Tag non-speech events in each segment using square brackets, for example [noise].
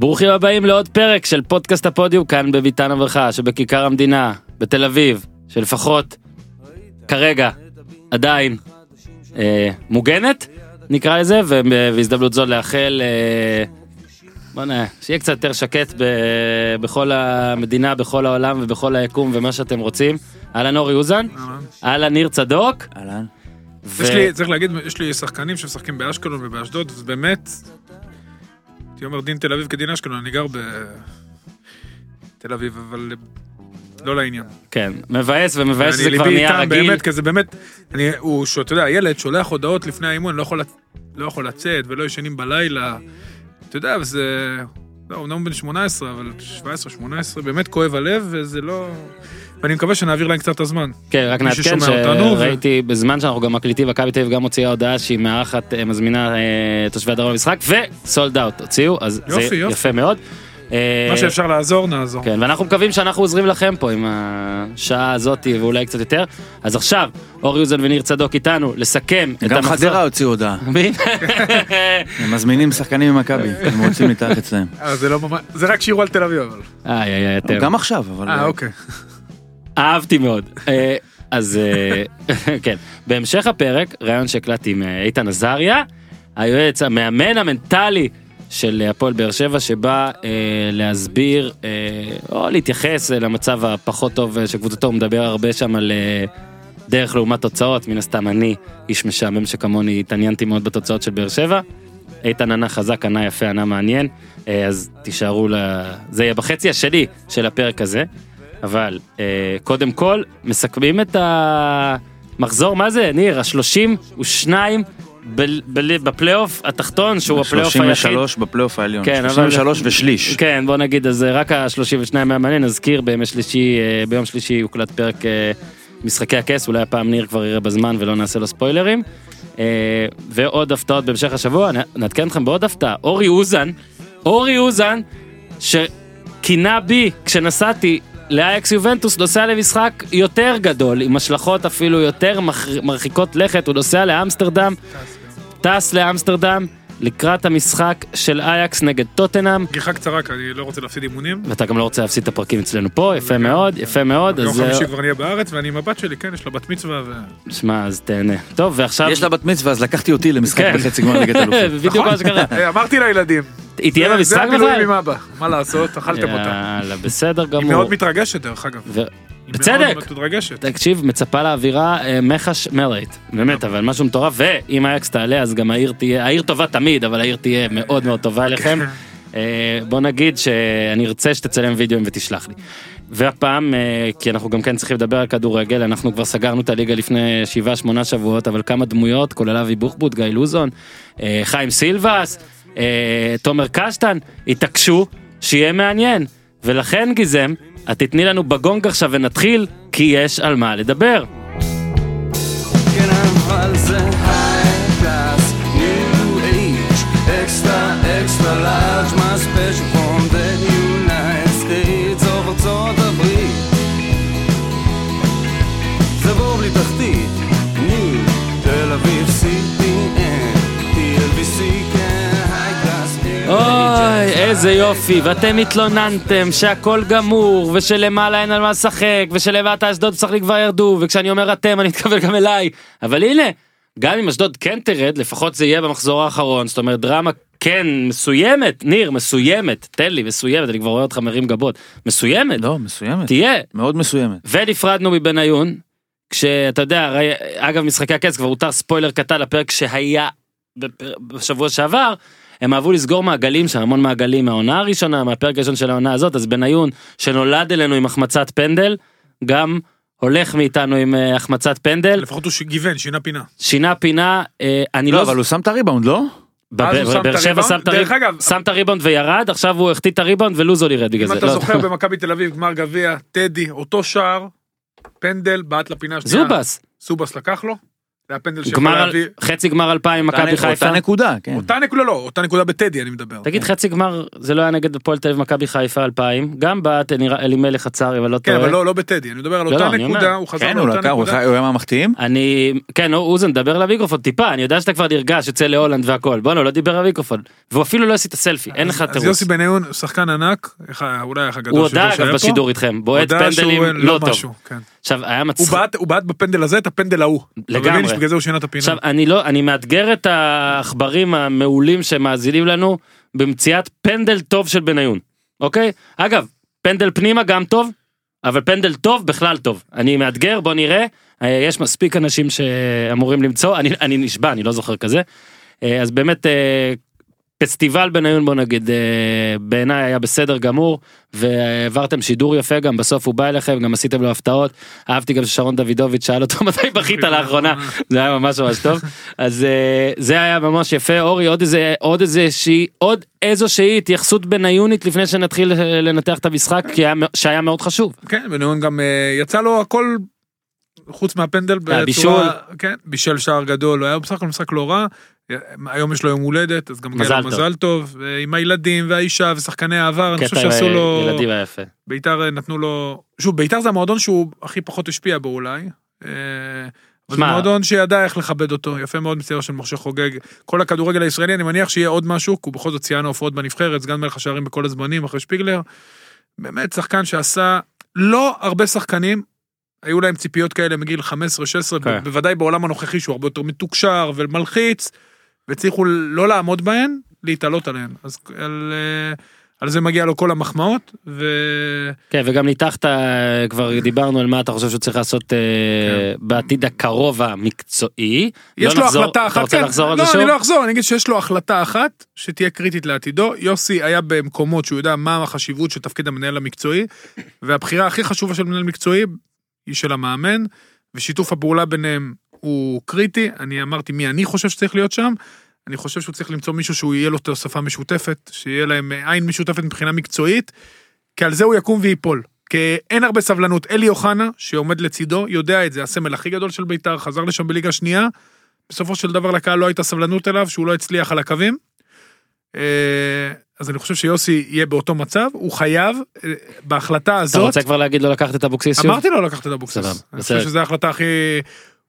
ברוכים הבאים לעוד פרק של פודקאסט הפודיום כאן בביתן הברכה שבכיכר המדינה בתל אביב שלפחות כרגע עדיין אה, מוגנת נקרא לזה ובהזדמנות זו לאחל אה, בוא נראה שיהיה קצת יותר שקט ב, בכל המדינה בכל העולם ובכל היקום ומה שאתם רוצים. אהלן אורי אוזן, אהלן ניר צדוק. אהלן. ו- יש לי, צריך להגיד, יש לי שחקנים שמשחקים באשקלון ובאשדוד, ובאמת, הייתי אומר דין תל אביב כדין אשקלון, אני גר בתל אביב, אבל לא לעניין. כן, מבאס ומבאס שזה כבר נהיה רגיל. באמת, כי זה באמת, אני, הוא, אתה יודע, הילד שולח הודעות לפני האימון, לא יכול, לא יכול לצאת ולא ישנים בלילה. אתה יודע, וזה, לא, אומנם הוא בן 18, אבל 17, 18, באמת כואב הלב, וזה לא... ואני מקווה שנעביר להם קצת את הזמן. כן, רק נעדכן אותנו, ו- שראיתי בזמן שאנחנו גם מקליטים מכבי תל אביב גם הוציאה הודעה שהיא מארחת אה, מזמינה אה, תושבי הדרום למשחק וסולד אאוט הוציאו אז יופי, זה יופי. יפה מאוד. אה, מה שאפשר לעזור, נעזור. כן ואנחנו מקווים שאנחנו עוזרים לכם פה עם השעה הזאתי ואולי קצת יותר אז עכשיו אורי אוזן וניר צדוק איתנו לסכם את גם המחזור. חדרה הוציאו הודעה. [laughs] מי? הם מזמינים שחקנים ממכבי, [laughs] הם רוצים להתארח אצלם. זה לא. זה רק שירו על תל אביב, אבל. איי איי איי. גם עכשיו, אבל... אה, אוקיי. אהבתי מאוד. אה, אז אה, [laughs] כן, בהמשך הפרק, ראיון שהקלטתי עם אה, איתן עזריה, היועץ המאמן המנטלי של הפועל באר שבע שבא אה, להסביר אה, או להתייחס למצב הפחות טוב אה, של קבוצתו, הוא מדבר הרבה שם על דרך לעומת תוצאות, מן הסתם אני איש משעמם שכמוני התעניינתי מאוד בתוצאות של באר שבע. איתן ענה חזק, ענה יפה, ענה מעניין, אה, אז תישארו ל... זה יהיה בחצי השני של הפרק הזה. אבל אה, קודם כל מסכמים את המחזור מה זה ניר השלושים ושניים בפלייאוף התחתון שהוא הפלייאוף היחיד. 33 בפלייאוף העליון. כן, אבל- 33 ושליש. כן בוא נגיד אז אה, רק ה-32 היה מעניין נזכיר בימי שלישי אה, ביום שלישי יוקלט פרק אה, משחקי הכס אולי הפעם ניר כבר יראה בזמן ולא נעשה לו ספוילרים. ועוד הפתעות בהמשך השבוע נעדכן אתכם בעוד הפתעה אורי אוזן אורי אוזן שכינה בי כשנסעתי לאייקס יובנטוס נוסע למשחק יותר גדול עם השלכות אפילו יותר מרחיקות לכת. הוא נוסע לאמסטרדם טס לאמסטרדם לקראת המשחק של אייקס נגד טוטנאם גיחה קצרה, כי אני לא רוצה להפסיד אימונים. ואתה גם לא רוצה להפסיד את הפרקים אצלנו פה יפה מאוד יפה מאוד יום חמישי אה, כבר נהיה בארץ, ואני עם הבת שלי, כן, יש לה בת מצווה, ו... שמע אז תהנה טוב ועכשיו יש לה בת מצווה, אז לקחתי אותי למשחק כן. בחצי גמר ליגת אלופות. [laughs] בדיוק מה שקרה אה, [laughs] אמרתי לילדים. היא תהיה זה- במשחק זה הבילויים בכלל? עם אבא, מה לעשות, אכלתם אותה. יאללה בסדר היא גמור. מאוד מתרגשת, דרך אגב. בצדק. תקשיב מצפה לאווירה אה, מחש מלרית באמת אבל משהו מטורף ואם אייקס תעלה אז גם העיר תהיה העיר טובה תמיד אבל העיר תהיה מאוד מאוד טובה אליכם. אה, בוא נגיד שאני ארצה שתצלם וידאוים ותשלח לי. והפעם אה, כי אנחנו גם כן צריכים לדבר על כדורגל אנחנו כבר סגרנו את הליגה לפני 7-8 שבועות אבל כמה דמויות כולל אבי בוחבוט גיא לוזון חיים סילבס תומר קשטן התעקשו שיהיה מעניין ולכן גיזם את תתני לנו בגונג עכשיו ונתחיל כי יש על מה לדבר. איזה יופי ואתם התלוננתם שהכל גמור ושלמעלה אין על מה לשחק ושלבעת אשדוד משחקים כבר ירדו וכשאני אומר אתם אני מתכוון גם אליי. אבל הנה גם אם אשדוד כן תרד לפחות זה יהיה במחזור האחרון. זאת אומרת דרמה כן מסוימת ניר מסוימת תן לי מסוימת אני כבר רואה אותך מרים גבות. מסוימת? לא, מסוימת. תהיה. מאוד מסוימת. ונפרדנו מבניון כשאתה יודע אגב משחקי הכס כבר הותר ספוילר קטן לפרק שהיה בשבוע שעבר הם אהבו לסגור מעגלים שם המון מעגלים מהעונה הראשונה מהפרק הראשון של העונה הזאת אז בניון שנולד אלינו עם החמצת פנדל גם הולך מאיתנו עם אה, החמצת פנדל לפחות הוא ש- גיוון, שינה פינה. שינה פינה אה, אני לא, לא אבל הוא שם את הריבאונד, לא? בב- אז הוא שם באר את שבע הריבאונד? שם את דרך הריב- אגב- שם את הריבאונד וירד עכשיו הוא החטיא את הריבאונד ולוזון ירד בגלל אם זה. אתה לא. זוכר [laughs] במכבי תל אביב, גמר גביע, טדי, אותו שער, פנדל, בעט לפינה השנייה. זובס סובס לקח לו. זה הפנדל שיכול גמר, להביא... חצי גמר 2000 אותה מכבי חיפה. אותה נקודה, כן. אותה נקודה לא, אותה נקודה בטדי אני מדבר. תגיד חצי גמר זה לא היה נגד הפועל תל אביב מכבי חיפה 2000 גם בעט נראה אלימלך עצר אבל לא כן, טועה. אבל לא, לא בטדי, אני מדבר על לא, אותה לא, אני אומר. נקודה, הוא חזר כן, הוא לאותה לקח, הוא נקודה. הוא היה מהמחטיאים? אני כן אוזן דבר למיקרופון טיפה אני יודע שאתה כבר נרגש יוצא להולנד והכל בואנה לא דיבר למיקרופון והוא אפילו לא עשית את הסלפי אין לך אז תירוץ. יוסי בניון שחקן ענק, אולי איך הגדול הוא שלו הודה שהיה אגב פה. בשידור איתכם בועט הודה פנדלים שהוא לא טוב. עכשיו היה הוא מצחיק. בעט- הוא בעט בפנדל הזה את הפנדל ההוא. לגמרי. שבגלל זה הוא שינה את הפינה. עכשיו אני לא אני מאתגר את העכברים המעולים שמאזינים לנו במציאת פנדל טוב של בניון אוקיי אגב פנדל פנימה גם טוב אבל פנדל טוב בכלל טוב אני מאתגר בוא נראה אה, יש מספיק אנשים שאמורים למצוא אני אני נשבע אני לא זוכר כזה אה, אז באמת אה, פסטיבל בניון בוא נגיד אה, בעיניי היה בסדר גמור והעברתם שידור יפה גם בסוף הוא בא אליכם גם עשיתם לו הפתעות. אהבתי גם ששרון דוידוביץ' שאל אותו [laughs] מתי בכית לאחרונה? זה היה ממש ממש טוב. אז אה, זה היה ממש יפה. אורי עוד איזה עוד איזה שהיא עוד איזושהי התייחסות בניונית לפני שנתחיל אה, לנתח את המשחק כי היה, שהיה מאוד חשוב. כן, בניון גם יצא לו הכל חוץ מהפנדל בצורה, כן, בישל שער גדול, היה בסך הכל משחק לא רע. היום יש לו יום הולדת, אז גם מגיע מזל לו טוב. מזל טוב, עם הילדים והאישה ושחקני העבר, אני חושב שעשו לו, ילדים היה יפה ביתר אה, נתנו לו, שוב, ביתר זה המועדון שהוא הכי פחות השפיע בו אולי. אה, זה מועדון שידע איך לכבד אותו, יפה מאוד מצידו של משה חוגג. כל הכדורגל הישראלי, אני מניח שיהיה עוד משהו, כי הוא בכל זאת ציינו הופעות בנבחרת, סגן מלך השערים בכל הזמנים אחרי שפיגלר. באמת שחקן שעשה, לא הרבה שחקנים, היו להם ציפיות כאלה מגיל 15-16, כן. בוודאי בעולם הנוכחי שהוא הרבה יותר מתוקשר ומלחיץ, והצליחו לא לעמוד בהן, להתעלות עליהן. אז על, אה, על זה מגיע לו כל המחמאות, ו... כן וגם ניתחת אה, כבר דיברנו על מה אתה חושב שהוא צריך לעשות אה, בעתיד הקרוב המקצועי. כן. יש לא לו נחזור- החלטה אחת, אתה רוצה כן, לחזור על לא, זה שוב? אני לא אחזור, אני אגיד שיש לו החלטה אחת שתהיה קריטית לעתידו. יוסי היה במקומות שהוא יודע מה החשיבות של תפקיד המנהל המקצועי, והבחירה הכי חשובה של מנהל מקצועי היא של המאמן, ושיתוף הפעולה ביניהם הוא קריטי. אני אמרתי מי אני חושב שצריך להיות שם. אני חושב שהוא צריך למצוא מישהו שהוא יהיה לו תוספה משותפת, שיהיה להם עין משותפת מבחינה מקצועית, כי על זה הוא יקום וייפול. כי אין הרבה סבלנות. אלי אוחנה, שעומד לצידו, יודע את זה, הסמל הכי גדול של בית"ר, חזר לשם בליגה שנייה, בסופו של דבר לקהל לא הייתה סבלנות אליו, שהוא לא הצליח על הקווים. אה, אז אני חושב שיוסי יהיה באותו מצב, הוא חייב, אה, בהחלטה אתה הזאת, רוצה כבר להגיד לו לקחת את אבוקסיס שוב? אמרתי לו לקחת את אבוקסיס. אני בסדר. חושב שזו ההחלטה הכי...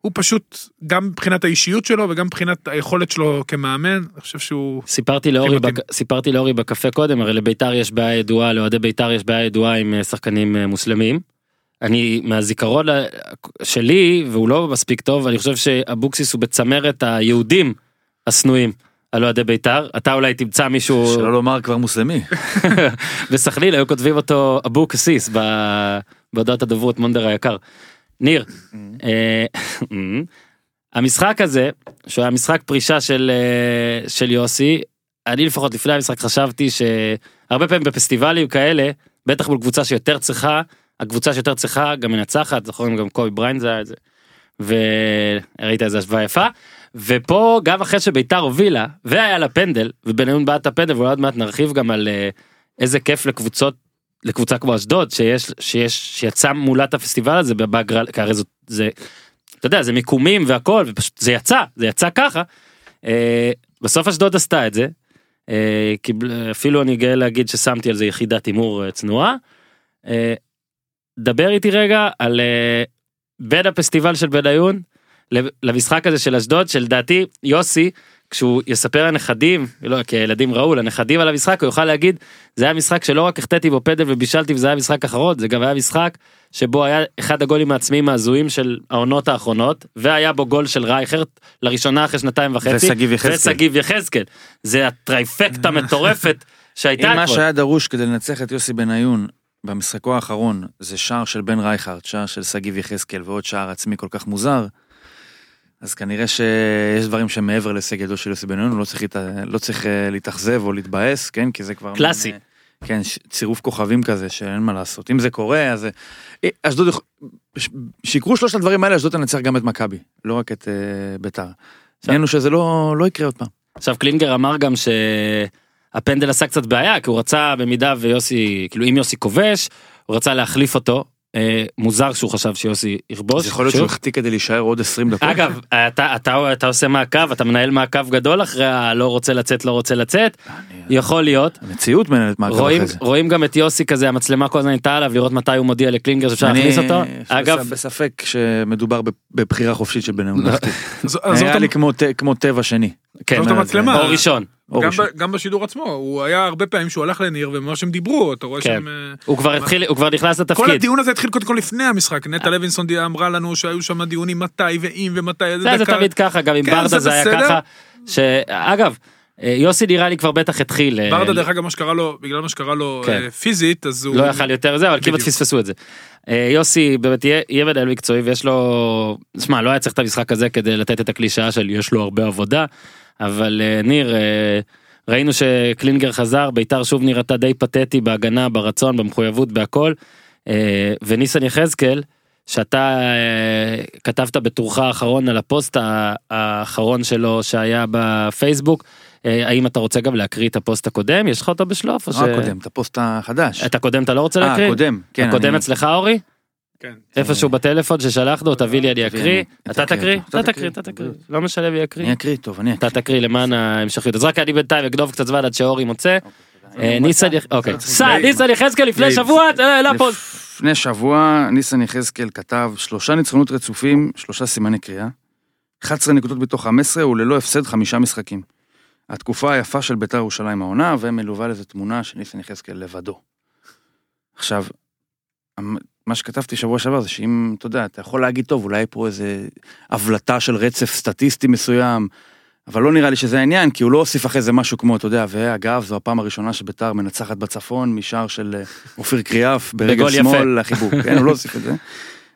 הוא פשוט, גם מבחינת האישיות שלו וגם מבחינת היכולת שלו כמאמן, אני חושב שהוא... סיפרתי לאורי. בק... סיפרתי לאורי בקפה קודם, הרי לביתר יש בעיה ידועה, לאוהדי ביתר יש בעיה ידועה עם אה, שחקנים אה, מוסלמים. אני מהזיכרון שלי, והוא לא מספיק טוב, אני חושב שאבוקסיס הוא בצמרת היהודים השנואים על אוהדי ביתר. אתה אולי תמצא מישהו שלא לומר כבר מוסלמי. [laughs] בסכליל, היו כותבים אותו אבוקסיס ב- בהודעות הדוברות מונדר היקר. ניר, אה, [laughs] המשחק הזה, שהוא היה משחק פרישה של, אה, של יוסי, אני לפחות לפני המשחק חשבתי שהרבה פעמים בפסטיבלים כאלה, בטח מול קבוצה שיותר צריכה, הקבוצה שיותר צריכה גם מנצחת, זוכרים גם קובי בריין זה היה את זה. וראית איזה השוואה יפה. ופה גם אחרי שביתר הובילה והיה לה פנדל ובניון בעט את הפנדל ואולי עוד מעט נרחיב גם על אה, איזה כיף לקבוצות לקבוצה כמו אשדוד שיש שיש שיצא מולה את הפסטיבל הזה בהגרלה כי הרי זאת זה אתה יודע זה מיקומים והכל ופשוט זה יצא זה יצא ככה. אה, בסוף אשדוד עשתה את זה. אה, קיבל, אפילו אני גאה להגיד ששמתי על זה יחידת הימור אה, צנועה. אה, דבר איתי רגע על אה, בין הפסטיבל של בניון למשחק הזה של אשדוד שלדעתי יוסי כשהוא יספר לנכדים לא כי הילדים ראו לנכדים על המשחק הוא יוכל להגיד זה היה משחק שלא רק החטאתי בו פדל ובישלתי וזה היה משחק אחרון זה גם היה משחק שבו היה אחד הגולים העצמיים ההזויים של העונות האחרונות והיה בו גול של רייכר לראשונה אחרי שנתיים וחצי ושגיב יחזקאל. זה הטרייפקטה [laughs] המטורפת שהייתה אם מה. שהיה דרוש כדי לנצח את יוסי בניון במשחקו האחרון זה שער של בן רייכרד, שער של שגיב יחזקאל ועוד שער עצמי כל כך מוזר, אז כנראה שיש דברים שמעבר להישג ידו של יוסי בניון, הוא לא צריך. לא צריך אה, להתאכזב או להתבאס, כן? כי זה כבר... קלאסי. מין, אה, כן, צירוף כוכבים כזה שאין מה לעשות. אם זה קורה, אז... אה, אשדוד... יכ- ש- שיקרו שלושת הדברים האלה, אשדוד תנצח גם את מכבי, לא רק את אה, ביתר. העניין הוא שזה לא, לא יקרה עוד פעם. עכשיו קלינגר אמר גם שהפנדל עשה קצת בעיה כי הוא רצה במידה ויוסי כאילו אם יוסי כובש הוא רצה להחליף אותו אה, מוזר שהוא חשב שיוסי יכבוש. אז יכול להיות. שהוא החטיא כדי להישאר עוד 20 דקות. אגב, אתה, אתה, אתה עושה מעקב, אתה מנהל מעקב גדול אחרי הלא רוצה לצאת, לא רוצה לצאת, יכול להיות. המציאות מנהלת מעקב רואים, אחרי זה. רואים גם את יוסי כזה, המצלמה כל הזמן הייתה עליו, לראות מתי הוא מודיע לקלינגר שאפשר להכניס אותו. אגב, בספק שמדובר בבחירה חופשית של בניון ממלכתי. אז- עזוב היה לי כמו טבע שני. כן, זאת המצלמה. או ראשון. גם. ב- גם בשידור עצמו, הוא היה הרבה פעמים שהוא הלך לניר וממש הם דיברו, אתה רואה כן. שהם... אה, הוא כבר התחיל, הוא כבר נכנס כל לתפקיד. הדיון הזה התחיל קודם כל לפני המשחק, נטע לוינסון די- אמרה לנו שהיו שם דיונים מתי ואם ומתי, זה, זה. תמיד ככה, גם עם כן, ברדה זה היה. ככה. שאגב, אה, יוסי נראה לי כבר בטח התחיל. אה, ברדה דרך אגב מה שקרה לו, בגלל מה שקרה לו כן. אה, פיזית, אז הוא... לא יכל יותר זה, אבל כמעט. פספסו את זה. אה, יוסי באמת יהיה מנהל מקצועי ויש לו, שמע, לא היה צריך את המשחק הזה כדי לתת את הקלישאה של יש לו הרבה עבודה, אבל אה, ניר, אה, ראינו שקלינגר חזר, ביתר שוב נראתה די פתטי בהגנה, ברצון, במחויבות, בהכל, אה, וניסן יחזקאל, שאתה אה, כתבת בטורך האחרון על הפוסט האחרון שלו שהיה בפייסבוק, אה, האם אתה רוצה גם להקריא את הפוסט הקודם? יש לך אותו בשלוף? או לא הקודם, את הפוסט החדש. את הקודם אתה לא רוצה אה, להקריא? הקודם. כן, הקודם אני- אצלך אורי? כן. איפשהו בטלפון ששלחנו, תביא לי אני אקריא. אתה תקריא? אתה אתה תקריא. אתה תקריא. לא משנה מי יקריא. אני אקריא טוב, אני אתה אקריא. תקריא למען ההמשכיות. אז רק אני בינתיים אגנוב קצת זמן עד שאורי מוצא. אה, ניסן, יח- אוקיי. סע, ניסן יחזקאל לפני לי- שבוע, אה, לא. לפני שבוע ניסן יחזקאל כתב שלושה ניצחונות רצופים, שלושה סימני קריאה, 11 נקודות מתוך 15 וללא הפסד חמישה משחקים. התקופה היפה של בית"ר ירושלים העונה, ומלווה לזה תמונה של ניסן יחזקאל לבדו. עכשיו, המ- מה שכתבתי שבוע שעבר זה שאם, אתה יודע, אתה יכול להגיד, טוב, אולי פה איזה הבלטה של רצף סטטיסטי מסוים, אבל לא נראה לי שזה העניין, כי הוא לא הוסיף אחרי זה משהו כמו, אתה יודע, ואגב, זו הפעם הראשונה שביתר מנצחת בצפון משער של אה, אופיר קריאף ברגל. שמאל לחיבוק, כן, הוא לא הוסיף את זה.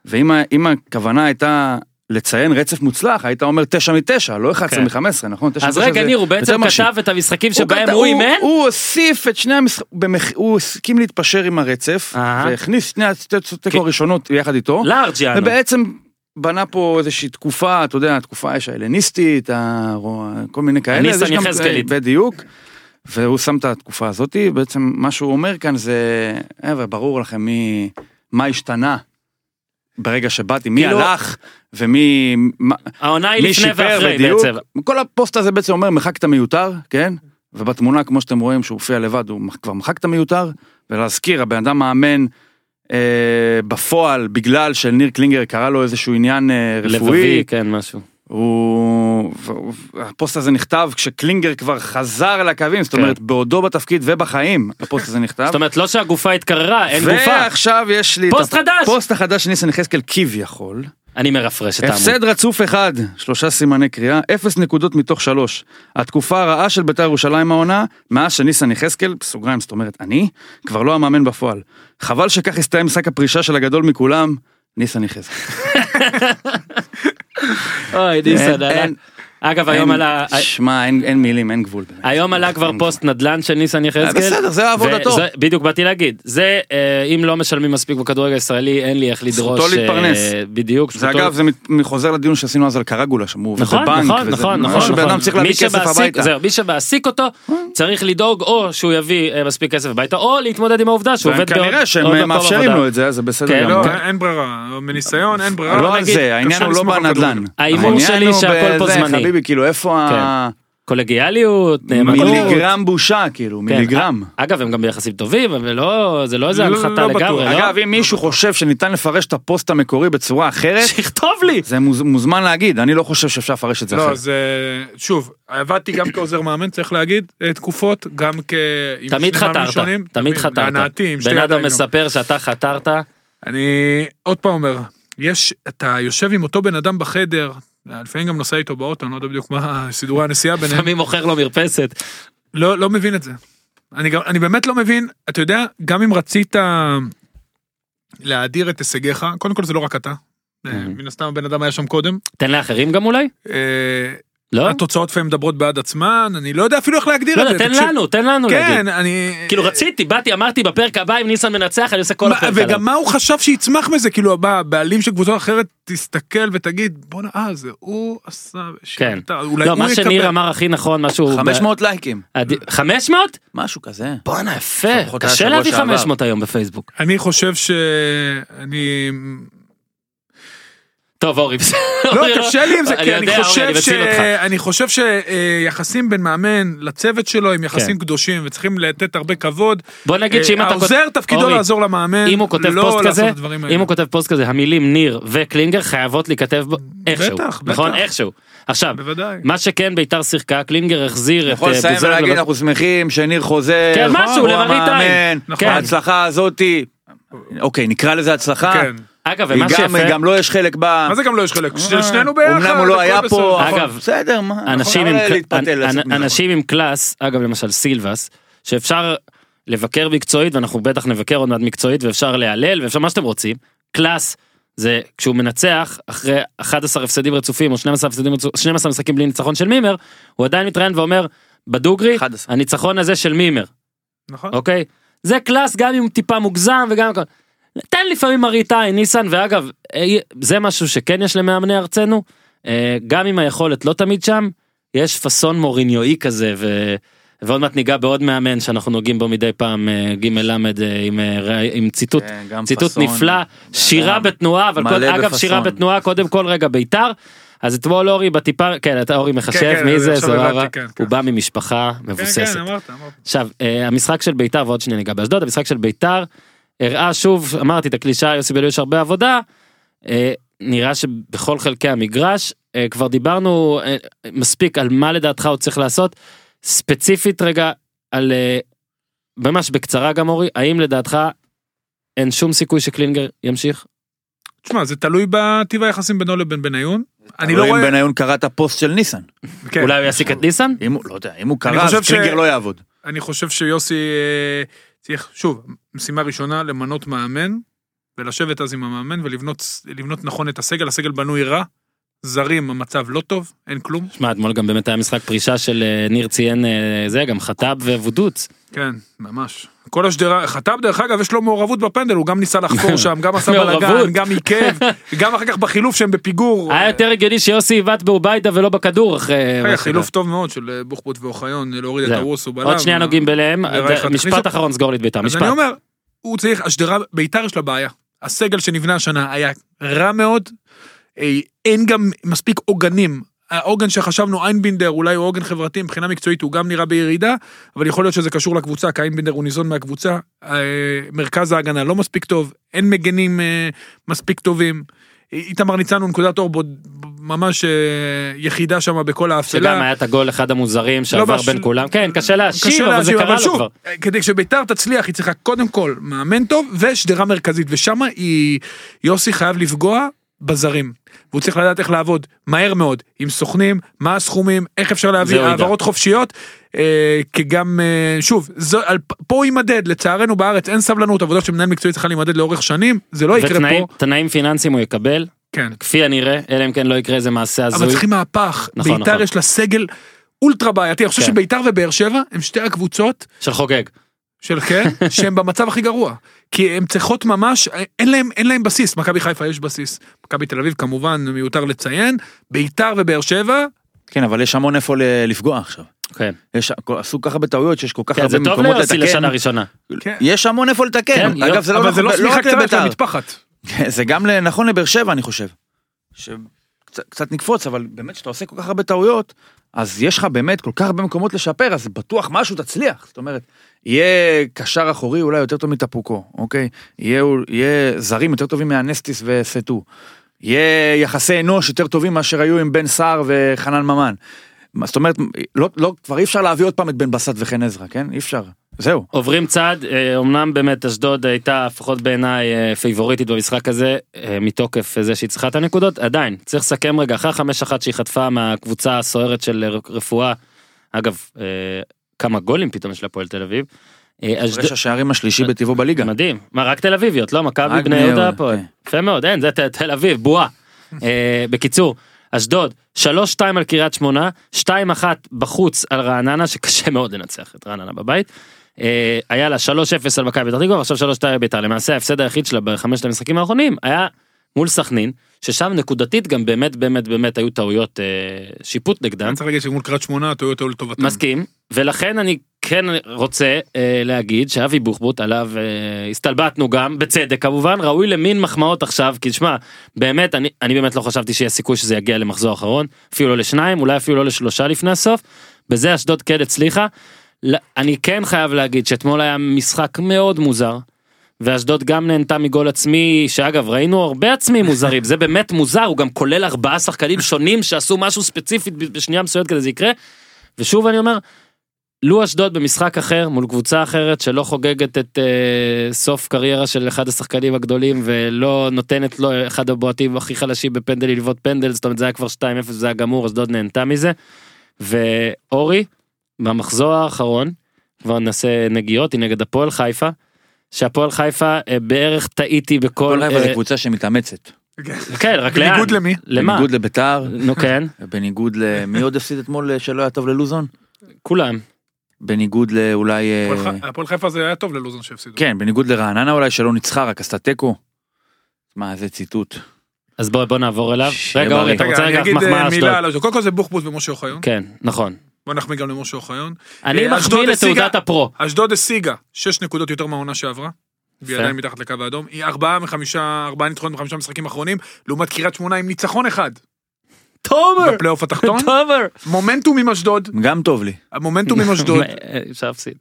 ואם הכוונה הייתה לציין רצף מוצלח, היית אומר 9 מ-9, לא 11 כן. מ-15, נכון? 9 אז מ-9 רגע, ניר, הוא בעצם. כתב את המשחקים שבהם הוא אימן? הוא הוסיף את שני המשחקים, הוא הסכים להתפשר עם הרצף. והכניס שני כן. התיקו הראשונות יחד איתו, לארג' יענו. ובעצם בנה פה איזושהי תקופה, אתה יודע, התקופה יש ההלניסטית, כל מיני כאלה. הניסן יחזקאלית. בדיוק. והוא שם את התקופה הזאתי, בעצם מה שהוא אומר כאן זה, ברור לכם מי, מה השתנה ברגע שבאתי, מי כאילו- הלך ומי, העונה היא מי לפני שיפר ואחרי בדיוק. בעצם. כל הפוסט הזה בעצם אומר מחק את המיותר, כן? ובתמונה כמו שאתם רואים שהוא הופיע לבד הוא כבר מחק את המיותר, ולהזכיר הבן אדם מאמן אה, בפועל בגלל שניר קלינגר קרא לו איזשהו עניין אה, רפואי, לבבי, כן, משהו. הוא... הפוסט הזה נכתב כשקלינגר כבר חזר לקווים, זאת כן. אומרת בעודו בתפקיד ובחיים הפוסט הזה נכתב. [laughs] זאת אומרת, לא שהגופה התקררה, אין גופה. ועכשיו יש לי פוסט חדש! הפוסט החדש של ניסן יחזקאל כביכול. אני מרפרש את העמוד. הפסד רצוף אחד, שלושה סימני קריאה, אפס נקודות מתוך שלוש. התקופה הרעה של בית"ר ירושלים העונה, מאז שניסן יחזקאל, בסוגריים זאת אומרת אני, כבר לא המאמן בפועל. חבל שכך הסתיים משחק הפרישה של הגדול מכולם, ניסן יחזקאל. [laughs] אוי, ניסן, אין- עלה. אגב, היום עלה... שמע, אין מילים, אין גבול. היום עלה כבר פוסט נדל"ן של ניסן יחזקאל. בסדר, זה עבודתו. בדיוק באתי להגיד, זה אה, אם לא משלמים מספיק בכדורגל הישראלי אין לי איך לדרוש. זכותו להתפרנס. אה, בדיוק. זה אגב, זה חוזר לדיון שעשינו אז על קרגולה, עובד נכון. נכון, נכון, נכון, נכון. צריך להביא מי כסף שמעסיק- הביתה. זהו, מי שמעסיק אותו צריך לדאוג או שהוא יביא אה, מספיק כסף הביתה או להתמודד עם העובדה שהוא עובד בעוד כנראה עוד שהם מקום מאפשרים עבודה. לו את זה, זה בסדר כן, גמור. לא, אין ברירה, מניסיון אין ברירה. לא על נגיד, זה, העניין הוא לא בנדל"ן. ההימור שלי שהכל פה זמני. חביבי, כאילו איפה ה... קולגיאליות, נאמנות. מיליגרם בושה, כאילו, כן, מיליגרם. אגב הם גם ביחסים טובים אבל לא זה לא איזה לא- הנחתה לא בטוח. לגמרי. לא? אגב, אם מישהו חושב שניתן לפרש את הפוסט המקורי בצורה אחרת, שיכתוב לי. זה מוז- מוזמן להגיד, אני לא חושב שאפשר לפרש את זה לא, אחרת. זה... שוב, עבדתי גם כעוזר מאמן, צריך להגיד, אה, תקופות, גם כ... תמיד חתרת, שונים. תמיד חתרת. להנאתי, בן אדם. מספר שאתה חתרת, אני עוד פעם אומר, יש, אתה יושב עם אותו בן אדם בחדר, לפעמים גם נוסע איתו באוטו, אני לא יודע בדיוק מה סידורי הנסיעה ביניהם, לפעמים מוכר לו מרפסת. לא, לא מבין את זה. אני, גם, אני באמת לא מבין, אתה יודע, גם אם רצית להאדיר את הישגיך, קודם כל זה לא רק אתה, אה. מן הסתם הבן אדם היה שם קודם, תן לאחרים גם אולי? לא? התוצאות לפעמים מדברות בעד עצמן, אני לא יודע אפילו איך להגדיר לא את זה. יודע, תן תקשיב. לנו, תן לנו להגיד. כן, אני... כאילו רציתי, באתי, אמרתי בפרק הבא אם ניסן מנצח, אני עושה כל הפרק עליו. וגם מה הוא חשב שיצמח מזה, כאילו הבא- הבעלים של קבוצה אחרת תסתכל ותגיד, בואנה, אה, זה הוא עשה... כן. אולי לא, הוא מה שניר יקבל. אמר הכי נכון, משהו... 500 לייקים, עדי- 500? משהו כזה. בואנה, יפה. קשה להביא שעבר. 500 היום בפייסבוק. אני חושב שאני... טוב, אורי, בסדר. לא, קשה לי עם זה, כי אני חושב אני ש... מציל אותך. אני חושב שיחסים בין מאמן לצוות שלו הם יחסים כן. קדושים וצריכים לתת הרבה כבוד. בוא נגיד שאם אתה... העוזר תפקידו אורי, לעזור למאמן, אם הוא כותב לא פוסט כזה. אם הוא כותב פוסט כזה, המילים ניר וקלינגר חייבות להיכתב איכשהו. בטח, נכון? איכשהו. עכשיו, בוודאי. מה שכן ביתר שיחקה, קלינגר החזיר את יכול אה, לסיים בוזגלו ולהגיד לבד- אנחנו שמחים שניר חוזר, כן, משהו, הוא למראית עין. המאמן, נכון. ההצלחה הזאתי, אוקיי נקרא לזה הצלחה, כן. אגב, ומה גם- שיפה, גם לו יש חלק בה, מה זה גם לא יש חלק? של שנינו ביחד. אמנם הוא לא היה בסדר. פה, אגב, בסדר, מה, אנשים עם, להתפתל, אנ- לצאת מזה. אנשים עם קלאס, אגב למשל סילבס, שאפשר לבקר מקצועית ואנחנו בטח נבקר עוד מעט מקצועית ואפשר להלל ואפשר מה שאתם רוצים, קלאס זה כשהוא מנצח אחרי 11 הפסדים רצופים או 12 הפסדים רצופים, 12 משחקים בלי ניצחון של מימר, הוא עדיין מתראיין ואומר בדוגרי 11. הניצחון הזה של מימר, נכון. אוקיי? זה קלאס גם אם טיפה מוגזם וגם. תן לפעמים מראית עין ניסן ואגב אה, זה משהו שכן יש למאמני ארצנו אה, גם אם היכולת לא תמיד שם יש פאסון מוריניואי כזה ו... ועוד מעט ניגע בעוד מאמן שאנחנו נוגעים בו מדי פעם אה, ג' ל' עם, ר- עם ציטוט כן, ציטוט פאסון, נפלא שירה בתנועה אבל קוד, אגב בפאסון. שירה בתנועה קודם כל רגע בית"ר אז אתמול אורי בטיפה כן אתה אורי מחשב כן, מי זה עכשיו סבבה כן, הוא כן. בא ממשפחה כן, מבוססת. כן, אמרת, אמרת. עכשיו המשחק של ביתר ועוד שנייה ניגע באשדוד המשחק של ביתר הראה שוב אמרתי את הקלישאה יוסי בלוי יש הרבה עבודה אה, נראה שבכל חלקי המגרש אה, כבר דיברנו אה, מספיק על מה לדעתך הוא צריך לעשות ספציפית רגע על אה, ממש בקצרה גם אורי האם לדעתך אין שום סיכוי שקלינגר ימשיך תשמע, זה תלוי בטיב היחסים בינו לבין בניון. אני לא אם רואה... בניון קרא את הפוסט של ניסן, כן. אולי הוא יעסיק את ניסן אם הוא, לא יודע, אם הוא קרא אז ש- קלינגר לא יעבוד. אני חושב שיוסי אה, צריך, שוב, משימה ראשונה, למנות מאמן, ולשבת אז עם המאמן ולבנות לבנות נכון את הסגל, הסגל בנוי רע, זרים המצב לא טוב, אין כלום. שמע אתמול גם באמת היה משחק פרישה של אה, ניר ציין אה, זה גם חטאב ווודוץ כן, ממש. כל השדרה, חטב דרך אגב יש לו מעורבות בפנדל, הוא גם ניסה לחקור שם, גם עשה. בלאגן, גם עיכב, גם אחר כך בחילוף שהם בפיגור. [laughs] היה יותר הגיוני שיוסי יבעט באוביידה ולא בכדור אחרי... חילוף. טוב מאוד של אה, בוחבוט ואוחיון, להוריד את זהו. הרוס, הוא בלם. עוד שנייה נוגעים בלהם, משפט. אחרון סגור לי את בית"ר, אז משפט. אני אומר, הוא צריך, השדרה, ביתר יש לה בעיה. הסגל שנבנה השנה היה רע מאוד, אין גם מספיק עוגנים. העוגן שחשבנו, איינבינדר, אולי הוא עוגן חברתי, מבחינה מקצועית הוא גם נראה בירידה, אבל יכול להיות שזה קשור לקבוצה, כי איינבינדר הוא ניזון מהקבוצה. אה, מרכז ההגנה לא מספיק טוב, אין מגנים אה, מספיק טובים. איתמר ניצן הוא נקודת אור בוד- ממש אה, יחידה שם בכל האפלה. שגם היה את הגול אחד המוזרים שעבר בש- בין כולם, כן קשה להשיב אבל זה קרה לו כבר. כדי שביתר תצליח היא צריכה קודם כל מאמן טוב ושדרה מרכזית ושם היא יוסי חייב לפגוע בזרים. והוא צריך לדעת איך לעבוד מהר מאוד עם סוכנים מה הסכומים איך אפשר להביא. העברות חופשיות אה, כי גם אה, שוב זו, על, פה הוא יימדד לצערנו בארץ אין סבלנות עבודה של מנהל מקצועי צריכה להימדד לאורך שנים זה לא יקרה ותנאים פה תנאים פיננסיים הוא יקבל, כן כפי הנראה, אלא אם כן לא יקרה איזה מעשה אבל הזוי. צריכים מהפך נכון, ביתר נכון. יש לה סגל אולטרה בעייתי אני חושב כן. שביתר ובאר שבע הם שתי הקבוצות של חוגג. של כן, שהם במצב הכי גרוע. כי הם צריכות ממש, אין להם, אין להם בסיס, מכבי חיפה יש בסיס. מכבי תל אביב כמובן מיותר לציין, ביתר ובאר שבע, כן, אבל יש המון איפה לפגוע עכשיו. כן. יש, עשו ככה בטעויות שיש כל כך כן, הרבה זה טוב מקומות ליוסי לשנה לתקן. ראשונה. כן. יש המון איפה לתקן. כן, אגב, לא, זה לא אבל זה נכון- לא שמיכה רק קצרה של לבית"ר. המטפחת. [laughs] זה גם נכון לבאר שבע אני חושב. שקצת קצת נקפוץ אבל באמת שאתה עושה כל כך הרבה טעויות אז יש לך באמת כל כך הרבה מקומות לשפר אז בטוח משהו תצליח. זאת אומרת יהיה קשר אחורי אולי יותר טוב מטפוקו אוקיי? יהיה, יהיה זרים יותר טובים מהנסטיס וסטו. יהיה יחסי אנוש יותר טובים מאשר היו עם בן סער וחנן ממן. זאת אומרת לא, לא כבר אי אפשר להביא עוד פעם את בן בסט וחן עזרא כן? אי אפשר זהו עוברים צעד, אה, אמנם באמת אשדוד הייתה לפחות בעיניי אה, פייבוריטית במשחק הזה, אה, מתוקף זה שהיא צריכה את הנקודות, עדיין, צריך לסכם רגע, אחרי חמש אחת שהיא חטפה מהקבוצה הסוערת של רפואה, אגב, אה, כמה גולים פתאום יש להפועל תל אביב. אה, אשדוד- הפרש השערים השלישי בטבעו בליגה. מדהים, מה רק תל אביביות, לא מכבי בני יהודה הפועל, כן. יפה מאוד, אין, זה תל אביב, בועה. אה, בקיצור, אשדוד, 3-2 על קריית שמונה, 2-1 בחוץ על רעננה, שקשה מאוד לנצח את רעננה בבית. אה, היה לה 3-0 על מכבי פתח תקווה, ועכשיו 3-2 על בית"ר. למעשה ההפסד היחיד שלה בחמשת המשחקים האחרונים היה מול סכנין, ששם נקודתית גם באמת באמת באמת היו טעויות אה, שיפוט נגדם. צריך להגיד שמול קריית שמונה הטעויות היו לטובתם. מסכים, ולכן אני כן רוצה אה, להגיד שאבי בוחבוט עליו אה, הסתלבטנו גם, בצדק כמובן, ראוי למין מחמאות עכשיו, כי שמע, באמת, אני, אני באמת לא חשבתי שיהיה סיכוי שזה יגיע למחזור אחרון, אפילו לא לשניים, אולי אפילו לא לשלושה לפני הסוף, בזה אשדוד כן הצליחה. ל- אני כן חייב להגיד שאתמול היה משחק מאוד מוזר. ואשדוד גם נהנתה מגול עצמי שאגב ראינו הרבה עצמים מוזרים זה באמת מוזר הוא גם כולל ארבעה שחקנים שונים שעשו משהו ספציפית בשנייה מסוימת כדי זה יקרה. ושוב אני אומר לו אשדוד במשחק אחר מול קבוצה אחרת שלא חוגגת את אה, סוף קריירה של אחד השחקנים הגדולים ולא נותנת לו אחד הבועטים הכי חלשים בפנדל ללוות פנדל זאת אומרת זה היה כבר 2-0 זה היה גמור אשדוד נהנתה מזה. ואורי במחזור האחרון כבר נעשה נגיעות היא נגד הפועל חיפה. שהפועל חיפה אה, בערך טעיתי בכל כל חיפה אה, זה קבוצה שמתאמצת. כן רק לאן בניגוד למי? למה בניגוד לביתר, נו כן בניגוד למי עוד הפסיד אתמול אה, שלא היה טוב ללוזון? כולם בניגוד לאולי... אה, הפועל הפועל חיפה זה היה טוב ללוזון שהפסידו. כן, בניגוד לרעננה אולי שלא ניצחה, רק עשתה תיקו. מה, איזה ציטוט. אז בוא בוא נעבור אליו רגע אורי. אתה רגע, רוצה רגע מחמאה אה, אשדוד. קודם כל זה בוחבוט ומשה אוחיון. כן נכון בוא נחמיא גם למשה אוחיון. אני אה, מחמיא לתעודת הפרו אשדוד השיגה שש נקודות יותר מהעונה שעברה. והיא עדיין מתחת לקו האדום. היא ארבעה מחמישה, ארבעה ניצחונות בחמישה משחקים אחרונים, לעומת קריית שמונה עם ניצחון אחד. תומר בפלייאוף התחתון. תומר מומנטום עם אשדוד. גם טוב לי. המומנטום עם אשדוד. [laughs] אפשר להפסיד.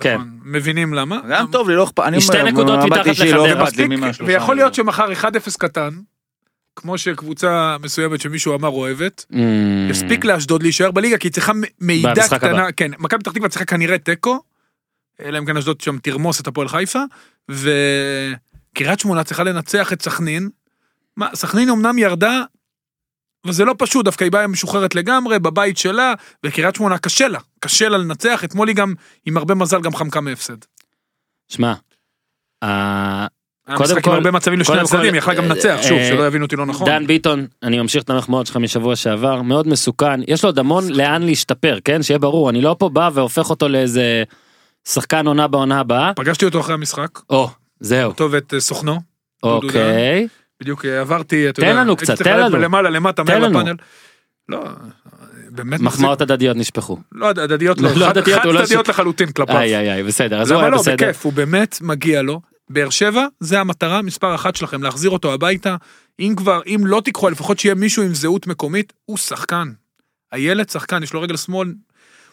כן. נכון, מבינים למה. גם טוב לי, לא אכפת. אני שתי נקודות מתחת לא לחדרה. אכפת מהשלושה. ויכול להיות שמחר 1-0 קטן, כמו שקבוצה מסוימת שמישהו אמר אוהבת, Mm. יספיק לאשדוד להישאר בליגה, כי היא צריכה מ- מעידה במשחק הבא. קטנה, כן, מכבי פתח תקווה צריכה כנראה תיקו, אלא אם כן אשדוד שם תרמוס את הפועל חיפה, וקריית שמונה צריכה לנצח את סכנין. מה, סכנין אמנם ירדה, וזה לא פשוט, דווקא היא באה משוחררת לגמרי, בבית שלה, וקריית שמונה קשה לה, קשה לה לנצח, אתמול היא גם, עם הרבה מזל, גם חמקה מהפסד. שמע. אה, קודם כל- הרבה מצבים לשני הצדדים, יכלה גם לנצח, אה, שוב, אה, שלא יבינו אותי לא נכון. דן ביטון אני ממשיך את המחמאות שלך משבוע שעבר מאוד מסוכן יש לו עוד המון לאן להשתפר כן שיהיה ברור אני לא פה בא והופך אותו לאיזה שחקן עונה בעונה הבאה. פגשתי אותו אחרי המשחק, או זהו אותו ואת אה, סוכנו, אוקיי בדיוק עברתי, אתה תן יודע, לנו הייתי קצת, תן לנו. למעלה למטה, תן לנו. לפאנל. לא, באמת מחמאות הדדיות נשפכו. לא, הדדיות לא, לא חד לא צדדיות לחלוטין כלפיו. איי איי איי בסדר אז הוא למה היה לא, בסדר. בכיף, הוא באמת מגיע לו. באר שבע, זה המטרה מספר אחת שלכם, להחזיר אותו הביתה. אם כבר, אם לא תיקחו, לפחות שיהיה מישהו עם זהות מקומית, הוא שחקן. הילד שחקן, יש לו רגל שמאל,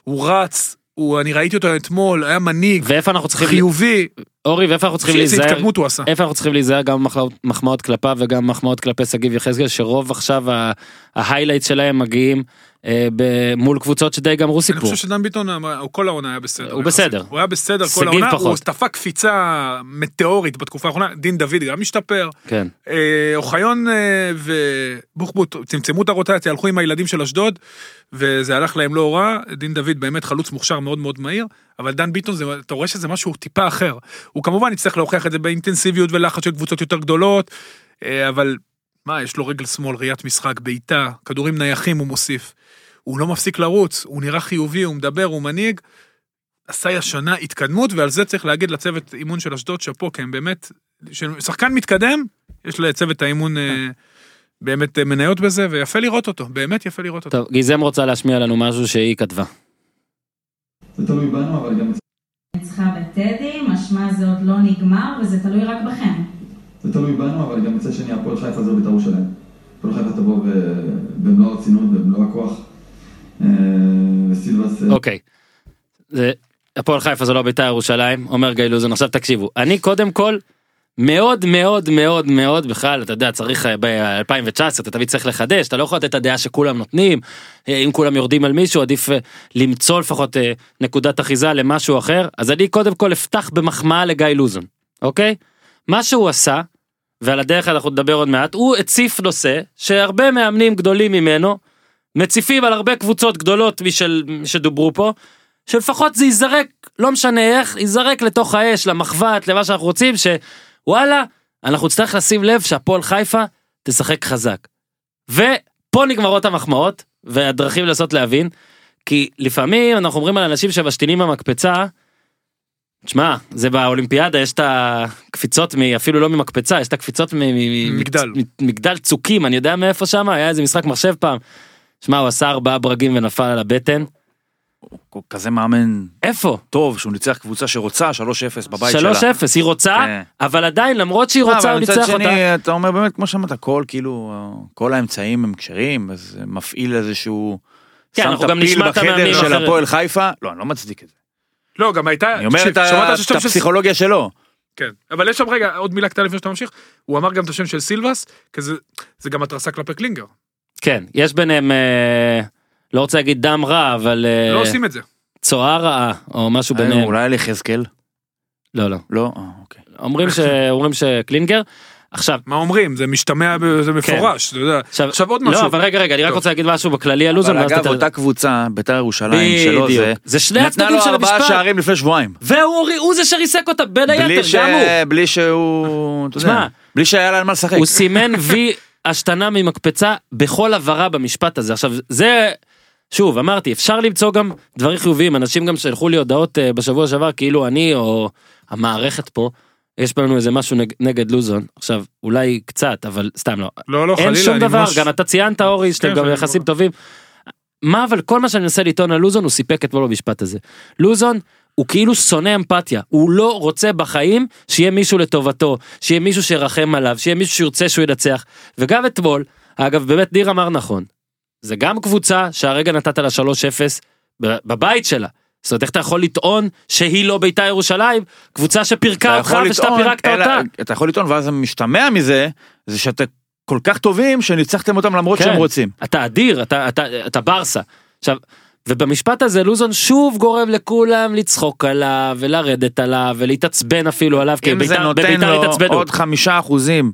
הוא רץ, הוא, אני ראיתי אותו אתמול, היה מנהיג, ואיפה אנחנו צריכים חיובי, אורי ואיפה אנחנו צריכים איזה להיזהר התקדמות הוא עשה. איפה אנחנו צריכים להיזהר גם מחמאות- כלפיו וגם מחמאות כלפי שגיב יחזקאל שרוב עכשיו ה- ההיילייט שלהם מגיעים מול קבוצות שדי גמרו אני סיפור. חושב שדן ביטון, הוא כל העונה היה בסדר. הוא. בסדר. הוא היה בסדר כל העונה, פחות. הוא דפק קפיצה מטאורית בתקופה האחרונה, דין דוד גם השתפר. כן. אה, אוחיון אה, ובוחבוט צמצמו את הרוטציה, הלכו עם הילדים של אשדוד, וזה הלך להם לא רע. דין דוד באמת חלוץ מוכשר מאוד מאוד מהיר, אבל דן ביטון, זה, אתה רואה שזה משהו טיפה אחר. הוא כמובן יצטרך להוכיח את זה באינטנסיביות ולחץ של קבוצות יותר גדולות, אה, אבל מה, יש לו רגל שמאל, ראיית משחק, בעיטה, כדורים נייחים הוא מוסיף. הוא לא מפסיק לרוץ, הוא נראה חיובי, הוא מדבר, הוא מנהיג. עשה השנה התקדמות, ועל זה צריך להגיד לצוות אימון של אשדוד, שאפו, כי הם באמת, שחקן מתקדם, יש לצוות האימון אה, באמת אה, מניות בזה, ויפה לראות אותו, באמת יפה לראות אותו. טוב גיזם רוצה להשמיע לנו משהו שהיא כתבה. זה תלוי בנו, אבל גם ניצחה בטדי, משמע זה עוד לא נגמר וזה תלוי רק בכם. זה תלוי בנו, אבל גם מצד שני הפועל חיפה זה בית"ר ירושלים. הפועל חיפה תבוא ב- במלוא הרצינות ובמלוא הכוח. אה, וסילבס... אה, אוקיי. הפועל חיפה זה לא בית"ר ירושלים אומר גיא לוזון עכשיו תקשיבו. אני קודם כל מאוד מאוד מאוד מאוד בכלל אתה יודע צריך ב-2019 אתה תמיד צריך לחדש אתה לא יכול לתת את הדעה שכולם נותנים אה, אם כולם יורדים על מישהו עדיף אה, למצוא לפחות אה, נקודת אחיזה למשהו אחר. אז אני קודם כל אפתח במחמאה לגיא לוזון אוקיי? מה שהוא עשה ועל הדרך אנחנו נדבר עוד מעט הוא הציף נושא שהרבה מאמנים גדולים ממנו מציפים על הרבה קבוצות גדולות משל שדוברו פה שלפחות זה ייזרק לא משנה איך ייזרק לתוך האש למחבת למה שאנחנו רוצים שוואלה אנחנו נצטרך לשים לב שהפועל חיפה תשחק חזק. פה נגמרות המחמאות והדרכים לנסות להבין. כי לפעמים אנחנו אומרים על אנשים שמשתינים במקפצה. תשמע, זה באולימפיאדה יש את הקפיצות מ... אפילו לא ממקפצה, יש את הקפיצות מ... מ- מגדל. מ- מגדל צוקים, אני יודע מאיפה שם, היה איזה משחק מחשב פעם. שמע, הוא עשה ארבעה ברגים ונפל על הבטן. הוא כזה מאמן איפה? טוב שהוא ניצח קבוצה שרוצה 3-0 בבית שלה. 3-0, היא רוצה, כן. אבל עדיין למרות שהיא רוצה אבל הוא ניצח אותה. שני, אתה אומר באמת, כמו שאמרת, כל כאילו, כל האמצעים הם כשרים, אז מפעיל איזשהו... כן, שם אנחנו את גם הפיל נשמע את בחדר המאמנים של. הפועל חיפה, לא, אני לא מצדיק את זה. לא, גם הייתה... אני אומר את את השם של- הפסיכולוגיה שלו. כן, אבל יש שם רגע, עוד מילה קטנה לפני שאתה ממשיך, הוא אמר גם את השם של סילבס, כי זה- זה גם התרסה כלפי קלינגר. כן, יש ביניהם, אה, לא רוצה להגיד דם רע, אבל אה, לא עושים את זה. צואה רעה, או משהו אה, ביניהם. אולי על יחזקאל? לא, לא. לא? אה, אוקיי. אומרים ש- [laughs] אומרים שקלינגר. עכשיו, מה אומרים? זה משתמע, זה מפורש, אתה יודע. עכשיו, עכשיו עוד לא, משהו. אבל רגע, רגע, אני רק. רוצה להגיד משהו בכללי על לוזון. אבל אגב, אתה- אותה קבוצה, בית"ר ירושלים, שלו זה. זה שני נתנה הצדדים לו של ארבעה המשפט. שערים לפני שבועיים. והוא הוא זה שריסק אותה, בין היתר, גם הוא. בלי שהוא, אתה שמע, יודע, בלי שהיה לה על מה לשחק. הוא סימן וי [laughs] השתנה ממקפצה בכל הבהרה במשפט הזה. עכשיו, זה... שוב, אמרתי, אפשר למצוא גם דברים חיוביים, אנשים גם שלחו לי הודעות אה, בשבוע שעבר, כאילו אני או המערכת פה, יש לנו איזה משהו נג, נגד לוזון. עכשיו, אולי קצת, אבל סתם לא. לא, לא, חלילה, אין שום אני דבר, ממש- גם אתה ציינת אורי, שאתם כן, גם יחסים טובים. מה אבל כל מה שאני מנסה לטעון על לוזון הוא סיפק אתמול במשפט הזה. לוזון הוא כאילו שונא אמפתיה, הוא לא רוצה בחיים שיהיה מישהו לטובתו, שיהיה מישהו שירחם עליו, שיהיה מישהו שירצה שהוא ינצח. וגם אתמול, אגב באמת ניר אמר נכון, זה גם קבוצה שהרגע נתת לה 3-0 ב- בבית שלה. זאת אומרת איך אתה יכול לטעון שהיא לא בית"ר ירושלים, קבוצה שפירקה אתה אותך ושאתה פירקת אותה. אתה יכול לטעון, ואז המשתמע מזה, זה שאתה כל כך טובים שניצחתם אותם למרות כן. שהם רוצים. אתה אדיר, אתה, אתה, אתה ברסה. עכשיו, ובמשפט הזה לוזון שוב גורם לכולם לצחוק עליו ולרדת עליו ולהתעצבן אפילו עליו, כי אם זה בית"ר- נותן בבית"ר לו התעצבנו. עוד חמישה אחוזים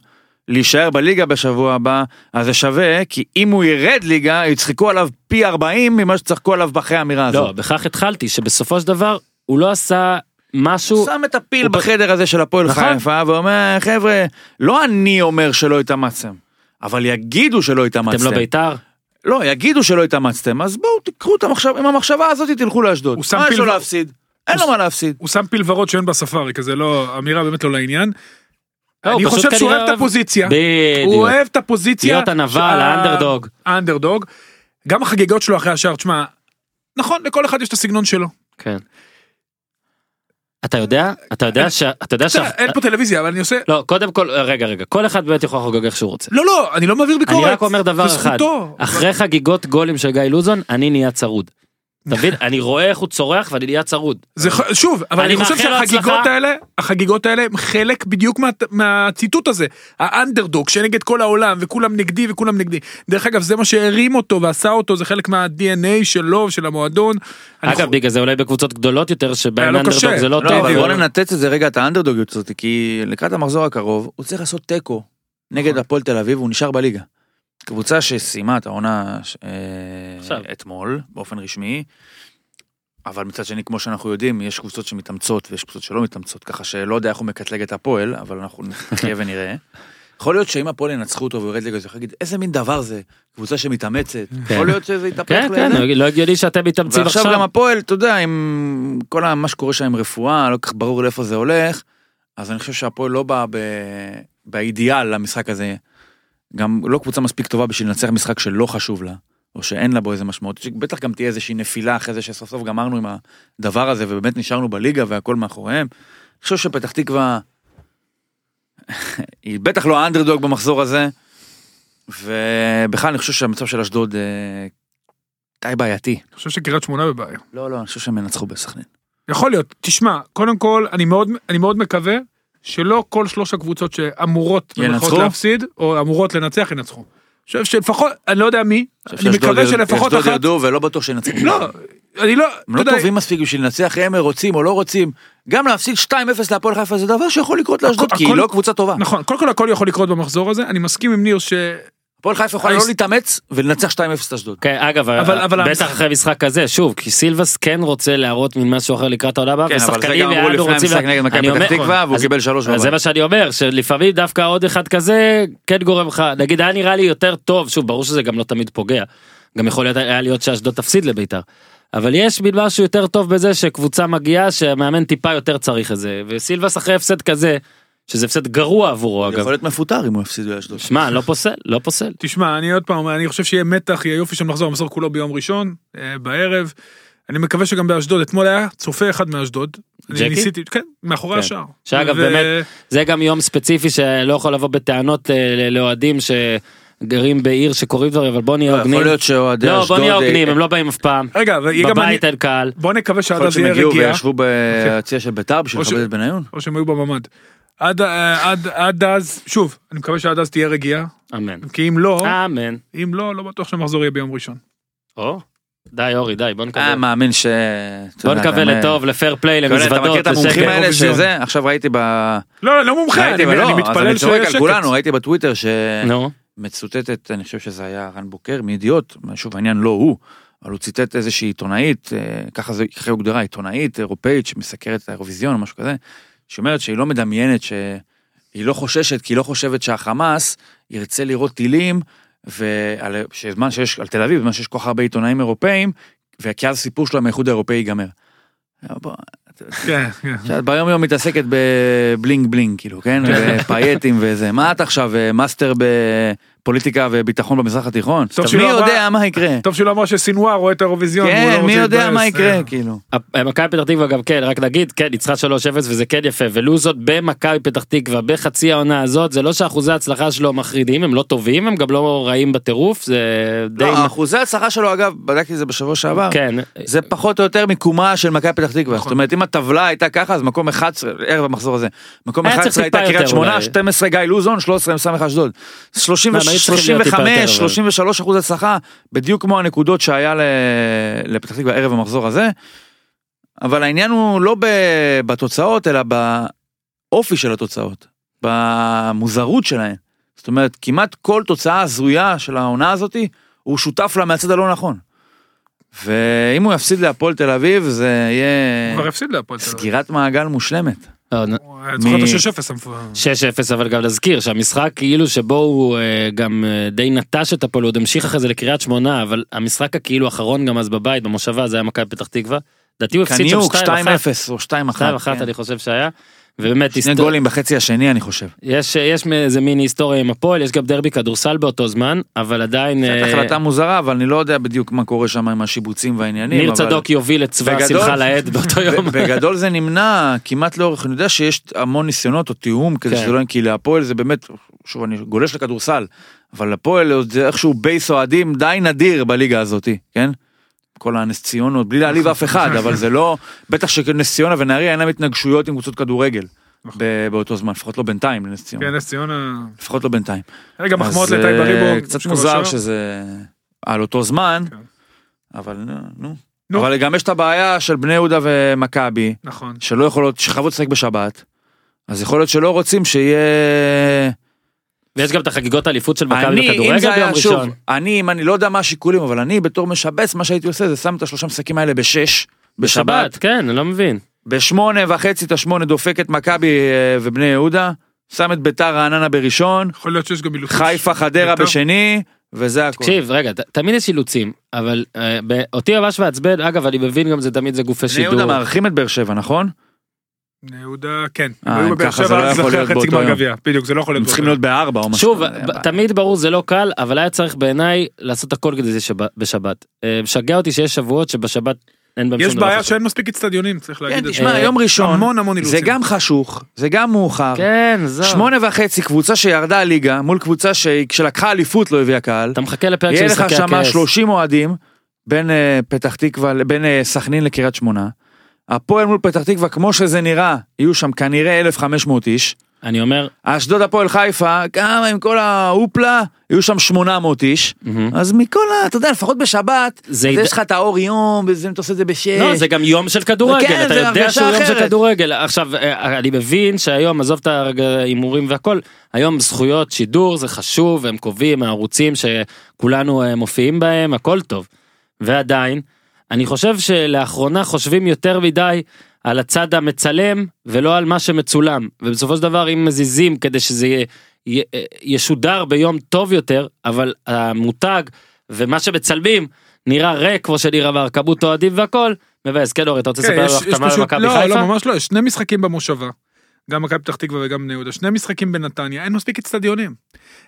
להישאר בליגה בשבוע הבא, אז זה שווה, כי אם הוא ירד ליגה, יצחקו עליו פי 40 ממה שצחקו עליו אחרי האמירה לא, הזאת. בכך התחלתי, שבסופו של דבר הוא לא עשה משהו, שם את הפיל הוא- בחדר הזה של הפועל נכון. חיפה ואומר חבר'ה לא אני אומר שלא התאמצתם אבל יגידו שלא התאמצתם. אתם לא בית"ר? לא יגידו שלא התאמצתם אז בואו תקחו את המחשב עם המחשבה הזאת תלכו לאשדוד. הוא שם מה יש לו להפסיד? אין לו מה להפסיד. הוא שם פיל ורוד שאין בספארי, כי זה לא, אמירה באמת לא לעניין. לא, הוא אני פשוט חושב שהוא כנראה אוהב את הפוזיציה. הוא בדיוק. אוהב את הפוזיציה. להיות הנבל, שה- האנדרדוג. האנדרדוג. גם החגיגות שלו אחרי השער, תשמע, נכון, לכל אחד יש את הסגנון שלו. כן. אתה יודע, אתה יודע ש... אתה יודע ש... בסדר, אין פה טלוויזיה, אבל אני עושה... לא, קודם כל, רגע, רגע, כל אחד באמת יכול לחגוג איך שהוא רוצה. לא, לא, אני לא מעביר ביקורת. אני רק אומר דבר אחד. אחרי חגיגות גולים של גיא לוזון, אני נהיה צרוד. אתה מבין? אני רואה איך הוא צורח ואני נהיה צרוד. זה שוב, אבל אני אני חושב שהחגיגות. האלה, החגיגות האלה הם חלק בדיוק מה- מהציטוט הזה. האנדרדוג שנגד כל העולם וכולם נגדי וכולם נגדי. דרך אגב זה מה שהרים אותו ועשה אותו זה חלק מה-DNA שלו של המועדון. אגב, חו- בגלל זה אולי בקבוצות גדולות יותר, שבהן לו אנדרדוג. זה לא לא, טוב. אבל בוא ננתץ את זה רגע את האנדרדוגיות הזאת כי לקראת המחזור הקרוב הוא צריך לעשות תיקו נגד הפועל תל אביב הוא נשאר בליגה. קבוצה שסיימה את העונה אה, עכשיו. אתמול באופן רשמי. אבל מצד שני כמו שאנחנו יודעים יש קבוצות שמתאמצות ויש קבוצות שלא מתאמצות ככה שלא יודע איך הוא מקטלג את הפועל אבל אנחנו נחיה ונראה. יכול להיות שאם הפועל ינצחו אותו ויורד ליגה, אז הוא להגיד איזה מין דבר זה, קבוצה שמתאמצת, כן. יכול להיות שזה יתהפך כן, כן, לזה. לא הגיוני שאתם מתאמצים ועכשיו עכשיו. גם הפועל, אתה יודע, עם כל מה שקורה שם עם רפואה, לא כל כך ברור לאיפה זה הולך, אז אני חושב שהפועל לא בא. באידיאל למשחק הזה. גם לא קבוצה מספיק טובה בשביל לנצח משחק שלא חשוב לה, או שאין לה בו איזה משמעות, בטח גם תהיה איזושהי נפילה אחרי זה שסוף סוף גמרנו עם הדבר הזה ובאמת נשארנו בליגה והכל מאחוריהם. אני חושב שפתח תקווה, [laughs] היא בטח לא האנדרדוג במחזור הזה, ובכלל אני חושב שהמצב של אשדוד אה, די בעייתי. אני חושב שקריית שמונה בבעיה. לא, לא, אני חושב שהם ינצחו בסכנין. יכול להיות, תשמע, קודם כל, אני מאוד, אני מאוד מקווה שלא כל שלוש הקבוצות שאמורות ינצחו? להפסיד, או אמורות לנצח, ינצחו. חושב שלפחות, אני לא יודע מי, אני מקווה שלפחות אשדוד אחת, ירדו ולא בטוח שינצחו. לא, אני לא, הם לא טובים מספיק בשביל לנצח, הם רוצים או לא רוצים. גם להפסיד 2-0 להפועל חיפה זה דבר שיכול לקרות לאשדוד, כי היא לא קבוצה טובה. נכון, קודם כל הכל יכול לקרות במחזור הזה, אני מסכים עם ניר ש... הפועל חיפה יכולה לא להתאמץ ולנצח 2-0 את אשדוד. כן, אגב, אבל- אבל בטח המשחק- אחרי משחק כזה, שוב, כי סילבס כן רוצה להראות מין משהו אחר לקראת העונה הבאה, כן, אבל זה ושחקנים גם אמרו לידו לפני רוצים... המשחק לה- נגד מכבי אני אומר- פתח תקווה, והוא אז- קיבל שלוש אז זה. מה שאני אומר, שלפעמים דווקא עוד אחד כזה כן גורם לך, נגיד היה נראה לי יותר טוב, שוב, ברור שזה גם לא תמיד פוגע. גם יכול להיות, היה להיות שאשדוד תפסיד לביתר. אבל יש מין משהו יותר טוב בזה שקבוצה מגיעה שהמאמן טיפה יותר צריך את זה, וסילבס אחרי הפסד כזה, שזה הפסד גרוע עבורו אגב. יכול להיות מפוטר אם הוא יפסיד לאשדוד. שמע, לא פוסל, לא פוסל. תשמע, אני עוד פעם, אומר, אני חושב שיהיה מתח, יהיה יופי שם לחזור, המחזור כולו ביום ראשון, אה, בערב. אני מקווה שגם באשדוד, אתמול היה צופה אחד מאשדוד. אני ג'קי? ניסיתי, כן, מאחורי כן. השער. שאגב, ו- באמת, זה גם יום ספציפי שלא יכול לבוא בטענות אה, לאוהדים שגרים בעיר שקוראים דברים, אבל בוא נהיה הוגנים. יכול להיות שאוהדי לא, אשדוד... בוא נהיה הוגנים, אה, הם לא באים אף פעם. רגע, בבית אין קהל. בוא נקווה שעד יכול להיות אז שהם יהיה הגיעו רגיעה, וישבו ביציע של ביתר בשביל או ש- לכבד את בניון. או שהם היו בממ"ד. עד, אה, עד, עד אז, שוב, אני מקווה שעד אז תהיה רגיעה, אמן. כי אם לא, אמן. אם לא, לא בטוח שהמחזור יהיה ביום ראשון. או, די אורי, די, בוא אה, נקווה. מאמין ש... בוא נקווה לטוב, לפייר פליי, יודע, אתה מכיר למזוודות, את המומחים. האלה. שזה, עכשיו ראיתי ב... לא, לא מומחה, אני, לא, אז מתפלל אני צוחק שיהיה על שקט. כולנו, ראיתי בטוויטר נו, שמצוטטת, אני חושב שזה היה רן בוקר מידיעות, שוב העניין לא הוא, אבל הוא ציטט איזושהי עיתונאית, אה, ככה זה, ככה הוגדרה, עיתונאית אירופאית שמסקרת את האירוויזיון או משהו כזה, שאומרת שהיא לא מדמיינת שהיא לא חוששת, כי היא לא חושבת שהחמאס ירצה לראות טילים, ושזמן שיש, על תל אביב, בזמן שיש כל כך הרבה עיתונאים אירופאים, וכי אז הסיפור שלו עם האיחוד האירופאי ייגמר. כן, כן. שאת ביום יום מתעסקת ב bling bling כאילו כן בפייטים וזה מה את עכשיו אה, מאסטר בפוליטיקה וביטחון במזרח התיכון טוב מי לא יודע מה יקרה טוב שהיא לא אמרה שסינואר רואה את האירוויזיון. והוא לא כן מי יודע מה יקרה. כאילו מכבי פתח תקווה גם כן, רק נגיד, כן, ניצחה 3-0 וזה כן יפה, ולו זאת במכבי פתח תקווה בחצי העונה הזאת, זה לא שאחוזי ההצלחה שלו מחרידים, הם לא טובים, הם גם לא רעים בטירוף, זה די... לא, אחוזי ההצלחה שלו אגב בדקתי את זה בשבוע שעבר כן, זה פחות או יותר מיקומה של מכבי פתח תקווה זאת אומרת אם הטבלה הייתה ככה אז מקום 11 ערב המחזור הזה מקום היה צריך 11 הייתה קריית שמונה אולי. 12 גיא לוזון 13 סמך אשדוד 30 מה, הם היו צריכים להיות טיפה יותר, 35 אבל- 33 אחוז הצלחה בדיוק כמו הנקודות שהיה ל- לפתח תקווה ערב המחזור הזה. אבל העניין הוא לא ב- בתוצאות אלא באופי של התוצאות במוזרות שלהן. זאת אומרת כמעט כל תוצאה הזויה של העונה הזאתי הוא שותף לה מהצד הלא נכון. ואם הוא יפסיד להפועל תל אביב זה הוא יהיה כבר הפסיד להפועל תל אביב. סגירת מעגל מושלמת. לא, נ- הוא היה זוכר את מ- ה-6-0 המפואר. 6-0 אבל גם נזכיר שהמשחק כאילו שבו הוא אה, גם אה, די נטש את הפועל, הוא עוד המשיך אחרי זה לקריית שמונה, אבל המשחק הכאילו האחרון גם אז בבית, במושבה, זה היה מכבי פתח תקווה. לדעתי הוא הפסיד שם קניוק 2-1, 2-0 או 2-1. 2-1 כן. אני חושב שהיה. ובאמת, שני היסטור- גולים בחצי השני אני חושב. יש יש איזה מיני היסטוריה עם הפועל, יש גם דרבי כדורסל באותו זמן, אבל עדיין קצת אה, החלטה מוזרה אבל אני לא יודע בדיוק מה קורה שם עם השיבוצים והעניינים. ניר אבל- צדוק יוביל את צבא בגדול- שמחה לאיד באותו יום. בגדול זה נמנע כמעט לאורך, אני יודע שיש המון ניסיונות או תיאום כזה כן. שזה לא, כי להפועל זה באמת, שוב אני גולש לכדורסל, אבל לפועל זה איכשהו בייס אוהדים די נדיר בליגה הזאתי, כן? כל הנס ציונות, בלי להעליב אף אחד, אבל זה לא, בטח שנס ציונה ונהריה אין להם התנגשויות עם קבוצות כדורגל. ב- באותו זמן, לפחות לא בינתיים לנס ציונה, כן, נס ציונה. לפחות לא בינתיים. רגע, מחמאות אז, לטייב אה, בריבו. קצת מוזר. שזה על אותו זמן, כן. אבל נו, נו. נו. אבל גם יש את הבעיה של בני יהודה ומכבי, נכון. שלא יכולות, שחייבות לשחק בשבת, אז יכול להיות שלא רוצים שיהיה... ויש גם את החגיגות האליפות של מכבי אני, אם בכדורגל זה ביום היה, שוב, ראשון. אני, אם אני לא יודע מה השיקולים, אבל אני בתור משבץ, מה שהייתי עושה זה שם את השלושה משחקים האלה בשש, בשבת, בשבת, כן, אני לא מבין. בשמונה וחצי את השמונה דופק את מכבי אה, ובני יהודה, שם את ביתר רעננה בראשון, יכול להיות שיש גם אילוצים. חיפה חדרה ביתר. בשני, וזה הכל. תקשיב, רגע, ת- תמיד יש אילוצים, אבל אה, ב- אותי ממש מעצבן, אגב, אני מבין גם זה תמיד זה גופי בני יהודה שידור. מארחים את באר שבע, נכון? בני יהודה, כן. אה, היו אם בבאר ככה זה שבע, לא אז יכול אחרי להיות חצי באותו גמר יום. גביע. בדיוק, זה לא יכול להיות. צריכים להיות בארבע או משהו. שוב, תמיד ברור זה לא קל, אבל היה צריך בעיניי לעשות הכל כדי זה שב- בשבת. אה, משגע אותי שיש שבועות שבשבת אין בהם יש בעיה חשוב. שאין מספיק אצטדיונים, צריך להגיד כן, את זה. תשמע, יום ראשון, המון המון אילוצים. זה גם חשוך, זה גם מאוחר. כן, זהו. שמונה וחצי, קבוצה שירדה ליגה, מול קבוצה שכשלקחה אליפות לא הביאה קהל. אתה מחכה לפרק של יהיה לך משחקי שם הכס. 30 אוהדים, בין אה, פתח תקווה, בין אה, סכנין לקריית שמונה. הפועל מול פתח תקווה, כמו שזה נראה, יהיו שם כנראה 1,500 איש. אני אומר, אשדוד הפועל חיפה, כמה עם כל ההופלה, היו שם 800 איש, מהמם. אז מכל ה... אתה יודע, לפחות בשבת, זה יד- יש לך את האור יום, וזה אתה עושה את זה בשש. לא, זה גם יום של כדורגל, כן, אתה יודע שהוא יום של. כדורגל. עכשיו, אה, אני מבין שהיום, עזוב את ההימורים והכל, היום זכויות שידור זה חשוב, הם קובעים, הערוצים שכולנו אה, מופיעים בהם, הכל טוב. ועדיין, אני חושב שלאחרונה חושבים יותר מדי על הצד המצלם ולא על מה שמצולם. ובסופו של דבר, אם מזיזים כדי שזה י- י- ישודר ביום טוב יותר, אבל המותג ומה שמצלמים נראה ריק כמו שנראה בהרכבות אוהדים והכל, מבאס. כן, אורי, אתה רוצה כן, לספר על החתמה במכבי לא, חיפה? לא, ממש לא, יש שני משחקים במושבה. גם מכבי פתח תקווה וגם בני יהודה, שני משחקים בנתניה, אין מספיק אצטדיונים.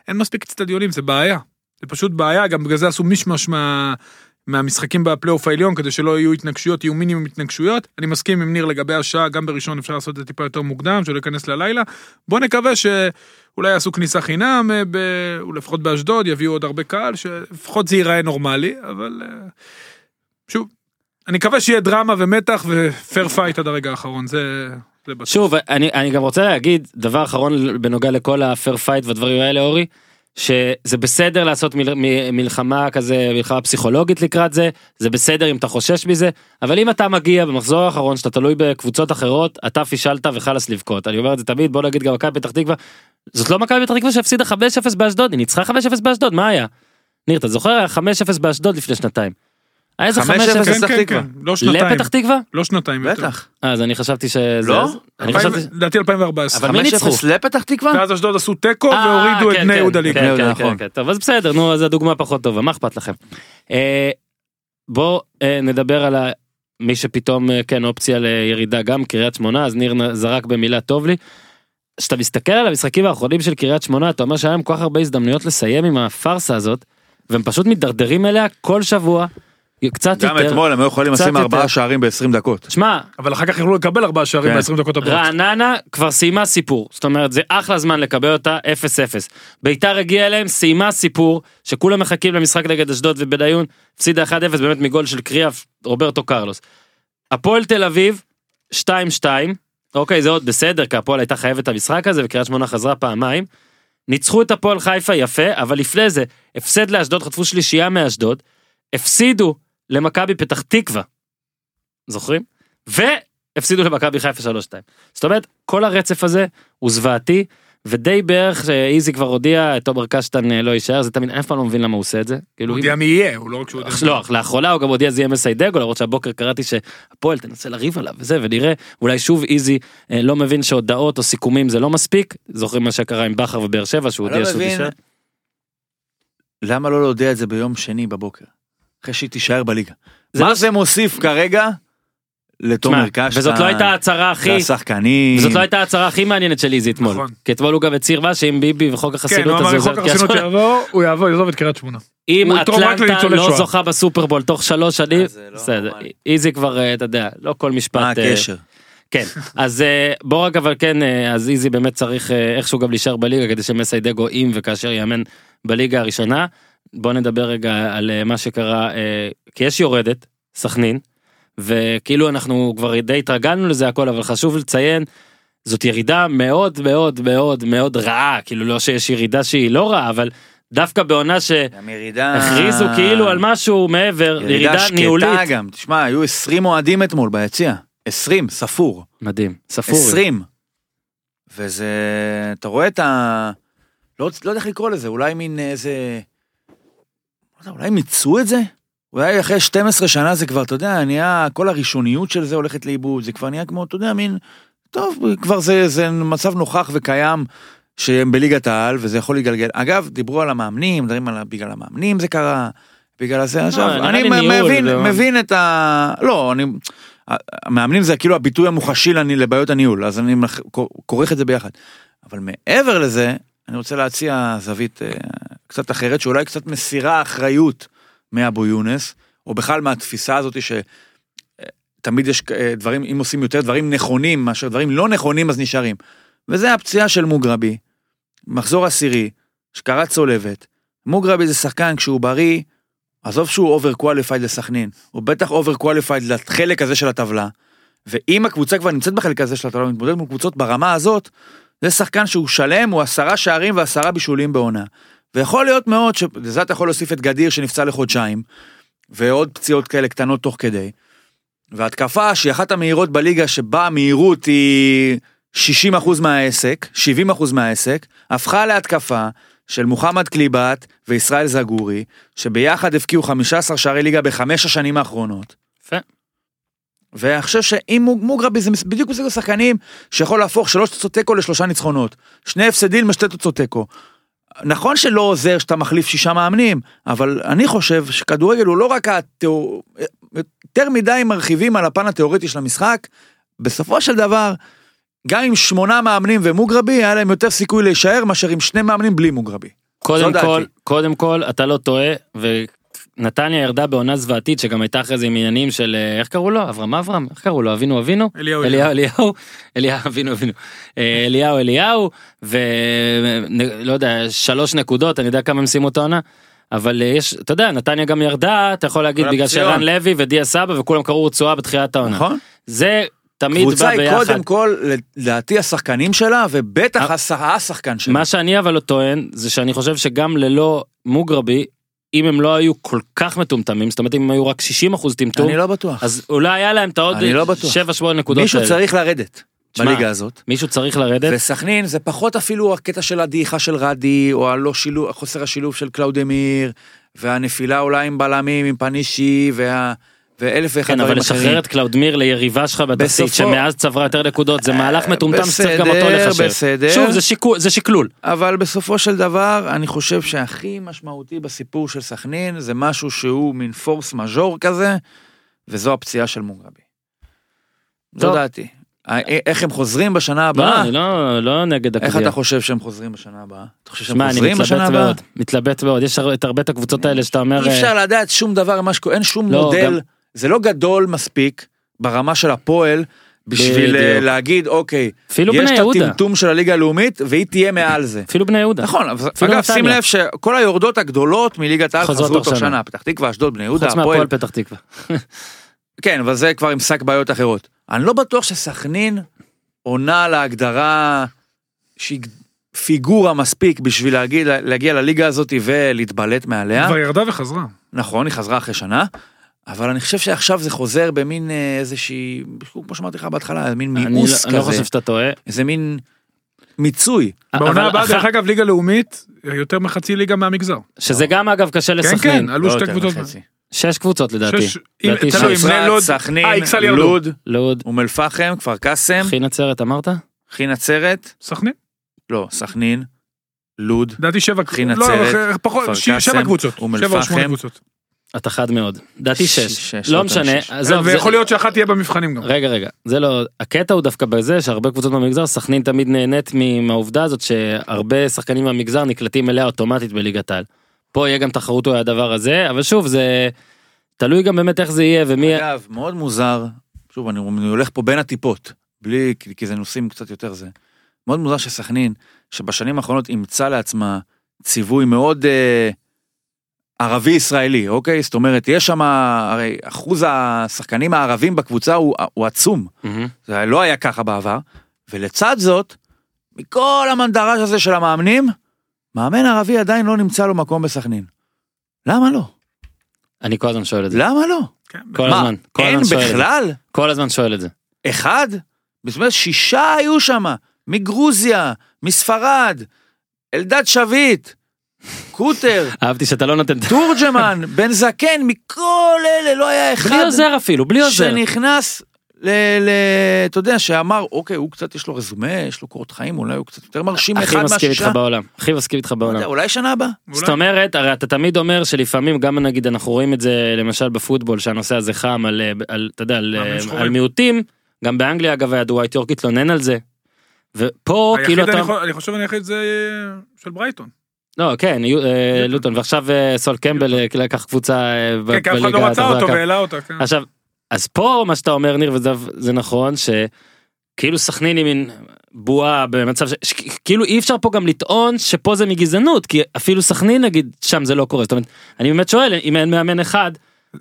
אין מספיק אצטדיונים, זה בעיה. זה פשוט בעיה, גם בגלל זה עשו מישמש מה... מהמשחקים בפלייאוף העליון, כדי שלא יהיו התנגשויות, יהיו מינימום התנגשויות. אני מסכים עם ניר לגבי השעה, גם בראשון אפשר לעשות את זה טיפה יותר מוקדם, שלא ייכנס ללילה. בוא נקווה שאולי יעשו כניסה חינם, אה, ב... לפחות באשדוד, יביאו עוד הרבה קהל, שלפחות זה ייראה נורמלי, אבל אה, שוב, אני מקווה שיהיה דרמה ומתח ו fair fight עד הרגע האחרון, זה... זה. שוב, אני, אני גם רוצה להגיד דבר אחרון בנוגע לכל ה fair fight והדברים האלה, אורי, שזה בסדר לעשות מל, מלחמה כזה, מלחמה פסיכולוגית לקראת זה, זה בסדר אם אתה חושש מזה, אבל אם אתה מגיע במחזור האחרון שאתה תלוי בקבוצות אחרות, אתה פישלת וחלאס לבכות. אני אומר את זה תמיד, בוא נגיד גם מכבי פתח תקווה, זאת לא מכבי פתח תקווה שהפסידה 5-0 באשדוד, היא ניצחה 5-0 באשדוד, מה היה? ניר, אתה זוכר? היה 5-0 באשדוד לפני שנתיים. היה איזה 5-0 5-0 כן, פתח כן, תקווה. כן, לא שנתיים. לפתח תקווה? לא שנתיים יותר. בטח. אז אני חשבתי שזה... לא? אני חשבתי... לדעתי 2014. אבל מי ניצחו? 5-0 לפתח תקווה? ואז אשדוד עשו תיקו אה, והורידו את כן, בני כן, יהודה כן, ליגה. כן, נכון. כן, כן, טוב אז בסדר נו אז הדוגמה פחות טובה מה אכפת לכם. אה, בוא אה, נדבר על ה- מי שפתאום אה, כן אופציה לירידה גם קריית שמונה אז ניר זרק במילה טוב לי. כשאתה מסתכל על המשחקים האחרונים של קריית שמונה אתה אומר שהיה להם כל כך הרבה הזדמנויות לסיים עם הפארסה הזאת והם פשוט מידרדרים אליה כל שבוע קצת גם יותר. אתמול הם היו יכולים לשים ארבעה. שערים ב-20 דקות. שמע אבל אחר כך יכלו לקבל ארבעה שערים כן. ב-20 דקות הבאות. רעננה כבר סיימה סיפור, זאת אומרת זה אחלה זמן לקבל אותה 0-0. ביתר הגיע אליהם, סיימה סיפור, שכולם מחכים למשחק נגד אשדוד ובניון, הפסידה 1-0 באמת מגול של קריאף, רוברטו קרלוס. הפועל תל אביב, 2-2, אוקיי זה עוד בסדר, כי הפועל הייתה חייבת את המשחק הזה וקריית שמונה חזרה פעמיים. ניצחו את הפועל חיפה יפה, אבל לפני זה, הפסד לאשדוד, חטפו שלישייה מאשדוד, הפסידו למכבי פתח תקווה, זוכרים? והפסידו למכבי חיפה 3-2. זאת אומרת, כל הרצף הזה הוא זוועתי, ודי בערך שאיזי כבר הודיע, תומר קשטן אה, לא יישאר, זה תמיד, אני אף פעם לא מבין למה הוא עושה את זה. כאילו, הוא יודע מי יהיה, הוא לא רק שהוא יודע. לא, לאחרונה הוא גם הודיע זה יהיה מסיידגו, למרות שהבוקר קראתי שהפועל תנסה לריב עליו וזה, ונראה, אולי שוב איזי אה, לא מבין שהודעות או סיכומים זה לא מספיק, זוכרים מה שקרה עם בכר ובאר שבע, שהוא הודיע לא שהוא תישאר. למה לא להודיע את זה ביום שני בבוקר? אחרי שהיא תישאר בליגה. זה מה לא- זה מוסיף כרגע לתומר קשטן? וזאת לא הייתה ההצהרה הכי, והשחקנים. וזאת לא הייתה ההצהרה הכי מעניינת של איזי אתמול, נכון. כי אתמול הוא גם הצהיר מה שאם ביבי וחוק כן, החסינות הוא אמר הזה, אם חוק החסינות יעבור, הוא יעבור, יעזוב את קריית שמונה. אם הוא אטלנטה לא. זוכה בסופרבול תוך שלוש שנים, אה, זה לא בסדר. איזי כבר, אה, אתה יודע, לא כל משפט. מה אה, הקשר? כן, אז אה, בוא רק אבל כן, אז איזי באמת צריך איכשהו גם להישאר בליגה כדי שמסיידגו אם וכאשר יאמן בליגה הראשונה. בוא נדבר רגע על אה, מה שקרה, אה, כי יש יורדת, סכנין, וכאילו אנחנו כבר די התרגלנו לזה הכל, אבל חשוב לציין, זאת ירידה מאוד מאוד מאוד מאוד רעה, כאילו לא שיש ירידה שהיא לא רעה, אבל דווקא בעונה גם ירידה... שהכריזו כאילו על משהו מעבר, ירידה ירידה שקטה ניהולית. גם. תשמע, היו 20 אוהדים אתמול ביציע. 20, ספור. מדהים, ספורי. 20. וזה... אתה רואה את ה... לא, לא יודע איך לקרוא לזה, אולי מין איזה... אולי מיצו את זה? אולי אחרי 12 שנה זה כבר, אתה יודע, נהיה, כל הראשוניות של זה הולכת לאיבוד, זה כבר נהיה כמו, אתה יודע, מין, טוב, כבר זה, זה מצב נוכח וקיים שהם בליגת העל, וזה יכול להתגלגל. אגב, דיברו על המאמנים, מדברים על בגלל המאמנים זה קרה, בגלל הזה, עכשיו, נראה אני ניהול, מבין, זה- מבין את ה... לא, אני... המאמנים זה כאילו הביטוי המוחשי לבעיות הניהול, אז אני כורך את זה ביחד. אבל מעבר לזה, אני רוצה להציע זווית אה, קצת אחרת, שאולי קצת מסירה אחריות מאבו יונס, או בכלל מהתפיסה הזאת שתמיד יש אה, דברים, אם עושים יותר דברים נכונים מאשר דברים לא נכונים, אז נשארים. וזה הפציעה של מוגרבי, מחזור עשירי, שקרה צולבת. מוגרבי זה שחקן כשהוא בריא, עזוב שהוא overqualified לסכנין, הוא בטח overqualified לחלק הזה של הטבלה. ואם הקבוצה כבר נמצאת בחלק הזה של הטבלה, מתמודדת מול קבוצות ברמה הזאת, זה שחקן שהוא שלם, הוא עשרה שערים ועשרה בישולים בעונה. ויכול להיות מאוד שלזה אתה יכול להוסיף את גדיר שנפצע לחודשיים, ועוד פציעות כאלה קטנות תוך כדי. והתקפה שהיא אחת המהירות בליגה שבה המהירות היא 60% מהעסק, 70% מהעסק, הפכה להתקפה של מוחמד קליבת וישראל זגורי, שביחד הבקיעו 15 שערי ליגה בחמש השנים האחרונות. יפה. ואני חושב שאם מוג- מוגרבי זה בדיוק מסוג השחקנים שיכול להפוך שלוש תוצאות תיקו לשלושה ניצחונות. שני הפסדים לשתי תוצאות תיקו. נכון שלא עוזר שאתה מחליף שישה מאמנים, אבל אני חושב שכדורגל הוא לא רק התיאור... יותר מדי מרחיבים על הפן התיאורטי של המשחק, בסופו של דבר, גם עם שמונה מאמנים ומוגרבי, היה להם יותר סיכוי להישאר מאשר עם שני מאמנים בלי מוגרבי. קודם כל, דעתי. קודם כל, אתה לא טועה, ונתניה ירדה בעונה זוועתית, שגם הייתה אחרי זה עם עניינים של, אה, איך קראו לו? אברהם אברהם? איך קראו לו? אבינו אבינו? אליהו אליהו אליהו, אליהו אבינו אבינו, אה, אליהו אליהו, ולא יודע, שלוש נקודות, אני יודע כמה הם סיימו את העונה. אבל אה, יש, אתה יודע, נתניה גם ירדה, אתה יכול להגיד בגלל. שערן לוי ודיה סבא וכולם קראו רצועה בתחילת העונה. נכון? זה תמיד קבוצה בא היא ביחד. קודם כל, לדעתי השחקנים שלה, ובטח הש- השחקן שלה. מה שאני אבל לא טוען זה שאני חושב שגם ללא מוגרבי אם הם לא היו כל כך מטומטמים זאת אומרת אם הם היו רק 60 אחוז טמטום אני לא בטוח. אז אולי היה להם את העוד אני לא בטוח. 7-8 נקודות מישהו האלה. צריך לרדת בליגה הזאת. מישהו צריך לרדת וסכנין זה פחות אפילו הקטע של הדעיכה של רדי, או הלא שילוב, חוסר השילוב של קלאודמיר, והנפילה אולי עם בלמים, עם פנישי, וה... ואלף ואחד כן אבל דברים לשחרר אחרים. את קלאודמיר ליריבה שלך בתחתית שמאז צברה יותר נקודות זה מהלך מטומטם שצריך גם אותו בסדר, לחשב. בסדר. שוב זה שיקול זה שקלול. אבל בסופו של דבר, אני חושב שהכי משמעותי בסיפור של סכנין, זה משהו שהוא מין force majeure כזה, וזו הפציעה של מוגרבי. זו. דעתי. ה- איך הם חוזרים בשנה לא, הבאה? אני לא לא נגד איך הקביעה. אתה חושב שהם חוזרים בשנה הבאה? אתה חושב שהם חוזרים בשנה הבאה? מתלבט מאוד, יש את הרבה את הקבוצות האלה שאתה אומר, אי אה, אפשר לדעת שום דבר אין שום לא, מודל, זה לא גדול מספיק ברמה של הפועל, בשביל אה, בדיוק. להגיד אוקיי, אפילו יש בני את יהודה, הטמטום של הליגה הלאומית והיא תהיה מעל זה. אפילו בני יהודה, נכון, אגב נתניה. שים לב שכל היורדות הגדולות מליגת העל חזרו תוך שנה. פתח תקווה, אשדוד, בני יהודה, חוץ הפועל, מהפועל פתח תקווה. [laughs] כן, אבל זה כבר עם שק בעיות אחרות. אני לא בטוח שסכנין עונה להגדרה שהיא פיגורה מספיק בשביל להגיד, להגיע לליגה הזאת ולהתבלט מעליה. כבר ירדה וחזרה. נכון, היא חזרה אחרי שנה, אבל אני חושב שעכשיו זה חוזר במין אה, איזושהי, כמו שאמרתי לך בהתחלה, מין מיאוס לא- אני לא כזה, חושב שאתה טועה. איזה מין מיצוי. בעונה הבאה, דרך אגב, ליגה לאומית, יותר מחצי ליגה מהמגזר. שזה גם אגב קשה כן, לסכנין. כן, עלו לא שתי קבוצות. שש קבוצות לדעתי. שש- אם- לדעתי שש. סכנין, אה. לוד, לוד, אום אל פחם, כפר קאסם, אחי נצרת אמרת? אחי נצרת, סכנין, לא, סכנין, לוד, לדעתי שבע קבוצות. לא, נצרת, כפר קאסם. אום אל אתה חד מאוד. לדעתי ש- שש. שש, לא לא משנה. ויכול להיות שאחת תהיה במבחנים גם. רגע רגע זה לא הקטע הוא דווקא בזה שהרבה קבוצות במגזר סכנין תמיד נהנית מהעובדה הזאת שהרבה שחקנים מהמגזר נקלטים אליה אוטומטית בליגת העל. פה יהיה גם תחרות על הדבר הזה אבל שוב זה תלוי גם באמת איך זה יהיה ומי אגב, מאוד מוזר, שוב, אני, הולך פה בין הטיפות, בלי, כי, כי זה נושאים קצת יותר זה. מאוד מוזר שסכנין, שבשנים האחרונות אימצה לעצמה ציווי מאוד אה, ערבי-ישראלי, אוקיי? זאת אומרת, יש שם, הרי אחוז השחקנים הערבים בקבוצה הוא, הוא עצום. מהמם. זה לא היה ככה בעבר, ולצד זאת, מכל המנדרש הזה של המאמנים, מאמן ערבי עדיין לא נמצא לו מקום בסכנין. למה לא? אני כל הזמן שואל את זה למה לא? כן, כל מה, הזמן כל אין הזמן שואל את זה בכלל? כל הזמן שואל את זה. אחד? זאת אומרת, שישה היו שם, מגרוזיה, מספרד, אלדד שביט, קוטר, אהבתי שאתה לא נותן תורג'מן, [laughs] בן זקן, מכל אלה לא היה אחד בלי עוזר אפילו בלי עוזר. שנכנס ל... ל... אתה יודע, שאמר, אוקיי, הוא קצת, יש לו רזומה, יש לו קורות חיים, אולי הוא קצת יותר מרשים הכי מסכים. איתך בעולם הכי מסכים איתך בעולם. אולי שנה הבאה. זאת אומרת הרי אתה תמיד אומר שלפעמים גם נגיד אנחנו רואים את זה למשל בפוטבול שהנושא הזה חם על, על אתה יודע על. על מיעוטים גם באנגליה אגב היה דווייט יורק התלונן על זה. ופה כאילו אני אתה אני חושב אני היחיד זה אה, של ברייטון. לא כן אה, לוטון ועכשיו אה, סול קמבל אה, לקח קבוצה בליגה. עכשיו אז פה מה שאתה אומר ניר וזה זה נכון שכאילו סכנין היא מין בועה במצב ש... ש... כאילו אי אפשר פה גם לטעון שפה זה מגזענות כי אפילו סכנין נגיד שם זה לא קורה. זאת אומרת אני באמת שואל אם אין מאמן אחד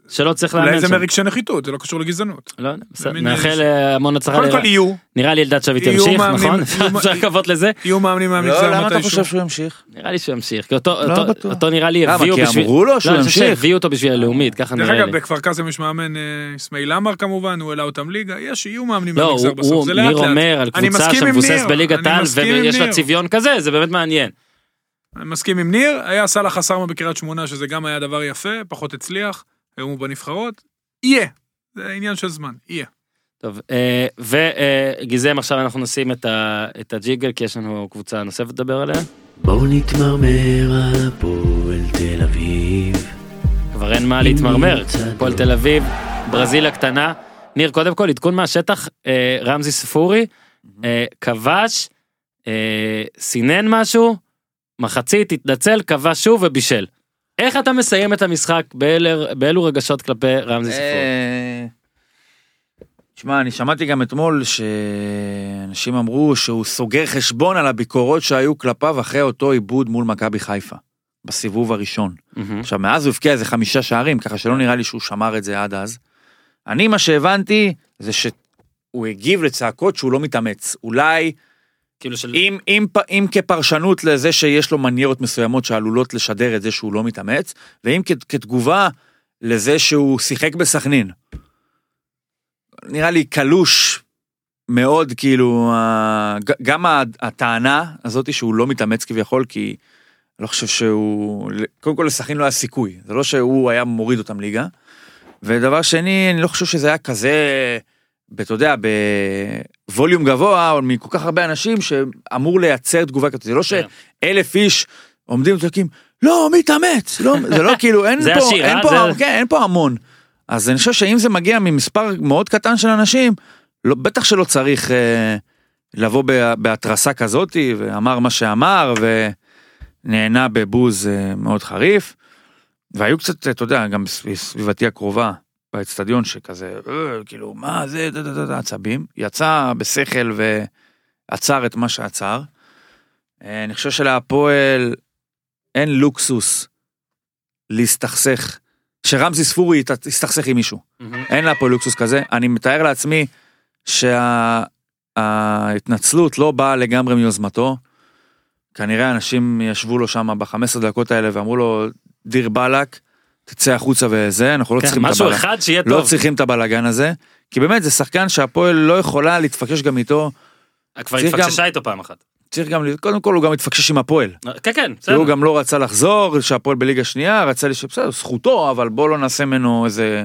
שלא צריך לאמן אולי זה שם. מרגשי נחיתות, זה לא קשור לגזענות. לא בסדר, נאחל אה, המון הצלחה. קודם כל יהיו, נראה לי אלדד שביט ימשיך, נכון? [laughs] אפשר לקוות לזה? יהיו מאמנים מהמגזר לא, למה אתה מתישהו. חושב שהוא ימשיך? נראה לי שהוא ימשיך, כי אותו, לא בטוח. אותו נראה לי למה? הביאו כי בשביל... אמרו לו שהוא לא, אני חושב ימשיך. שהביאו אותו בשביל הלאומית, ככה דרך נראה לי. אגב, בכפר קאסם יש מאמן אה, אסמאעיל עמר כמובן, הוא העלה אותם ליגה, יש, יהיו מאמנים לא, מהמגזר בסוף, זה לאט ניר לאט. אומר על קבוצה שמבוססת ניר, בליגת העל ויש לה ניר. צביון כזה, זה באמת מעניין. אני מסכים עם ניר, היה סאלח חסרמה בקריית שמונה, שזה גם היה דבר יפה, פחות הצליח, היום הוא בנבחרות, יהיה, זה עניין של זמן, יהיה. טוב, אה, וגיזם עכשיו אנחנו נשים את, ה, את הג'יגל, כי יש לנו קבוצה נוספת לדבר עליה. בואו נתמרמר על הפועל תל אביב. כבר אין מה להתמרמר, הפועל תל אביב, ברזיל הקטנה. ניר, קודם כל, עדכון מהשטח, אה, רמזי ספורי, אה, כבש, אה, סינן משהו, מחצית, התנצל, כבש שוב ובישל. איך אתה מסיים את המשחק, באלר- באילו רגשות כלפי רמזי ספורי? אה, תשמע, אני שמעתי גם אתמול שאנשים אמרו שהוא סוגר חשבון על הביקורות שהיו כלפיו אחרי אותו עיבוד מול מכבי חיפה, בסיבוב הראשון. מהמם. עכשיו, מאז הוא הבקיע איזה חמישה שערים, ככה שלא נראה לי שהוא שמר את זה עד אז. אני, מה שהבנתי, זה שהוא הגיב לצעקות שהוא לא מתאמץ. אולי, כאילו של... אם, אם, אם כפרשנות לזה שיש לו מניירות מסוימות שעלולות לשדר את זה שהוא לא מתאמץ, ואם כ, כתגובה לזה שהוא שיחק בסכנין. נראה לי קלוש מאוד, כאילו, גם הטענה הזאת שהוא לא מתאמץ כביכול, כי אני לא חושב שהוא, קודם כל לסכנין לא היה סיכוי, זה לא שהוא היה מוריד אותם ליגה. ודבר שני, אני לא חושב שזה היה כזה, אתה יודע, בווליום גבוה, או מכל כך הרבה אנשים שאמור לייצר תגובה כזאת, זה לא כן. שאלף איש עומדים וצועקים, לא, מתאמץ, לא, זה לא כאילו, אין [laughs] פה, השיר, אין אה? פה, זה- כן, אין פה המון. אז אני חושב שאם זה מגיע ממספר מאוד קטן של אנשים, לא, בטח שלא צריך אה, לבוא בהתרסה כזאתי, ואמר מה שאמר, ונהנה בבוז אה, מאוד חריף. והיו קצת, אתה יודע, גם סביב- סביבתי הקרובה, באצטדיון, שכזה, אה, כאילו, מה זה, דה, דה, דה, עצבים. יצא בשכל ועצר את מה שעצר. אה, אני חושב שלהפועל אין לוקסוס להסתכסך, שרמזי ספורי יסתכסך עם מישהו. מהמם. אין לה פה לוקסוס כזה. אני מתאר לעצמי שההתנצלות לא באה לגמרי מיוזמתו. כנראה אנשים ישבו לו שם ב-15 דקות האלה ואמרו לו, דיר באלק, תצא החוצה וזה, אנחנו לא כן, צריכים את משהו הבלאגן. אחד שיהיה לא טוב. צריכים את הבלאגן הזה, כי באמת זה שחקן שהפועל לא יכולה להתפקש גם איתו, כבר צריך התפקששה איתו פעם אחת. צריך גם, קודם כל הוא גם התפקשש עם הפועל. כן, כן, כי בסדר. הוא גם לא רצה לחזור, שהפועל בליגה שנייה, רצה לש... בסדר, זכותו, אבל בוא לא נעשה ממנו איזה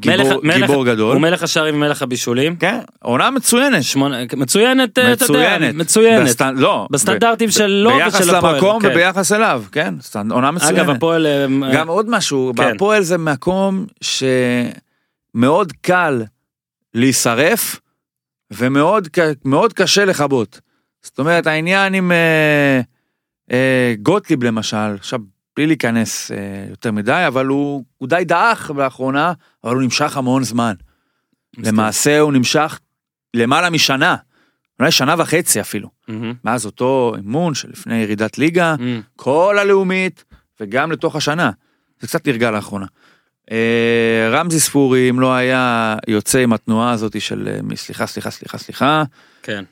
גיבור, מלך- מלך- גדול. הוא מלך השערים ומלך הבישולים. כן, עונה מצוינת. שמונה, מצוינת, אה, אתה יודע, מצוינת. מצוינת. לא. בסטנדרטים ב- שלו ביחס ושל הפועל, למקום כן. וביחס אליו, כן, סטנ- עונה מצוינת. אגב, הפועל... אה, גם עוד משהו, כן. בהפועל זה מקום שמאוד קל להישרף ומאוד מאוד קשה לכבות. זאת אומרת העניין עם אה, אה, גוטליב למשל, עכשיו בלי להיכנס אה, יותר מדי, אבל הוא, הוא די דעך לאחרונה, אבל הוא נמשך המון זמן. למעשה הוא נמשך למעלה משנה, אולי שנה וחצי אפילו. מהמם, מאז אותו אימון שלפני ירידת ליגה, מהמם. כל הלאומית וגם לתוך השנה. זה קצת נרגע לאחרונה. אה, רמזי ספורי אם לא היה יוצא עם התנועה הזאת של אה, סליחה סליחה סליחה סליחה. כן.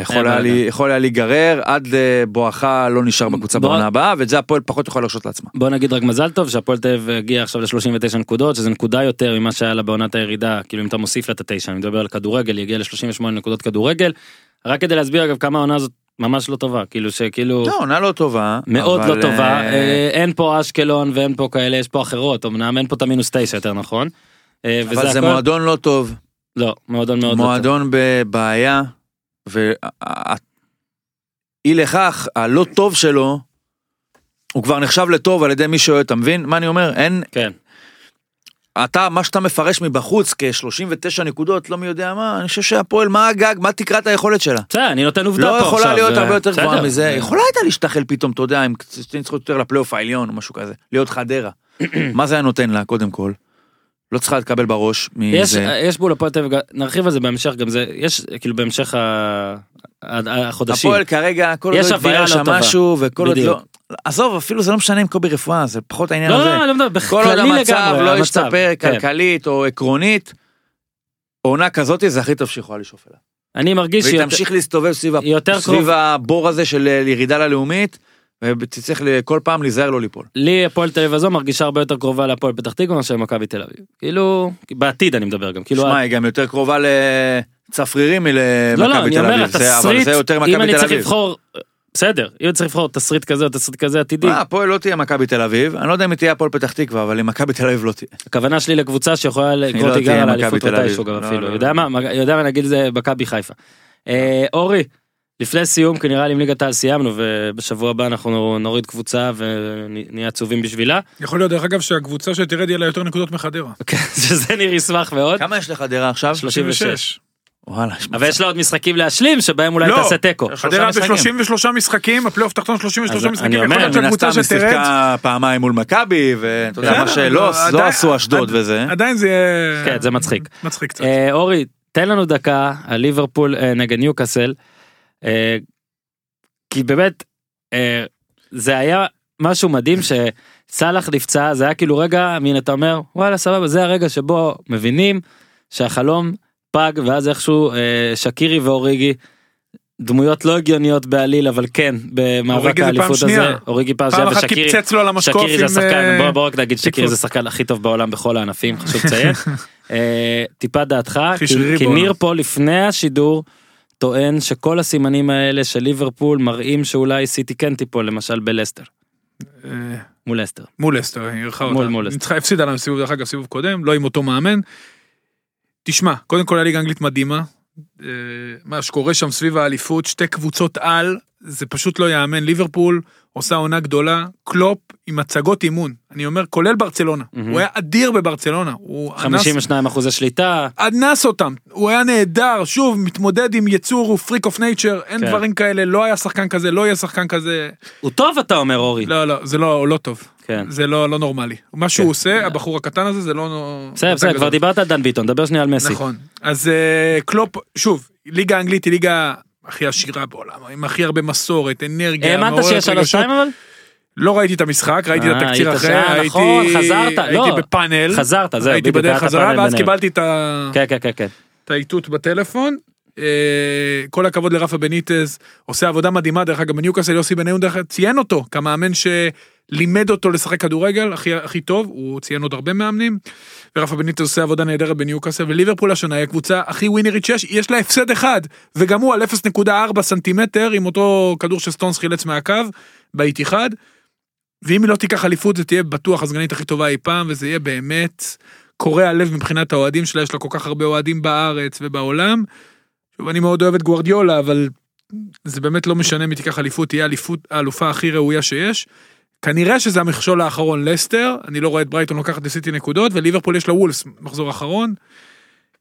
יכול היה, לי, יכול היה להיגרר עד אה, בואכה לא נשאר בקבוצה בוא- בעונה הבאה ואת זה הפועל פחות יכול להרשות לעצמה. בוא נגיד רק מזל טוב שהפועל תל אביב הגיע עכשיו ל-39 נקודות שזה נקודה יותר ממה שהיה לה בעונת הירידה כאילו אם אתה מוסיף לה את התשע אני מדבר על כדורגל היא הגיעה ל-38 נקודות כדורגל. רק כדי להסביר אגב כמה העונה הזאת ממש לא טובה כאילו שכאילו לא, עונה לא טובה. מאוד אבל, לא טובה אה, אה, אין פה אשקלון ואין פה כאלה יש פה אחרות אמנם אין פה את המינוס תשע יותר נכון. אבל זה הכל מועדון לא טוב. לא מועדון מאוד לא טוב. מועדון בבעיה, ואי לכך, הלא טוב שלו, הוא כבר נחשב לטוב על ידי מי שאוהב, אתה מבין? מה אני אומר? אין, כן אתה, מה שאתה מפרש מבחוץ כ-39 נקודות, לא מי יודע מה, אני חושב שהפועל, מה הגג, מה תקרת היכולת שלה? בסדר אני נותן עובדה לא פה יכולה עכשיו, להיות אה, הרבה יותר. גבוהה מזה, יכולה הייתה להשתחל פתאום, אתה יודע, עם שתי יותר לפלייאוף העליון או משהו כזה, להיות חדרה. [clears throat] מה זה היה נותן לה, קודם כל? לא צריכה לקבל בראש יש מזה. יש בול הפועל תל אביב נרחיב על זה בהמשך גם זה יש כאילו בהמשך ה- החודשים. הפועל כרגע, כל עוד יש לא יתבהר לא שם. משהו, וכל עוד. לא... עזוב, אפילו זה לא משנה אם קובי רפואה, זה פחות העניין לא, הזה. לא, אני לא מדבר, כל עוד המצב לא המצב, ישתפר כן. כלכלית או עקרונית, עונה כזאת זה הכי טוב שיכולה לשאוף אליה. אני מרגיש והיא תמשיך להסתובב סביב הבור הזה של אה, ירידה ללאומית, ותצטרך כל פעם להיזהר לא ליפול. לי הפועל תל אביב הזו מרגישה הרבה יותר קרובה להפועל פתח תקווה מאשר מכבי תל אביב. כאילו, בעתיד אני מדבר גם, כאילו, שמע, היא גם יותר קרובה לצפרירים לא, לא, מלמכבי אני תל אומר, אביב, זה- אבל התסריט, זה יותר אם אני צריך. לבחור, בסדר, אם אני צריך לבחור תסריט כזה או תסריט כזה עתידי, מה, הפועל לא תהיה מכבי תל אביב, אני לא יודע אם היא תהיה הפועל פתח תקווה, אבל אם מכבי תל אביב לא תהיה. הכוונה שלי לקבוצה שיכולה לקרוא לא תיגר על האליפות. מתישהו גם לא, אפילו, לא, יודע לא. מה, יודע מה נגיד זה מכבי חיפה. אה, אורי, לפני סיום, כי נראה לי עם ליגת העל סיימנו, ובשבוע הבא אנחנו נוריד קבוצה ונהיה עצובים בשבילה, יכול להיות, דרך אגב, שהקבוצה שתרד יהיה לה יותר נקודות מחדרה. כן, [laughs] שזה ניר ישמח מאוד, כמה יש לחדרה עכשיו? 36. וואלה, אבל יש לה עוד משחקים להשלים, שבהם אולי לא. תעשה תיקו. חדרה משחקים. ב-33 משחקים, הפלייאוף תחתון 33 אז משחקים, אני אומר, מן הסתם היא שיחקה פעמיים מול מכבי, ואתה יודע, בסדר, מה שלא לא, לא עשו אשדוד וזה. עדיין זה יהיה... כן, זה מצחיק. מצחיק קצת. אה, אורי, תן לנו דקה על ליברפול אה, נגד ניוקאסל. אה, כי באמת, אה, זה היה משהו מדהים שסאלח נפצע, זה היה כאילו רגע, מין אתה אומר, וואלה סבבה, זה הרגע שבו מבינים שהחלום פג, ואז איכשהו אה, שקירי ואוריגי, דמויות לא הגיוניות בעליל, אבל כן, במאבק האליפות הזה. אוריגי פעם שנייה, ושקירי, שקירי זה. השחקן, אה, בוא, בוא רק נגיד שקירי. זה השחקן הכי טוב בעולם בכל הענפים, חשוב לציין. [laughs] טיפה דעתך, כי-. ניר פה לפני השידור טוען שכל הסימנים האלה של ליברפול מראים שאולי סיטי כן תיפול למשל בלסטר, אה, מול לסטר. מול לסטר, היא אירחה אותה. מול לסטר. ניצחה, הפסידה לנו סיבוב, דרך אגב, סיבוב קודם, לא עם אותו מאמן. תשמע, קודם כל הליגה האנגלית מדהימה. אה, מה שקורה שם סביב האליפות, שתי קבוצות על, זה פשוט לא יאמן. ליברפול עושה עונה גדולה, קלופ עם הצגות אימון. אני אומר, כולל ברצלונה. מהמם. הוא היה אדיר בברצלונה. הוא אנס 52 אחוזי שליטה, אנס אותם, הוא היה נהדר, שוב, מתמודד עם יצור, הוא freak of nature, אין כן. דברים כאלה, לא היה שחקן כזה, לא יהיה שחקן כזה, הוא טוב אתה אומר אורי. לא, לא, זה לא, לא טוב, כן. זה לא, לא נורמלי. מה שהוא עושה, הבחור הקטן הזה, זה לא... בסדר, בסדר, כבר. דיברת על דן ביטון, דבר שנייה על מסי. נכון. אז אה, קלופ, שוב, ליגה האנגלית היא ליגה הכי עשירה בעולם, עם הכי הרבה מסורת, אנרגיה, האמנת שיש שלוש רגשות. שתיים אבל? לא ראיתי את המשחק, ראיתי את אה, התקציר אחרי, הייתי, נכון, חזרת, הייתי לא, בפאנל, חזרת, זהו, הייתי בדרך חזרה, ואז. קיבלתי. כן, כן, כן, כן. את האיתות בטלפון. אה, כל הכבוד לרפה בניטז, עושה עבודה מדהימה, דרך אגב, בניוקאסל יוסי בניון דרך אגב ציין אותו כמאמן שלימד אותו לשחק כדורגל הכי, הכי טוב, הוא ציין עוד הרבה מאמנים, ורפה בניטז עושה עבודה נהדרת בניוקאסל, וליברפול השנה היא הקבוצה הכי ווינרית שיש, יש לה הפסד אחד, וגם הוא על 0.4 סנטימטר עם אותו כדור שסטונס חילץ מהקו, באיתיחד, ואם היא לא תיקח אליפות זה תהיה בטוח הסגנית הכי טובה אי פעם, וזה יהיה באמת קורע לב מבחינת האוהדים שלה, יש לה כל כך הרבה אוהדים בארץ ובעולם. שוב, אני מאוד אוהב את גוורדיולה, אבל זה באמת לא משנה היא תיקח אליפות, תהיה אליפות, האלופה הכי ראויה שיש. כנראה שזה המכשול האחרון לסטר, אני לא רואה את ברייטון לוקחת לסיטי נקודות, וליברפול יש לה וולס מחזור אחרון.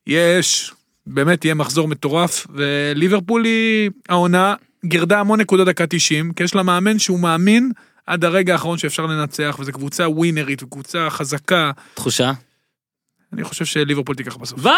יש, באמת יהיה מחזור מטורף, וליברפול היא העונה, גירדה המון נקודות דקה 90, כי יש לה מאמן שהוא מאמין עד הרגע האחרון שאפשר לנצח, וזו קבוצה ווינרית, וקבוצה חזקה. תחושה? אני חושב שליברפול תיקח בסוף. וואי,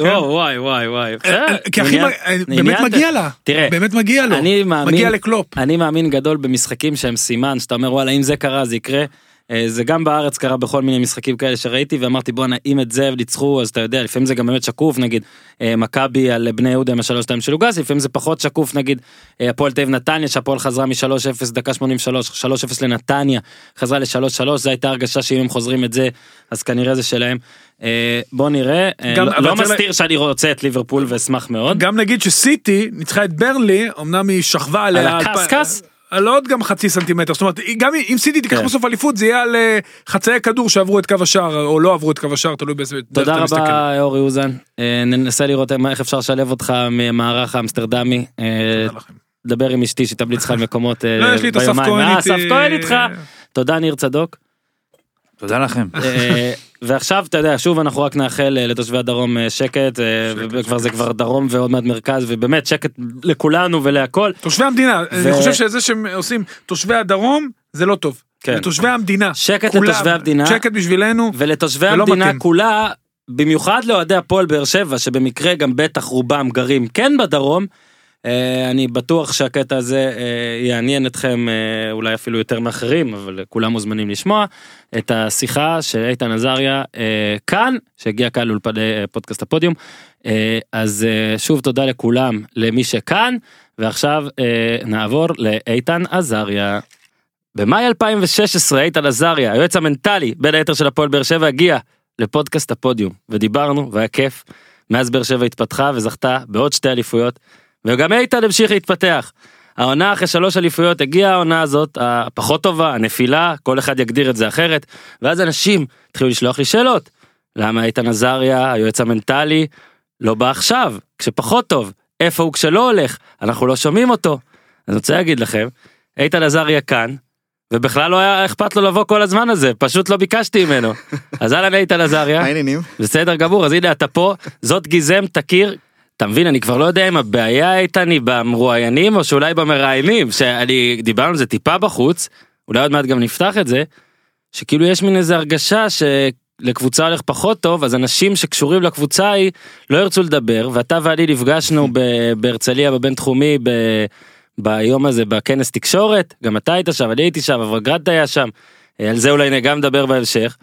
וואי, וואי, וואי, וואי. בסדר, כי הכי, מ- באמת מגיע לה, תראה, באמת מגיע לו, אני מאמין- מגיע לקלופ. אני מאמין גדול במשחקים שהם סימן שאתה אומר וואלה אם זה קרה זה יקרה. אה, זה גם בארץ קרה בכל מיני משחקים כאלה שראיתי ואמרתי בואנה אם את זה ניצחו אז אתה יודע לפעמים זה גם באמת שקוף נגיד אה, מכבי על בני יהודה עם השלוש שתיים של לוגסי לפעמים זה פחות שקוף נגיד אה, הפועל תל אביב נתניה שהפועל חזרה מ-3-0 דקה 83 3-0 לנתניה חזרה ל-3-3 זו הייתה הרגשה שאם הם חוזרים את זה אז כנראה זה שלהם. אה, בוא נראה אה, גם- לא- לא צריך לה- מסתיר שאני רוצה את ליברפול ואשמח מאוד. גם נגיד שסיטי ניצחה את ברנלי, אמנם היא שכבה עליה... על הקשקש? על עוד גם חצי סנטימטר, זאת אומרת, גם אם סיטי תיקח כן. בסוף אליפות זה יהיה על אה, חצאי כדור שעברו את קו השער, או לא עברו את קו השער, תלוי באיזה... דרך תודה אתה מסתכל. רבה אורי אוזן ננסה לראות איך אפשר לשלב אותך מהמערך האמסטרדמי תודה. דבר עם אשתי שתמליץ לך על מקומות לא, ביומיים. אה. אסף כהן איתך תודה ניר צדוק תודה לכם. אה, ועכשיו אתה יודע שוב אנחנו רק נאחל אה, לתושבי הדרום אה, שקט וכבר זה כבר דרום ועוד מעט מרכז ובאמת שקט לכולנו ולהכל תושבי המדינה, ו- אני חושב שזה שהם עושים תושבי הדרום, זה לא טוב. כן. לתושבי המדינה. שקט כולם. לתושבי המדינה שקט בשבילנו. ולתושבי המדינה מתאים. כולה במיוחד לאוהדי הפועל באר שבע שבמקרה גם בטח רובם גרים כן בדרום. אה, אני בטוח שהקטע הזה אה, יעניין אתכם אה, אולי אפילו יותר מאחרים, אבל כולם מוזמנים לשמוע את השיחה של איתן עזריה כאן, שהגיע כאן לאולפני פודקאסט הפודיום. אז שוב תודה לכולם, למי שכאן, ועכשיו נעבור לאיתן עזריה. במאי 2016 איתן עזריה, היועץ המנטלי בין היתר של הפועל באר שבע, הגיע לפודקאסט הפודיום, ודיברנו, והיה כיף. מאז באר שבע התפתחה וזכתה בעוד שתי אליפויות, וגם איתן המשיך להתפתח. העונה אחרי שלוש אליפויות הגיעה העונה הזאת הפחות טובה הנפילה כל אחד יגדיר את זה אחרת ואז אנשים התחילו לשלוח לי שאלות. למה איתן עזריה היועץ המנטלי לא בא עכשיו כשפחות טוב איפה הוא כשלא הולך אנחנו לא שומעים אותו. אני רוצה להגיד לכם איתן עזריה כאן ובכלל לא היה אכפת לו לבוא כל הזמן הזה פשוט לא ביקשתי ממנו [laughs] אז אהלן איתן עזריה מה העניינים? בסדר גמור אז הנה אתה פה זאת גיזם תכיר. אתה מבין אני כבר לא יודע אם הבעיה איתן היא במרואיינים או שאולי במראיינים שאני דיברנו על זה טיפה בחוץ אולי עוד מעט גם נפתח את זה שכאילו יש מין איזה הרגשה שלקבוצה הולך פחות טוב אז אנשים שקשורים לקבוצה היא לא ירצו לדבר ואתה ואני נפגשנו בהרצליה בבינתחומי ב- ביום הזה בכנס תקשורת גם אתה היית שם אני הייתי שם אבל גרד היה שם על זה אולי גם נדבר בהמשך.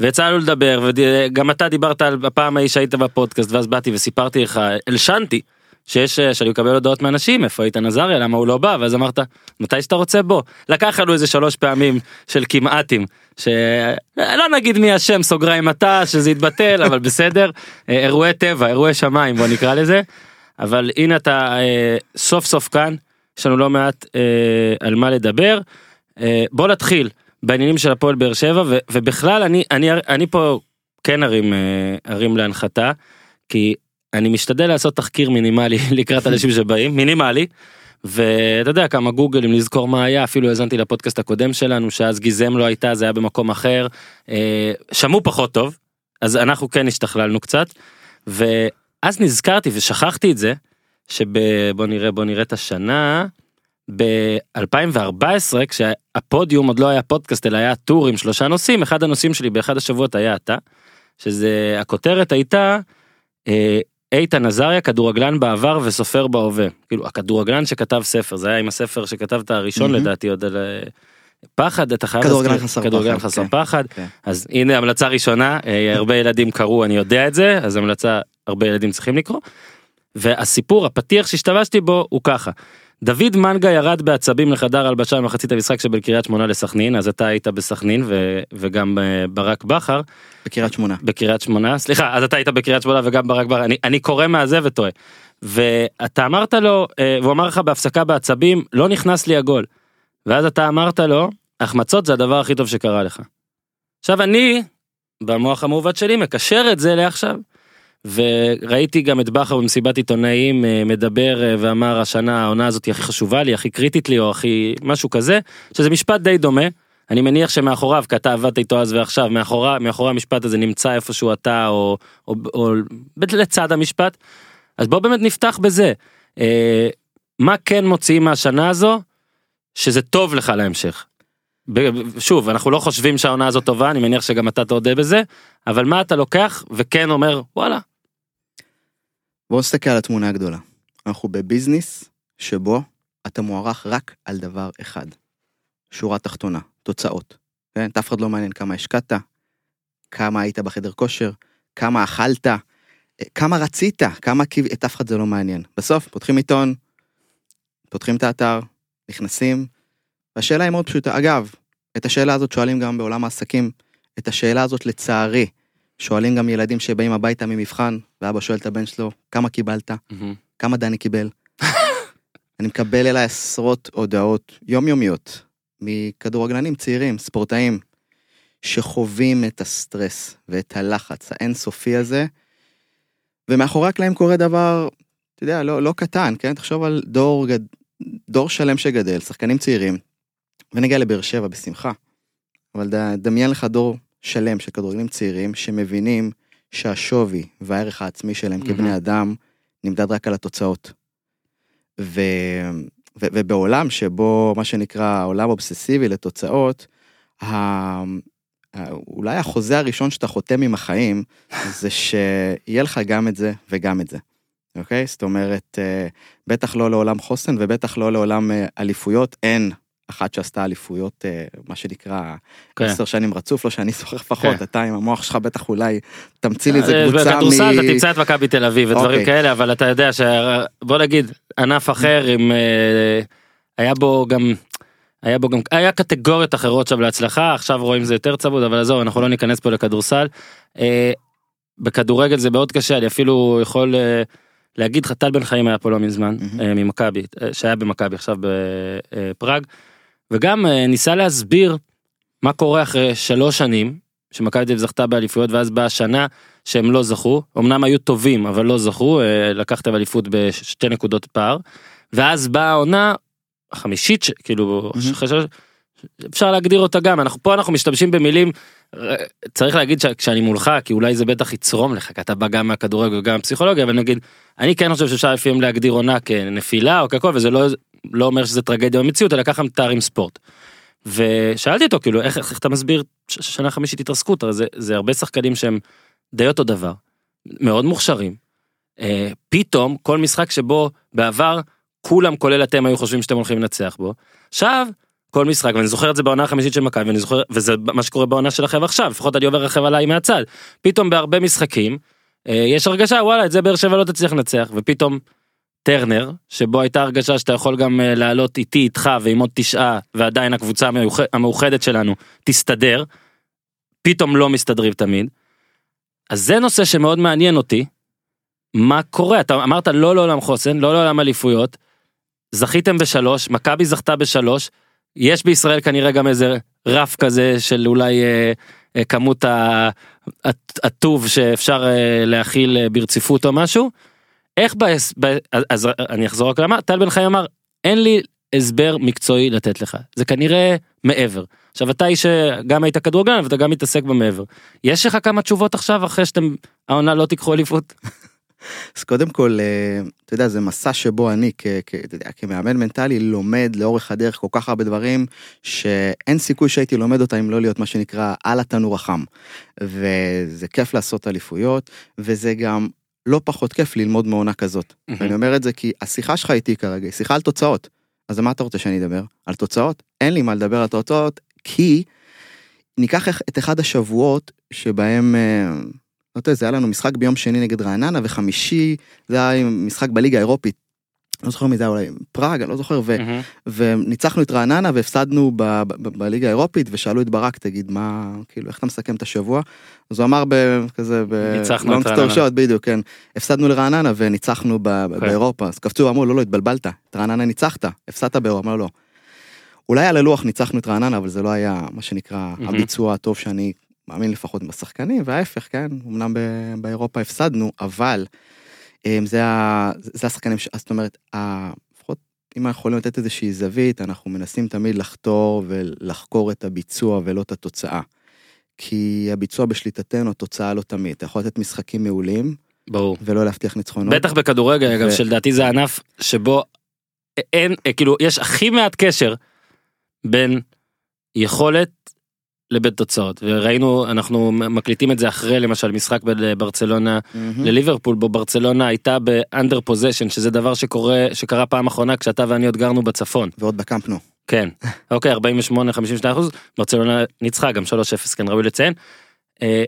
ויצא לנו לדבר וגם אתה דיברת על הפעם ההיא שהיית בפודקאסט ואז באתי וסיפרתי לך הלשנתי שיש שאני מקבל הודעות מאנשים איפה איתן עזריה למה הוא לא בא ואז אמרת מתי שאתה רוצה בוא. לקח לנו איזה שלוש פעמים של כמעטים שלא נגיד מי אשם סוגריים אתה שזה יתבטל אבל בסדר. אה, אירועי טבע אירועי שמיים בוא נקרא לזה. אבל הנה אתה אה, סוף סוף כאן יש לנו לא מעט אה, על מה לדבר. אה, בוא נתחיל בעניינים של הפועל באר שבע ו- ובכלל אני אני אני פה כן ארים אה, ארים להנחתה כי אני משתדל לעשות תחקיר מינימלי [laughs] לקראת אנשים שבאים מינימלי. ואתה יודע כמה גוגלים לזכור מה היה אפילו האזנתי לפודקאסט הקודם שלנו שאז גיזם לא הייתה זה היה במקום אחר אה, שמעו פחות טוב אז אנחנו כן השתכללנו קצת ואז נזכרתי ושכחתי את זה שבוא נראה בוא נראה את השנה ב-2014 כשהפודיום עוד לא היה פודקאסט אלא היה טור עם שלושה נושאים אחד הנושאים שלי באחד השבועות היה אתה שזה הכותרת הייתה אה, איתן עזריה כדורגלן בעבר וסופר בהווה כאילו הכדורגלן שכתב ספר זה היה עם הספר שכתבת הראשון מהמם. לדעתי עוד על אה, פחד אתה חייב כדורגלן חסר כדורגלן פחד, חסר כן. פחד כן. אז הנה המלצה ראשונה אה, הרבה ילדים קראו אני יודע את זה אז המלצה הרבה ילדים צריכים לקרוא. והסיפור הפתיח שהשתמשתי בו הוא ככה. דוד מנגה ירד בעצבים לחדר הלבשה במחצית המשחק שבין קריית שמונה לסכנין אז אתה היית בסכנין ו- וגם אה, ברק בכר בקריית שמונה. בקריית שמונה סליחה אז אתה היית בקריית שמונה וגם ברק בכר אני, אני קורא מהזה וטועה. ואתה אמרת לו אה, והוא אמר לך בהפסקה בעצבים לא נכנס לי הגול. ואז אתה אמרת לו החמצות זה הדבר הכי טוב שקרה לך. עכשיו אני במוח המעוות שלי מקשר את זה לעכשיו. וראיתי גם את בכר במסיבת עיתונאים אה, מדבר אה, ואמר השנה העונה הזאת היא הכי חשובה לי הכי קריטית לי או הכי משהו כזה שזה משפט די דומה. אני מניח שמאחוריו כי אתה עבדת איתו אז ועכשיו מאחורי מאחורי המשפט הזה נמצא איפשהו אתה או, או, או לצד המשפט. אז בוא באמת נפתח בזה. אה, מה כן מוציאים מהשנה הזו שזה טוב לך להמשך. שוב אנחנו לא חושבים שהעונה הזאת טובה אני מניח שגם אתה תודה בזה אבל מה אתה לוקח וכן אומר וואלה בואו נסתכל על התמונה הגדולה. אנחנו בביזנס שבו אתה מוערך רק על דבר אחד. שורה תחתונה, תוצאות. כן? אף אחד לא מעניין כמה השקעת, כמה היית בחדר כושר, כמה אכלת, אה, כמה רצית, כמה קיו... את אף אחד זה לא מעניין. בסוף פותחים עיתון, פותחים את האתר, נכנסים, והשאלה היא מאוד פשוטה. אגב, את השאלה הזאת שואלים גם בעולם העסקים, את השאלה הזאת לצערי, שואלים גם ילדים שבאים הביתה ממבחן, ואבא שואל את הבן שלו, כמה קיבלת? כמה דני קיבל? [laughs] אני מקבל אליי עשרות הודעות יומיומיות מכדורגלנים צעירים, ספורטאים, שחווים את הסטרס ואת הלחץ האינסופי הזה, ומאחורי הקלעים קורה דבר, אתה יודע, לא, לא קטן, כן? תחשוב על דור, גד... דור שלם שגדל, שחקנים צעירים, ונגיע לבאר שבע בשמחה, אבל ד... דמיין לך דור שלם של כדורגלנים צעירים שמבינים שהשווי והערך העצמי שלהם מהמם. כבני אדם נמדד רק על התוצאות. ו... ו... ובעולם שבו מה שנקרא עולם אובססיבי לתוצאות, ה... ה- אולי החוזה הראשון שאתה חותם עם החיים זה שיהיה לך גם את זה וגם את זה. אוקיי? זאת אומרת, אה, בטח לא לעולם חוסן ובטח לא לעולם אה, אליפויות. אין אחת שעשתה אליפויות, אה, מה שנקרא, כן. עשר שנים רצוף, לא שאני זוכר לפחות, כן. אתה עם המוח שלך בטח אולי תמציא לי איזה אה, קבוצה בכדורסל אתה תמצא את מכבי תל אביב ודברים אוקיי. כאלה אבל אתה יודע ש... בוא נגיד ענף אחר עם אה, היה בו גם. היה בו גם היה קטגוריות אחרות שם להצלחה עכשיו רואים זה יותר צמוד אבל עזוב אנחנו לא ניכנס פה לכדורסל. אה, בכדורגל זה מאוד קשה אני אפילו יכול אה, להגיד לך טל בן חיים היה פה לא מזמן מהמם. אה, ממכבי אה, שהיה במכבי עכשיו בפראג וגם אה, ניסה להסביר מה קורה אחרי שלוש שנים שמכבי תל אביב זכתה באליפויות ואז באה שנה שהם לא זכו. אמנם היו טובים אבל לא זכו אה, לקחתם אליפות בשתי נקודות פער. ואז באה העונה החמישית כאילו שלוש- אפשר להגדיר אותה גם אנחנו פה אנחנו משתמשים במילים אה, צריך להגיד שכשאני מולך כי אולי זה בטח יצרום לך כי אתה בא גם מהכדורגל וגם מהפסיכולוגיה אבל נגיד אני כן חושב שאפשר לפעמים להגדיר עונה כנפילה או ככל וזה לא לא אומר שזה טרגדיה במציאות אלא ככה מתארים ספורט. ושאלתי אותו כאילו איך, איך אתה מסביר שנה חמישית התרסקות הרי זה, זה הרבה שחקנים שהם די אותו דבר מאוד מוכשרים. אה, פתאום כל משחק שבו בעבר כולם כולל אתם היו חושבים שאתם הולכים לנצח בו. עכשיו כל משחק ואני זוכר את זה בעונה החמישית של מכבי ואני זוכר וזה מה שקורה בעונה שלכם עכשיו לפחות אני עובר רכב עליי מהצד פתאום בהרבה משחקים אה, יש הרגשה וואלה את זה באר שבע לא תצליח לנצח ופתאום טרנר שבו הייתה הרגשה שאתה יכול גם אה, לעלות איתי איתך ועם עוד תשעה ועדיין הקבוצה המאוח- המאוחדת שלנו תסתדר. פתאום לא מסתדרים תמיד. אז זה נושא שמאוד מעניין אותי. מה קורה אתה אמרת לא לעולם חוסן לא לעולם אליפויות. זכיתם בשלוש מכבי זכתה בשלוש. יש בישראל כנראה גם איזה רף כזה של אולי אה, אה, כמות הטוב שאפשר אה, להכיל אה, ברציפות או משהו. איך בהס... ב... אז, אז אני אחזור רק למה טל בן חיים אמר אין לי הסבר מקצועי לתת לך זה כנראה מעבר. עכשיו אתה איש שגם היית כדורגלן ואתה גם מתעסק במעבר. יש לך כמה תשובות עכשיו אחרי שאתם העונה לא תיקחו אליפות? [laughs] אז קודם כל, אה, אתה יודע, זה מסע שבו אני, כ- כ- יודע, כמאמן מנטלי, לומד לאורך הדרך כל כך הרבה דברים, שאין סיכוי שהייתי לומד אותם אם לא להיות מה שנקרא על התנור החם. וזה כיף לעשות אליפויות, וזה גם לא פחות כיף ללמוד מעונה כזאת. ואני אומר את זה כי השיחה שלך איתי כרגע היא שיחה על תוצאות. אז מה אתה רוצה שאני אדבר? על תוצאות? אין לי מה לדבר על תוצאות, כי ניקח את אחד השבועות שבהם, אה, לא יודע, זה היה לנו משחק ביום שני נגד רעננה, וחמישי זה היה משחק בליגה האירופית. לא זוכר מי זה אולי פראג, אני לא זוכר, ו, וניצחנו את רעננה והפסדנו ב, ב, ב, בליגה האירופית, ושאלו את ברק, תגיד, מה, כאילו, איך אתה מסכם את השבוע? אז הוא אמר בכזה, ב... ניצחנו את רעננה. בדיוק, כן. הפסדנו לרעננה וניצחנו ב, כן. באירופה, אז קפצו, אמרו, לא, לא, התבלבלת, את רעננה ניצחת, הפסדת באירופה, אמר, לא. אולי על הלוח ניצחנו את רעננה, אבל זה לא היה, מה שנקרא. הביצוע הטוב שאני מאמין לפחות בשחקנים, וההפך, כן, אמנם באירופה הפסדנו, אבל זה, ה- זה השחקנים, זאת אומרת, לפחות אם אנחנו יכולים לתת איזושהי זווית, אנחנו מנסים תמיד לחתור ולחקור את הביצוע ולא את התוצאה. כי הביצוע בשליטתנו, התוצאה לא תמיד. אתה יכול לתת משחקים מעולים, ברור ולא להבטיח ניצחונות. בטח בכדורגל אגב ו- שלדעתי זה ענף שבו אין כאילו יש הכי מעט קשר בין יכולת לבין תוצאות וראינו אנחנו מקליטים את זה אחרי למשל משחק בין ברצלונה מהמם. לליברפול בו ברצלונה הייתה באנדר פוזיישן שזה דבר שקורה שקרה פעם אחרונה כשאתה ואני עוד גרנו בצפון ועוד בקמפנו. כן [laughs] אוקיי 48 52 אחוז ברצלונה ניצחה גם 3-0 כן ראוי לציין. אה,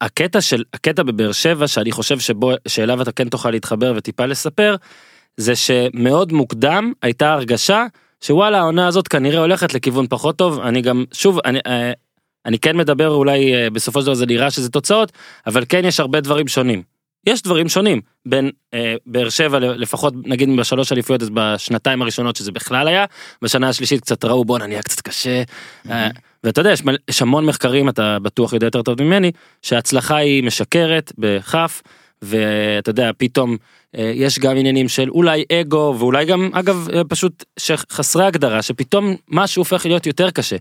הקטע של הקטע בבאר שבע שאני חושב שבו שאליו אתה כן תוכל להתחבר וטיפה לספר זה שמאוד מוקדם הייתה הרגשה שוואלה העונה הזאת כנראה הולכת לכיוון פחות טוב אני גם שוב אני. אה, אני כן מדבר אולי אה, בסופו של דבר זה נראה שזה תוצאות אבל כן יש הרבה דברים שונים. יש דברים שונים בין אה, באר שבע לפחות נגיד בשלוש אליפויות אז בשנתיים הראשונות שזה בכלל היה בשנה השלישית קצת ראו בואנה נהיה קצת קשה. אה, ואתה יודע יש, יש המון מחקרים אתה בטוח יודע יותר טוב ממני שההצלחה היא משכרת בכף ואתה יודע פתאום יש גם עניינים של אולי אגו ואולי גם אגב אה, פשוט שחסרי הגדרה שפתאום משהו הופך להיות יותר קשה.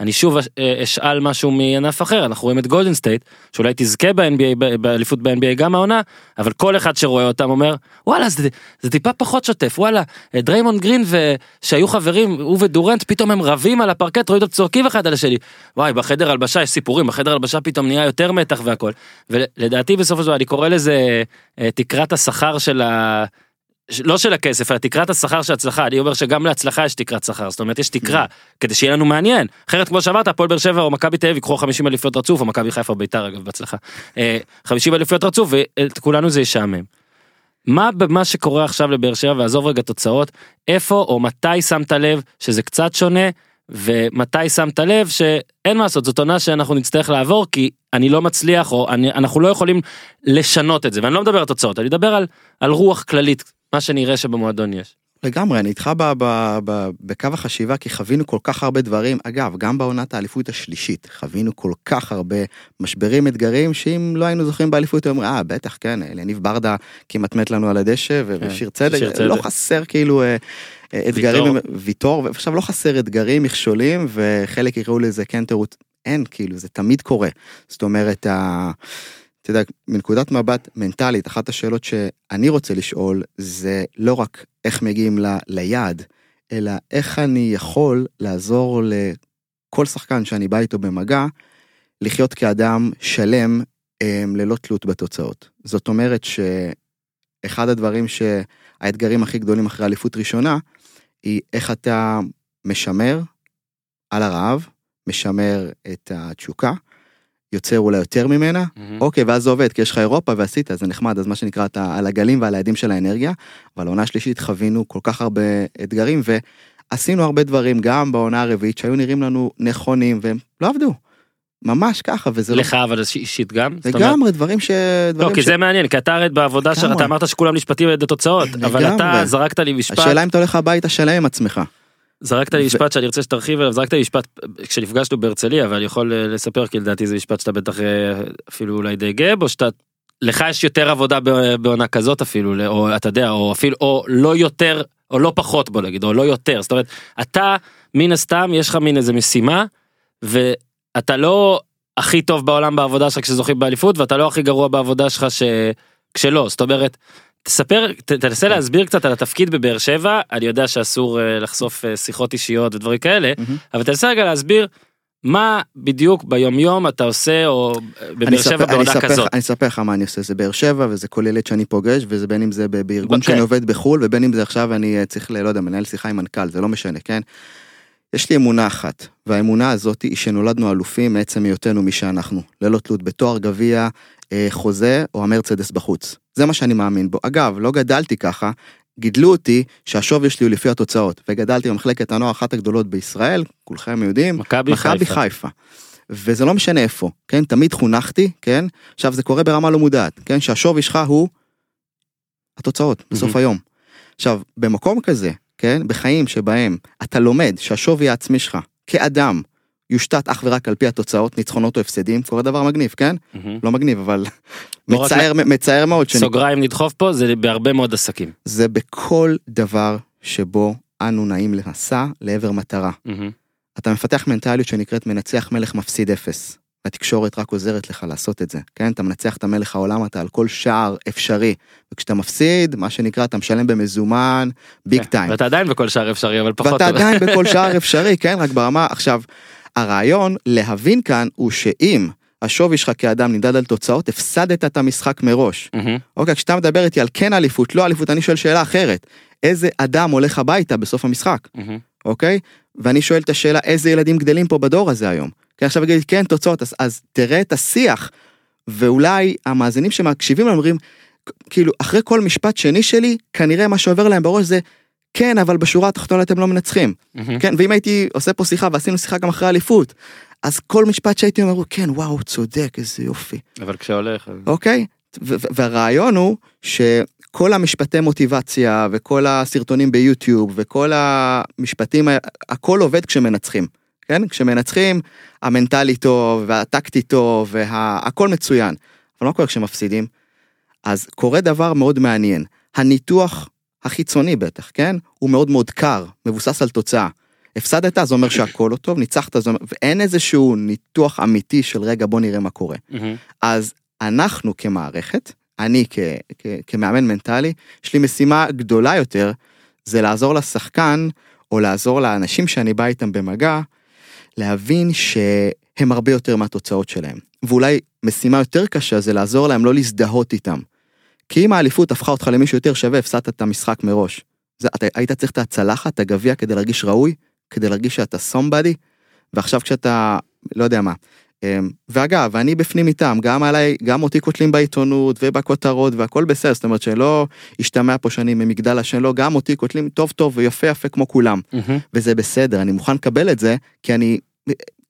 אני שוב אה, אשאל משהו מענף אחר אנחנו רואים את גולדן סטייט שאולי תזכה ב-NBA באליפות ב-NBA גם העונה אבל כל אחד שרואה אותם אומר וואלה זה, זה טיפה פחות שוטף וואלה אה, דריימונד גרין ושהיו חברים הוא ודורנט פתאום הם רבים על הפרקט רואים אותם צועקים אחד על השני וואי בחדר הלבשה יש סיפורים בחדר הלבשה פתאום נהיה יותר מתח והכל ולדעתי בסופו של דבר אני קורא לזה אה, תקרת השכר של של ה... לא של הכסף, אלא תקרת השכר של הצלחה, אני אומר שגם להצלחה יש תקרת שכר, זאת אומרת יש תקרה, כדי שיהיה לנו מעניין, אחרת כמו שאמרת, הפועל באר שבע או מכבי תל אביב ייקחו 50 אליפויות רצוף, או מכבי חיפה ביתר אגב בהצלחה, אה, 50 אליפויות רצוף ואת כולנו זה ישעמם. מה במה שקורה עכשיו לבאר שבע, ועזוב רגע תוצאות, איפה או מתי שמת לב שזה קצת שונה, ומתי שמת לב שאין מה לעשות, זאת עונה שאנחנו נצטרך לעבור, כי אני לא מצליח, או אני, אנחנו לא יכולים לשנות את זה, ואני לא מדבר על תוצאות, אני מדבר על, על רוח כללית, מה שנראה שבמועדון יש. לגמרי, אני איתך ב- ב- ב- בקו החשיבה, כי חווינו כל כך הרבה דברים. אגב, גם בעונת האליפות השלישית, חווינו כל כך הרבה משברים, אתגרים, שאם לא היינו זוכרים באליפות, אומרים, אה, בטח, כן, יניב ברדה כמעט מת לנו על הדשא, כן, ושיר צדק, שיר צדק. לא חסר כאילו אה, אתגרים, ויטור. ועכשיו לא חסר אתגרים, מכשולים, וחלק יקראו לזה כן תירוץ, אין, כאילו, זה תמיד קורה. זאת אומרת, ה... אתה יודע, מנקודת מבט מנטלית, אחת השאלות שאני רוצה לשאול זה לא רק איך מגיעים ל, ליעד, אלא איך אני יכול לעזור לכל שחקן שאני בא איתו במגע, לחיות כאדם שלם em, ללא תלות בתוצאות. זאת אומרת שאחד הדברים שהאתגרים הכי גדולים אחרי אליפות ראשונה, היא איך אתה משמר על הרעב, משמר את התשוקה, יוצר אולי יותר ממנה, אוקיי, ואז זה עובד, כי יש לך אירופה ועשית, זה נחמד, אז מה שנקרא, אתה על הגלים ועל היעדים של האנרגיה, אבל העונה השלישית חווינו כל כך הרבה אתגרים, ועשינו הרבה דברים, גם בעונה הרביעית, שהיו נראים לנו נכונים, והם לא עבדו. ממש ככה, וזה לא... לך אבל אישית גם? לגמרי, דברים ש... לא, כי ש- זה מעניין, כי אתה הרי בעבודה שלך. אתה אמרת שכולם נשפטים על ידי תוצאות, אבל אתה. זרקת לי משפט, השאלה אם אתה הולך הביתה שלם עם עצמך. זרקת לי משפט שאני רוצה שתרחיב עליו, זרקת לי משפט כשנפגשנו בהרצליה, ואני יכול אה, לספר כי לדעתי זה משפט שאתה בטח אה, אפילו אולי די גאה בו, שאתה, לך יש יותר עבודה בעונה כזאת אפילו, או אתה יודע, או אפילו, או לא יותר, או לא פחות בוא נגיד, או לא יותר, זאת אומרת, אתה מן הסתם יש לך מין איזה משימה, ואתה לא הכי טוב בעולם בעבודה שלך כשזוכים באליפות, ואתה לא הכי גרוע בעבודה שלך ש... כשלא, זאת אומרת, תספר, ת, תנסה להסביר קצת על התפקיד בבאר שבע, אני יודע שאסור אה, לחשוף אה, שיחות אישיות ודברים כאלה, מהמם. אבל תנסה רגע להסביר מה בדיוק ביום יום אתה עושה או אה, בבאר שבע בעונה כזאת. אני אספר לך מה אני עושה, זה באר שבע וזה כל ילד שאני פוגש וזה בין אם זה בארגון אוקיי. שאני עובד בחו"ל ובין אם זה עכשיו אני צריך, ל- לא יודע, מנהל שיחה עם מנכ"ל, זה לא משנה, כן? יש לי אמונה אחת, והאמונה הזאת היא שנולדנו אלופים מעצם היותנו מי שאנחנו, ללא תלות בתואר גביע, אה, חוזה או המרצדס בחוץ. זה מה שאני מאמין בו. אגב, לא גדלתי ככה, גידלו אותי שהשווי שלי הוא לפי התוצאות, וגדלתי במחלקת הנוער אחת הגדולות בישראל, כולכם יודעים, מכבי חיפה. חיפה. וזה לא משנה איפה, כן? תמיד חונכתי, כן? עכשיו זה קורה ברמה לא מודעת, כן? שהשווי שלך הוא התוצאות, בסוף מהמם. היום. עכשיו, במקום כזה, כן? בחיים שבהם אתה לומד שהשווי העצמי שלך כאדם יושתת אך ורק על פי התוצאות, ניצחונות או הפסדים, קורה דבר מגניב, כן? מהמם. לא מגניב, אבל לא [laughs] מצער, מצער מאוד. שאני- סוגריים נדחוף פה זה בהרבה מאוד עסקים. זה בכל דבר שבו אנו נעים למסע לעבר מטרה. מהמם. אתה מפתח מנטליות שנקראת מנצח מלך מפסיד אפס. התקשורת רק עוזרת לך לעשות את זה, כן? אתה מנצח את המלך העולם, אתה על כל שער אפשרי. וכשאתה מפסיד, מה שנקרא, אתה משלם במזומן, ביג טיים. ואתה עדיין בכל שער אפשרי אבל פחות. ואתה. עדיין בכל שער אפשרי, כן? רק ברמה, עכשיו, הרעיון להבין כאן הוא שאם השווי שלך כאדם נמדד על תוצאות, הפסדת את המשחק מראש. אוקיי, כשאתה מדבר איתי על כן אליפות, לא אליפות, אני שואל שאלה אחרת. איזה אדם הולך הביתה בסוף המשחק? אוקיי? ואני שואל את השאלה, איזה ילדים גדלים פה בדור הזה היום? עכשיו יגיד, כן, תוצאות, אז, אז תראה את השיח, ואולי המאזינים שמקשיבים לנו אומרים, כאילו, אחרי כל משפט שני שלי, כנראה מה שעובר להם בראש זה, כן, אבל בשורה התחתונה אתם לא מנצחים. מהמם. כן, ואם הייתי עושה פה שיחה, ועשינו שיחה גם אחרי אליפות, אז כל משפט שהייתי אומר, כן, וואו, צודק, איזה יופי. אבל כשהולך. אוקיי? והרעיון הוא שכל המשפטי מוטיבציה וכל הסרטונים ביוטיוב וכל המשפטים, הכל עובד כשמנצחים. כן? כשמנצחים, המנטלי טוב והטקטי טוב והכל מצוין. אבל מה קורה כשמפסידים? אז קורה דבר מאוד מעניין. הניתוח החיצוני בטח, כן? הוא מאוד מאוד קר, מבוסס על תוצאה. הפסדת זה אומר שהכל לא טוב, ניצחת זה אומר, ואין איזשהו ניתוח אמיתי של רגע בוא נראה מה קורה. אז אנחנו כמערכת, אני כ, כ, כמאמן מנטלי, יש לי משימה גדולה יותר, זה לעזור לשחקן, או לעזור לאנשים שאני בא איתם במגע, להבין שהם הרבה יותר מהתוצאות שלהם. ואולי משימה יותר קשה זה לעזור להם לא להזדהות איתם. כי אם האליפות הפכה אותך למישהו יותר שווה, הפסדת את המשחק מראש. זה, אתה היית צריך את הצלחת, את הגביע, כדי להרגיש ראוי, כדי להרגיש שאתה somebody, ועכשיו כשאתה, לא יודע מה. אמ, ואגב, אני בפנים איתם, גם עליי, גם אותי קוטלים בעיתונות ובכותרות והכל בסדר, זאת אומרת שלא השתמע פה שאני ממגדל השן, לא, גם אותי קוטלים טוב טוב ויפה יפה כמו כולם, מהמם. וזה בסדר, אני מוכן לקבל את זה, כי אני,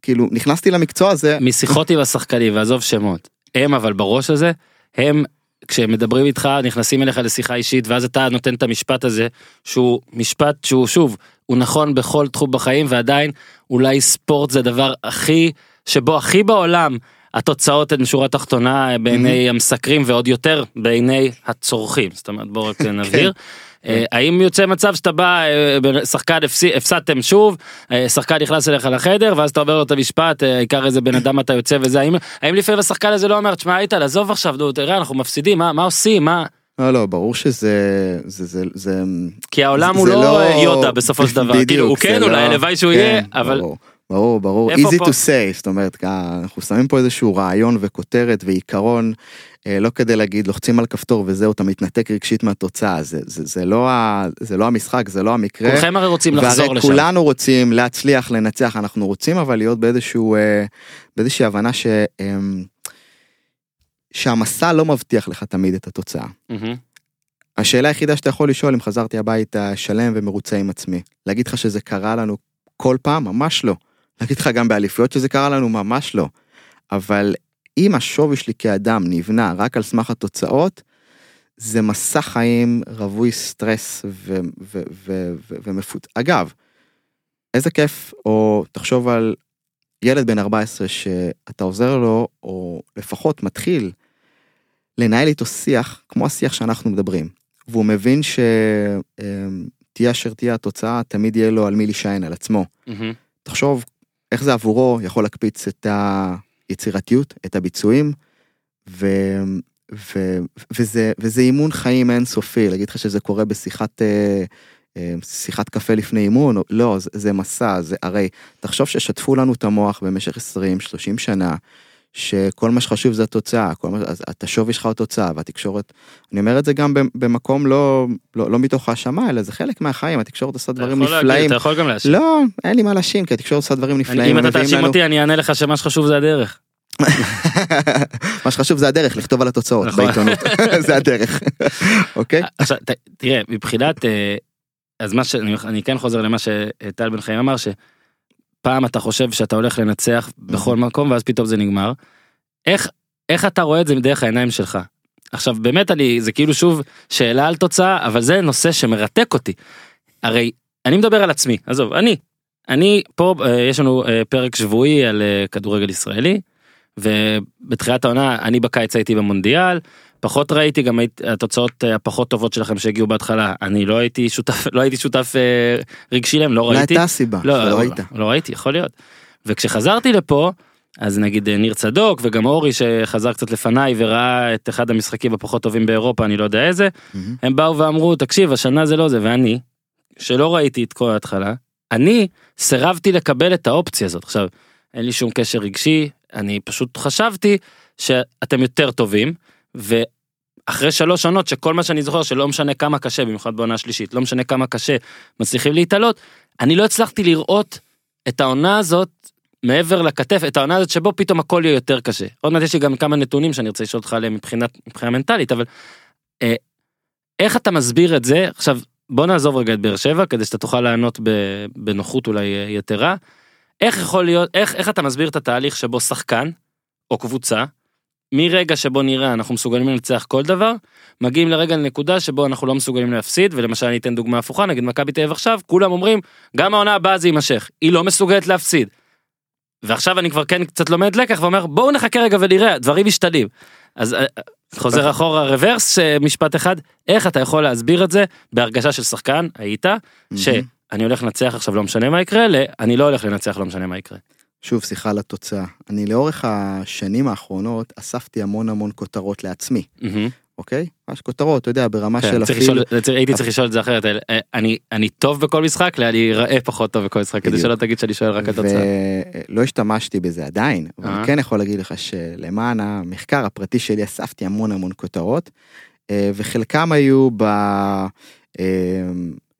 כאילו, נכנסתי למקצוע הזה, משיחות עם השחקנים ועזוב שמות. הם אבל בראש הזה הם כשהם מדברים איתך נכנסים אליך לשיחה אישית ואז אתה נותן את המשפט הזה שהוא משפט שהוא שוב הוא נכון בכל תחום בחיים ועדיין אולי ספורט זה הדבר הכי שבו הכי בעולם התוצאות הן שורה תחתונה בעיני המסקרים ועוד יותר בעיני הצורכים. זאת אומרת בואו רק [laughs] נבהיר. אה, האם יוצא מצב שאתה בא אה, שחקן הפסדתם שוב אה, שחקן נכנס אליך לחדר ואז אתה אומר לו את המשפט אה, העיקר איזה בן אדם אתה יוצא וזה. האם לפעמים השחקן הזה לא אומר תשמע איתן עזוב עכשיו נו תראה אנחנו מפסידים מה עושים מה? לא, לא, ברור שזה, זה, זה, זה, כי העולם הוא לא לא- יודה בסופו של דבר. כאילו הוא כן לא- אולי הלוואי שהוא יהיה כן, אבל ברור, ברור, easy פה? to say, זאת אומרת, אנחנו שמים פה איזשהו רעיון וכותרת ועיקרון, אה, לא כדי להגיד לוחצים על כפתור וזהו, אתה מתנתק רגשית מהתוצאה, זה, זה, זה, לא, ה, זה לא המשחק, זה לא המקרה. כולכם הרי רוצים לחזור לשם. כולנו רוצים להצליח, לנצח, אנחנו רוצים אבל להיות באיזשהו, אה, באיזושהי הבנה ש, אה, שהמסע לא מבטיח לך תמיד את התוצאה. מהמם. השאלה היחידה שאתה יכול לשאול אם חזרתי הביתה שלם ומרוצה עם עצמי. להגיד לך שזה קרה לנו כל פעם? ממש לא. להגיד לך גם באליפויות שזה קרה לנו? ממש לא. אבל אם השווי שלי כאדם נבנה רק על סמך התוצאות, זה מסע חיים רווי סטרס ו- ו- ו- ו- ומפות... אגב, איזה כיף, או תחשוב על ילד בן 14 שאתה עוזר לו, או לפחות מתחיל לנהל איתו שיח כמו השיח שאנחנו מדברים. והוא מבין שתהיה אשר תהיה התוצאה, תמיד יהיה לו על מי להישען, על עצמו. מהמם. תחשוב איך זה עבורו יכול להקפיץ את היצירתיות, את הביצועים, ו... ו... וזה, וזה אימון חיים אינסופי, להגיד לך שזה קורה בשיחת אה, אה, שיחת קפה לפני אימון, לא, זה, זה מסע, זה הרי, תחשוב ששטפו לנו את המוח במשך 20-30 שנה, שכל מה שחשוב זה התוצאה, כל מה, אז את השווי שלך הוא תוצאה, והתקשורת, אני אומר את זה גם במ- במקום לא, לא, לא מתוך האשמה, אלא זה חלק מהחיים, התקשורת עושה אתה דברים יכול להגיד, נפלאים. אתה יכול גם להאשים. לא, אין לי מה להאשים, כי התקשורת עושה דברים אני- נפלאים. אם אתה תאשים לנו- אותי אני אענה לך שמה שחשוב זה הדרך. [laughs] מה שחשוב זה הדרך, לכתוב על התוצאות נכון. בעיתונות, [laughs] זה הדרך, [laughs] אוקיי? עכשיו תראה מבחינת אה, אז מה שאני אני כן חוזר למה שטל בן חיים אמר שפעם אתה חושב שאתה הולך לנצח בכל מקום ואז פתאום זה נגמר. איך איך אתה רואה את זה מדרך העיניים שלך. עכשיו באמת אני זה כאילו שוב שאלה על תוצאה אבל זה נושא שמרתק אותי. הרי אני מדבר על עצמי עזוב אני אני פה אה, יש לנו אה, פרק שבועי על אה, כדורגל ישראלי ובתחילת העונה אני בקיץ הייתי במונדיאל פחות ראיתי גם התוצאות אה, הפחות טובות שלכם שהגיעו בהתחלה אני לא הייתי שותף [laughs] לא הייתי שותף אה, רגשי להם לא ראיתי הייתה הסיבה, לא, לא, ראית. לא ראיתי יכול להיות. וכשחזרתי לפה אז נגיד אה, ניר צדוק וגם אורי שחזר קצת לפניי וראה את אחד המשחקים הפחות טובים באירופה אני לא יודע איזה מהמם. הם באו ואמרו תקשיב השנה זה לא זה ואני שלא ראיתי את כל ההתחלה אני סירבתי לקבל את האופציה הזאת עכשיו אין לי שום קשר רגשי אני פשוט חשבתי שאתם יותר טובים ואחרי שלוש עונות שכל מה שאני זוכר שלא משנה כמה קשה במיוחד בעונה השלישית לא משנה כמה קשה מצליחים להתעלות אני לא הצלחתי לראות את העונה הזאת מעבר לכתף את העונה הזאת שבו פתאום הכל יהיה יותר קשה עוד מעט יש לי גם כמה נתונים שאני רוצה לשאול אותך עליהם מבחינת מבחינה מנטלית אבל אה, איך אתה מסביר את זה עכשיו בוא נעזוב רגע את באר שבע כדי שאתה תוכל לענות בנוחות אולי יתרה. איך יכול להיות איך איך אתה מסביר את התהליך שבו שחקן או קבוצה מרגע שבו נראה אנחנו מסוגלים לנצח כל דבר מגיעים לרגע לנקודה שבו אנחנו לא מסוגלים להפסיד ולמשל אני אתן דוגמה הפוכה נגיד מכבי תל עכשיו כולם אומרים גם העונה הבאה זה יימשך היא לא מסוגלת להפסיד. ועכשיו אני כבר כן קצת לומד לקח ואומר בואו נחכה רגע ונראה דברים משתנים. אז אה, חוזר אחורה רוורס אה, משפט אחד איך אתה יכול להסביר את זה בהרגשה של שחקן היית שאני הולך לנצח עכשיו לא משנה מה יקרה ל- אני לא הולך לנצח לא משנה מה יקרה. שוב שיחה על התוצאה. אני לאורך השנים האחרונות אספתי המון המון כותרות לעצמי, מהמם. אוקיי? ממש כותרות, אתה יודע, ברמה כן, של אפילו... לשאול- הייתי צריך לשאול את זה אחרת אה, אני אני טוב בכל משחק לי אני אראה פחות טוב בכל משחק כדי. שלא תגיד שאני שואל רק על תוצאה. ולא השתמשתי בזה עדיין, אבל אה. אני כן יכול להגיד לך שלמען המחקר הפרטי שלי אספתי המון המון כותרות. אה, וחלקם היו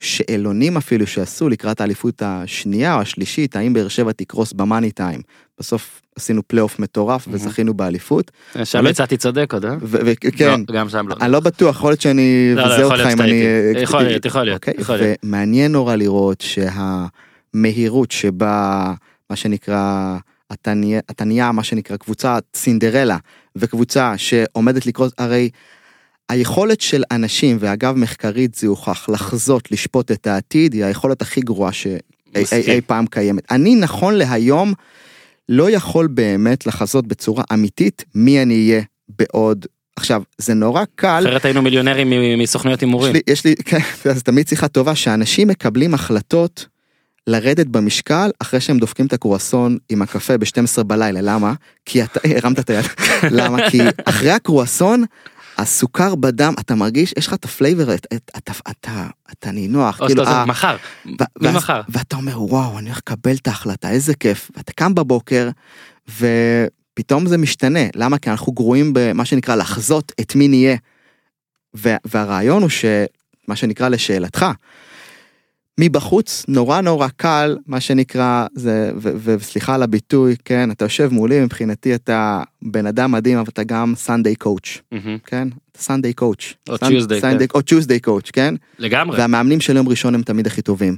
בשאלונים אפילו שעשו לקראת האליפות השנייה או השלישית, האם באר שבע תקרוס במאני טיים. בסוף עשינו פלייאוף מטורף וזכינו באליפות. שם באמת? יצאתי צודק עוד, אה? לא, גם שם לא. אני לא בטוח, יכול להיות שאני לא, לא, אבזה אותך אם אני... יכול להיות, יכול להיות, אוקיי? יכול להיות. ומעניין נורא לראות שהמהירות שבה, מה שנקרא, אתה נהיה, מה שנקרא קבוצת סינדרלה, וקבוצה שעומדת לקרות, הרי היכולת של אנשים, ואגב מחקרית זה הוכח, לחזות, לשפוט את העתיד, היא היכולת הכי גרועה שאי. אי, אי פעם קיימת. אני נכון להיום לא יכול באמת לחזות בצורה אמיתית מי אני אהיה בעוד. עכשיו, זה נורא קל. אחרת היינו מיליונרים מסוכנויות יש הימורים. לי, יש לי, [laughs] כן, אז תמיד שיחה טובה, שאנשים מקבלים החלטות לרדת במשקל אחרי שהם דופקים את הקרואסון עם הקפה ב-12 בלילה, למה? כי אתה, הרמת את היד, [laughs] למה? כי אחרי הקרואסון, הסוכר בדם, אתה מרגיש, יש לך את ה flavor, אתה, אתה, אתה, אתה נינוח, או כאילו, אה, מחר. ממחר. ואתה אומר, וואו, אני הולך לקבל את ההחלטה, איזה כיף. ואתה קם בבוקר, ופתאום זה משתנה. למה? כי אנחנו גרועים במה שנקרא לחזות את מי נהיה. וה- והרעיון הוא שמה שנקרא לשאלתך, מבחוץ נורא נורא קל, מה שנקרא, זה, וסליחה על הביטוי, כן, אתה יושב מולי, מבחינתי אתה בן אדם מדהים, אבל אתה גם Sunday coach. כן? Sunday coach. או כן. או Tuesday coach, כן? לגמרי. והמאמנים של יום ראשון הם תמיד הכי טובים,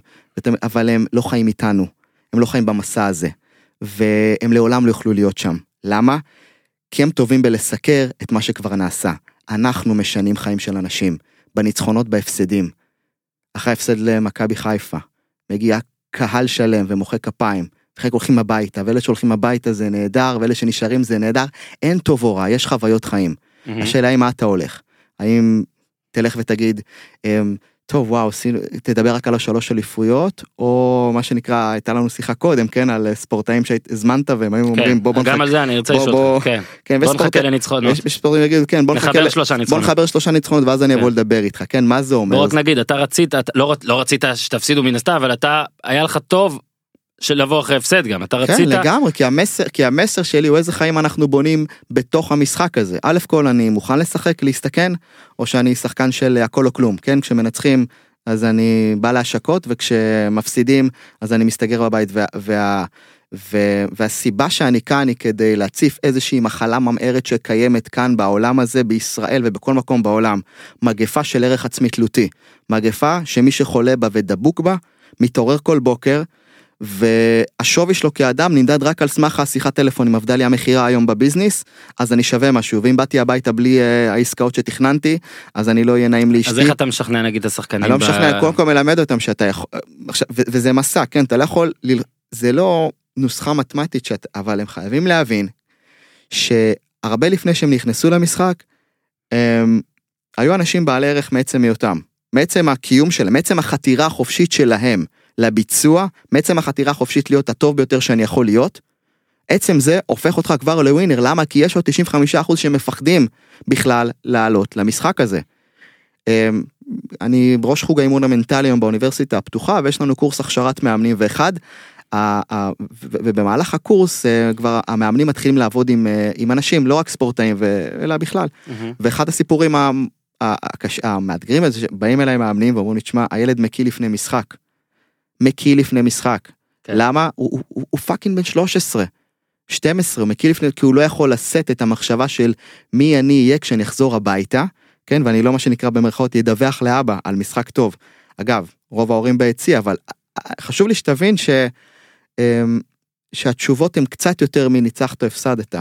אבל הם לא חיים איתנו, הם לא חיים במסע הזה, והם לעולם לא יוכלו להיות שם. למה? כי הם טובים בלסקר את מה שכבר נעשה. אנחנו משנים חיים של אנשים, בניצחונות, בהפסדים. אחרי ההפסד למכבי חיפה, מגיע קהל שלם ומוחא כפיים, וחלק הולכים הביתה, ואלה שהולכים הביתה זה נהדר, ואלה שנשארים זה נהדר, אין טוב או רע, יש חוויות חיים. מהמם. השאלה היא מה אתה הולך. האם תלך ותגיד, אמ, טוב וואו, תדבר רק על השלוש אליפויות, או מה שנקרא, הייתה לנו שיחה קודם, כן, על אה, ספורטאים שהזמנת והם היו אומרים בוא בוא כן, גם על זה אני ארצה לשאול. כן. כן, בוא נחכה לניצחונות. יש- ספורטאים יגידו, כן, בוא נחכה, נחבר ל- שלושה בוא. נחבר שלושה ניצחונות ואז אני כן. אבוא לדבר איתך, כן, מה זה אומר? בוא רק נגיד, אתה רצית, לא לא רצית שתפסידו מן הסתם, אבל אתה, היה לך טוב של לבוא אחרי הפסד גם. אתה כן, רצית, לגמרי, כי המסר, כי המסר שלי הוא איזה חיים אנחנו בונים בתוך המשחק הזה. א' כל אני מוכן לשחק, להסתכן, או שאני שחקן של הכל או כלום, כן? כשמנצחים אז אני בא להשקות, וכשמפסידים אז אני מסתגר בבית. וה, וה, וה, והסיבה שאני כאן היא כדי להציף איזושהי מחלה ממארת שקיימת כאן בעולם הזה, בישראל ובכל מקום בעולם. מגפה של ערך עצמי תלותי. מגפה שמי שחולה בה ודבוק בה, מתעורר כל בוקר, והשווי שלו כאדם נמדד רק על סמך השיחת טלפון אם עבדה לי המכירה היום בביזנס אז אני שווה משהו ואם באתי הביתה בלי uh, העסקאות שתכננתי אז אני לא אהיה נעים לאשתי. אז איך אתה משכנע נגיד את השחקנים? אני לא ב- משכנע, קודם כל מלמד אותם שאתה יכול, עכשיו, ו- וזה מסע, כן, אתה לא יכול, ל- זה לא נוסחה מתמטית, שאת, אבל הם חייבים להבין שהרבה לפני שהם נכנסו למשחק, הם, היו אנשים בעלי ערך מעצם היותם, מעצם הקיום שלהם, מעצם החתירה החופשית שלהם לביצוע, מעצם החתירה החופשית להיות הטוב ביותר שאני יכול להיות, עצם זה הופך אותך כבר לווינר, למה? כי יש עוד 95% שמפחדים בכלל לעלות למשחק הזה. אמ, אני ראש חוג האימון המנטלי היום באוניברסיטה הפתוחה ויש לנו קורס הכשרת מאמנים ואחד ובמהלך הקורס אה, כבר המאמנים מתחילים לעבוד עם, אה, עם אנשים לא רק ספורטאים אלא בכלל מהמם. ואחד הסיפורים המאתגרים הזה שבאים אליי מאמנים ואומרים לי תשמע הילד מקיא לפני משחק. מקיא לפני משחק. כן. למה? הוא, הוא, הוא, הוא fucking בן 13. 12 הוא מקיא לפני כי הוא לא יכול לשאת את המחשבה של מי אני אהיה כשאני אחזור הביתה כן ואני לא מה שנקרא במרכאות ידווח לאבא על משחק טוב. אגב רוב ההורים ביציע אבל אה, חשוב לי שתבין ש, אמ, שהתשובות הן קצת יותר מניצחת או הפסדת.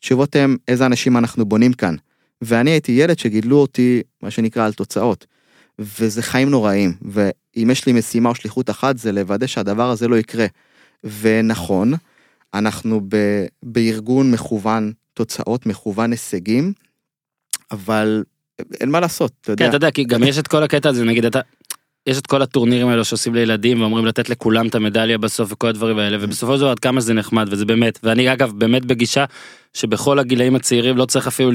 תשובות הן איזה אנשים אנחנו בונים כאן. ואני הייתי ילד שגידלו אותי מה שנקרא על תוצאות. וזה חיים נוראים ואם יש לי משימה או שליחות אחת זה לוודא שהדבר הזה לא יקרה. ונכון אנחנו ב, בארגון מכוון תוצאות מכוון הישגים אבל אין מה לעשות אתה כן, יודע. אתה יודע, כי גם יש את כל הקטע הזה, נגיד אתה... יש את כל הטורנירים האלו שעושים לילדים ואומרים לתת לכולם את המדליה בסוף וכל הדברים האלה ובסופו של דבר עד כמה זה נחמד וזה באמת ואני אגב באמת בגישה שבכל הגילאים הצעירים לא צריך אפילו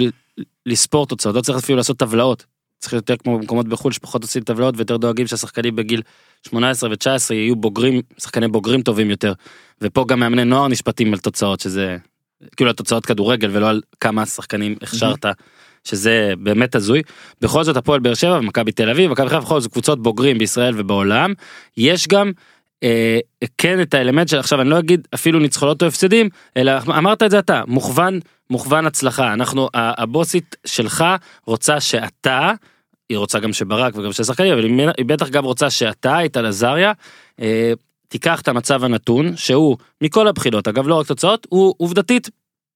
לספור תוצאות לא צריך אפילו לעשות טבלאות. צריך יותר כמו במקומות בחו"ל שפחות עושים טבלאות ויותר דואגים שהשחקנים בגיל 18 ו-19 יהיו בוגרים שחקני בוגרים טובים יותר ופה גם מאמני נוער נשפטים על תוצאות שזה כאילו על תוצאות כדורגל ולא על כמה שחקנים הכשרת שזה באמת הזוי. בכל זאת הפועל באר שבע ומכבי תל אביב, מכבי חיפה בכל זאת קבוצות בוגרים בישראל ובעולם. יש גם אה, כן את האלמנט של עכשיו אני לא אגיד אפילו ניצחונות או הפסדים, אלא אמרת את זה אתה, מוכוון, מוכוון הצלחה. אנחנו, הבוסית שלך רוצה שאתה, היא רוצה גם שברק וגם שהשחקנים, אבל היא היא בטח גם רוצה שאתה, איתן עזריה, אה, תיקח את המצב הנתון, שהוא מכל הבחינות, אגב לא רק תוצאות, הוא עובדתית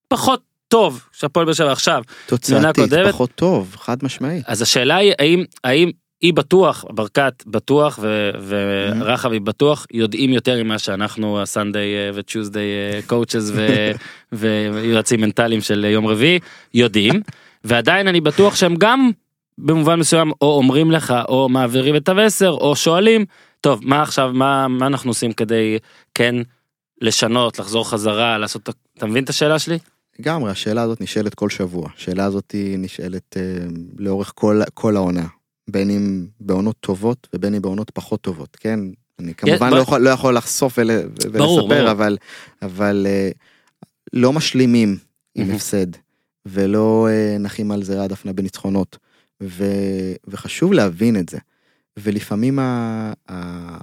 פחות טוב שהפועל באר שבע עכשיו. תוצאתית קודמת. פחות טוב, חד משמעית. אז השאלה היא האם, האם היא בטוח, ברקת בטוח ו- ורחבי בטוח יודעים יותר ממה שאנחנו ה Sunday ו Tuesday coaches ו- [laughs] ויועצים מנטליים של יום רביעי יודעים ועדיין אני בטוח שהם גם במובן מסוים או אומרים לך או מעבירים את המסר או שואלים טוב מה עכשיו מה מה אנחנו עושים כדי כן לשנות לחזור חזרה לעשות אתה מבין את השאלה שלי? לגמרי, השאלה הזאת נשאלת כל שבוע. השאלה הזאת נשאלת אה, לאורך כל, כל העונה. בין אם בעונות טובות ובין אם בעונות פחות טובות, כן? אני כמובן בוא- לא יכול, לא יכול לחשוף ול, ולספר, ברור, ברור. אבל, אבל אה, לא משלימים עם. הפסד, ולא אה, נחים על זרי הדפנה בניצחונות, ו, וחשוב להבין את זה. ולפעמים ה, ה,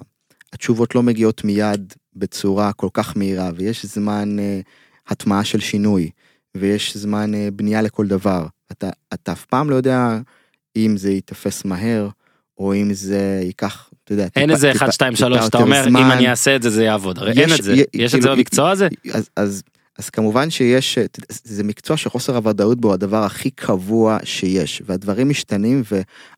התשובות לא מגיעות מיד בצורה כל כך מהירה, ויש זמן אה, הטמעה של שינוי, ויש זמן אה, בנייה לכל דבר. אתה, אתה אף פעם לא יודע אם זה ייתפס מהר, או אם זה ייקח, אתה יודע, אין איזה טיפה- 1 2 טיפה 3 שאתה יותר אומר זמן. אם אני אעשה את זה זה יעבוד הרי אין את זה יש את זה כאילו, במקצוע הזה אז, אז, כמובן שיש, אתה יודע, זה מקצוע שחוסר הוודאות בו הוא הדבר הכי קבוע שיש, והדברים משתנים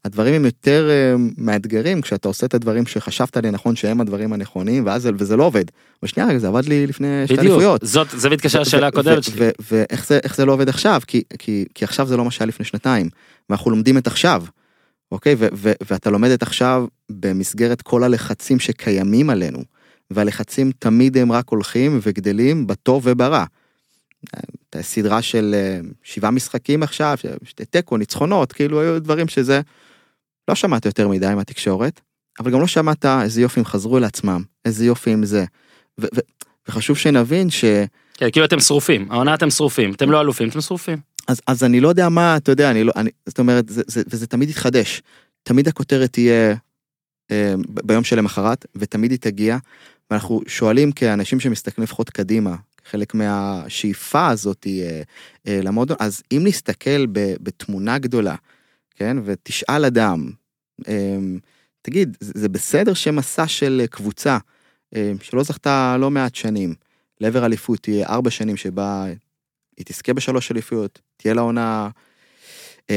והדברים הם יותר אה, מאתגרים כשאתה עושה את הדברים שחשבת לנכון שהם הדברים הנכונים, ואז זה- וזה לא עובד. ושנייה רגע, זה עבד לי לפני שתי אליפויות. זאת זה מתקשר לשאלה הקודמת שלי ואיך זה, איך זה לא עובד עכשיו? כי, כי, כי עכשיו זה לא מה שהיה לפני שנתיים, ואנחנו לומדים את עכשיו, אוקיי? ואתה לומד את עכשיו במסגרת כל הלחצים שקיימים עלינו, והלחצים תמיד הם רק הולכים וגדלים בטוב וברע. סדרה של אה, שבעה משחקים עכשיו, ש- תיקו, ניצחונות, כאילו היו דברים שזה, לא שמעת יותר מדי מהתקשורת, אבל גם לא שמעת איזה יופי הם חזרו לעצמם, איזה יופי עם זה. ו- ו- וחשוב שנבין ש... כן, כאילו אתם שרופים העונה אתם שרופים אתם לא אלופים אתם שרופים אז, אז אני לא יודע מה, אתה יודע, אני לא, אני, זאת אומרת, זה, זה, וזה תמיד יתחדש. תמיד הכותרת תהיה אה, ביום שלמחרת, ותמיד היא תגיע, ואנחנו שואלים כאנשים שמסתכלים לפחות קדימה, חלק מהשאיפה הזאת אה, אה, למועדון, אז אם נסתכל בתמונה גדולה, כן, ותשאל אדם, אה, תגיד, זה, בסדר שמסע של קבוצה אה, שלא זכתה לא מעט שנים, לעבר אליפות תהיה ארבע שנים שבה היא תזכה בשלוש אליפויות, תהיה לה עונה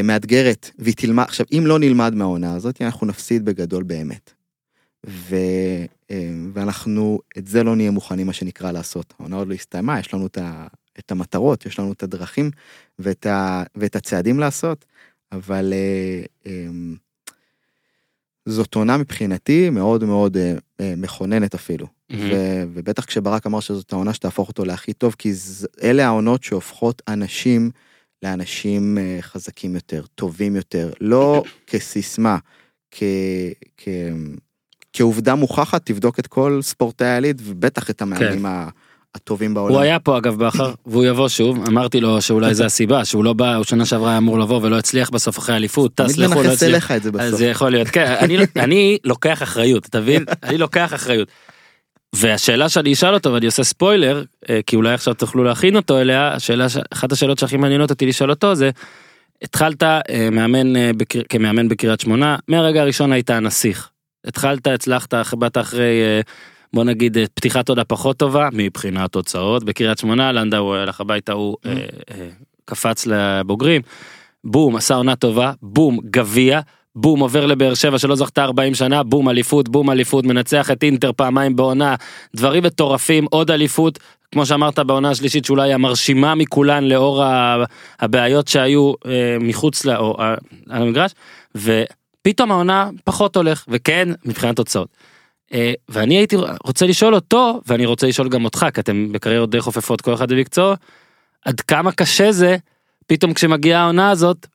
מאתגרת, והיא תלמד, עכשיו אם לא נלמד מהעונה הזאת, אנחנו נפסיד בגדול באמת. ו, אה, ואנחנו את זה לא נהיה מוכנים מה שנקרא לעשות. העונה עוד לא הסתיימה, יש לנו את, ה, את המטרות, יש לנו את הדרכים ואת, ה, ואת הצעדים לעשות, אבל אה, אה, זאת עונה מבחינתי מאוד מאוד אה, אה, מכוננת אפילו. ו- ובטח כשברק אמר שזאת העונה שתהפוך אותו להכי טוב, כי ז- אלה העונות שהופכות אנשים לאנשים חזקים יותר, טובים יותר, לא [coughs] כסיסמה, כ- כ- כעובדה מוכחת, תבדוק את כל ספורטאי העילית, ובטח את המאמנים ה- הטובים בעולם. הוא היה פה אגב באחר והוא יבוא שוב אמרתי לו שאולי זה הסיבה שהוא לא בא הוא שנה שעברה היה אמור לבוא ולא הצליח בסוף אחרי אליפות טס לחו"ל לא הצליח. את זה בסוף. זה יכול להיות כן אני [laughs] אני לוקח אחריות אתה מבין אני לוקח אחריות. והשאלה שאני אשאל אותו ואני עושה ספוילר אה, כי אולי עכשיו תוכלו להכין אותו אליה השאלה אחת השאלות שהכי מעניינות אותי לשאול אותו זה. התחלת אה, מאמן אה, כמאמן בקריית שמונה מהרגע הראשון היית הנסיך. התחלת הצלחת באת אחרי אה, בוא נגיד אה, פתיחת עונה פחות טובה מבחינת תוצאות. בקריית שמונה לנדאו הלך הביתה הוא אה, אה, קפץ לבוגרים. בום עשה עונה טובה בום גביע בום עובר לבאר שבע שלא זכתה 40 שנה בום אליפות בום אליפות מנצח את אינטר פעמיים בעונה. דברים מטורפים עוד אליפות כמו שאמרת בעונה השלישית שאולי המרשימה מכולן לאור הבעיות שהיו אה, מחוץ ל... או, אה, על המגרש ופתאום העונה פחות הולך וכן מבחינת תוצאות. אה, ואני הייתי רוצה לשאול אותו ואני רוצה לשאול גם אותך כי אתם בקריירות די חופפות כל אחד במקצוע עד כמה קשה זה פתאום כשמגיעה העונה הזאת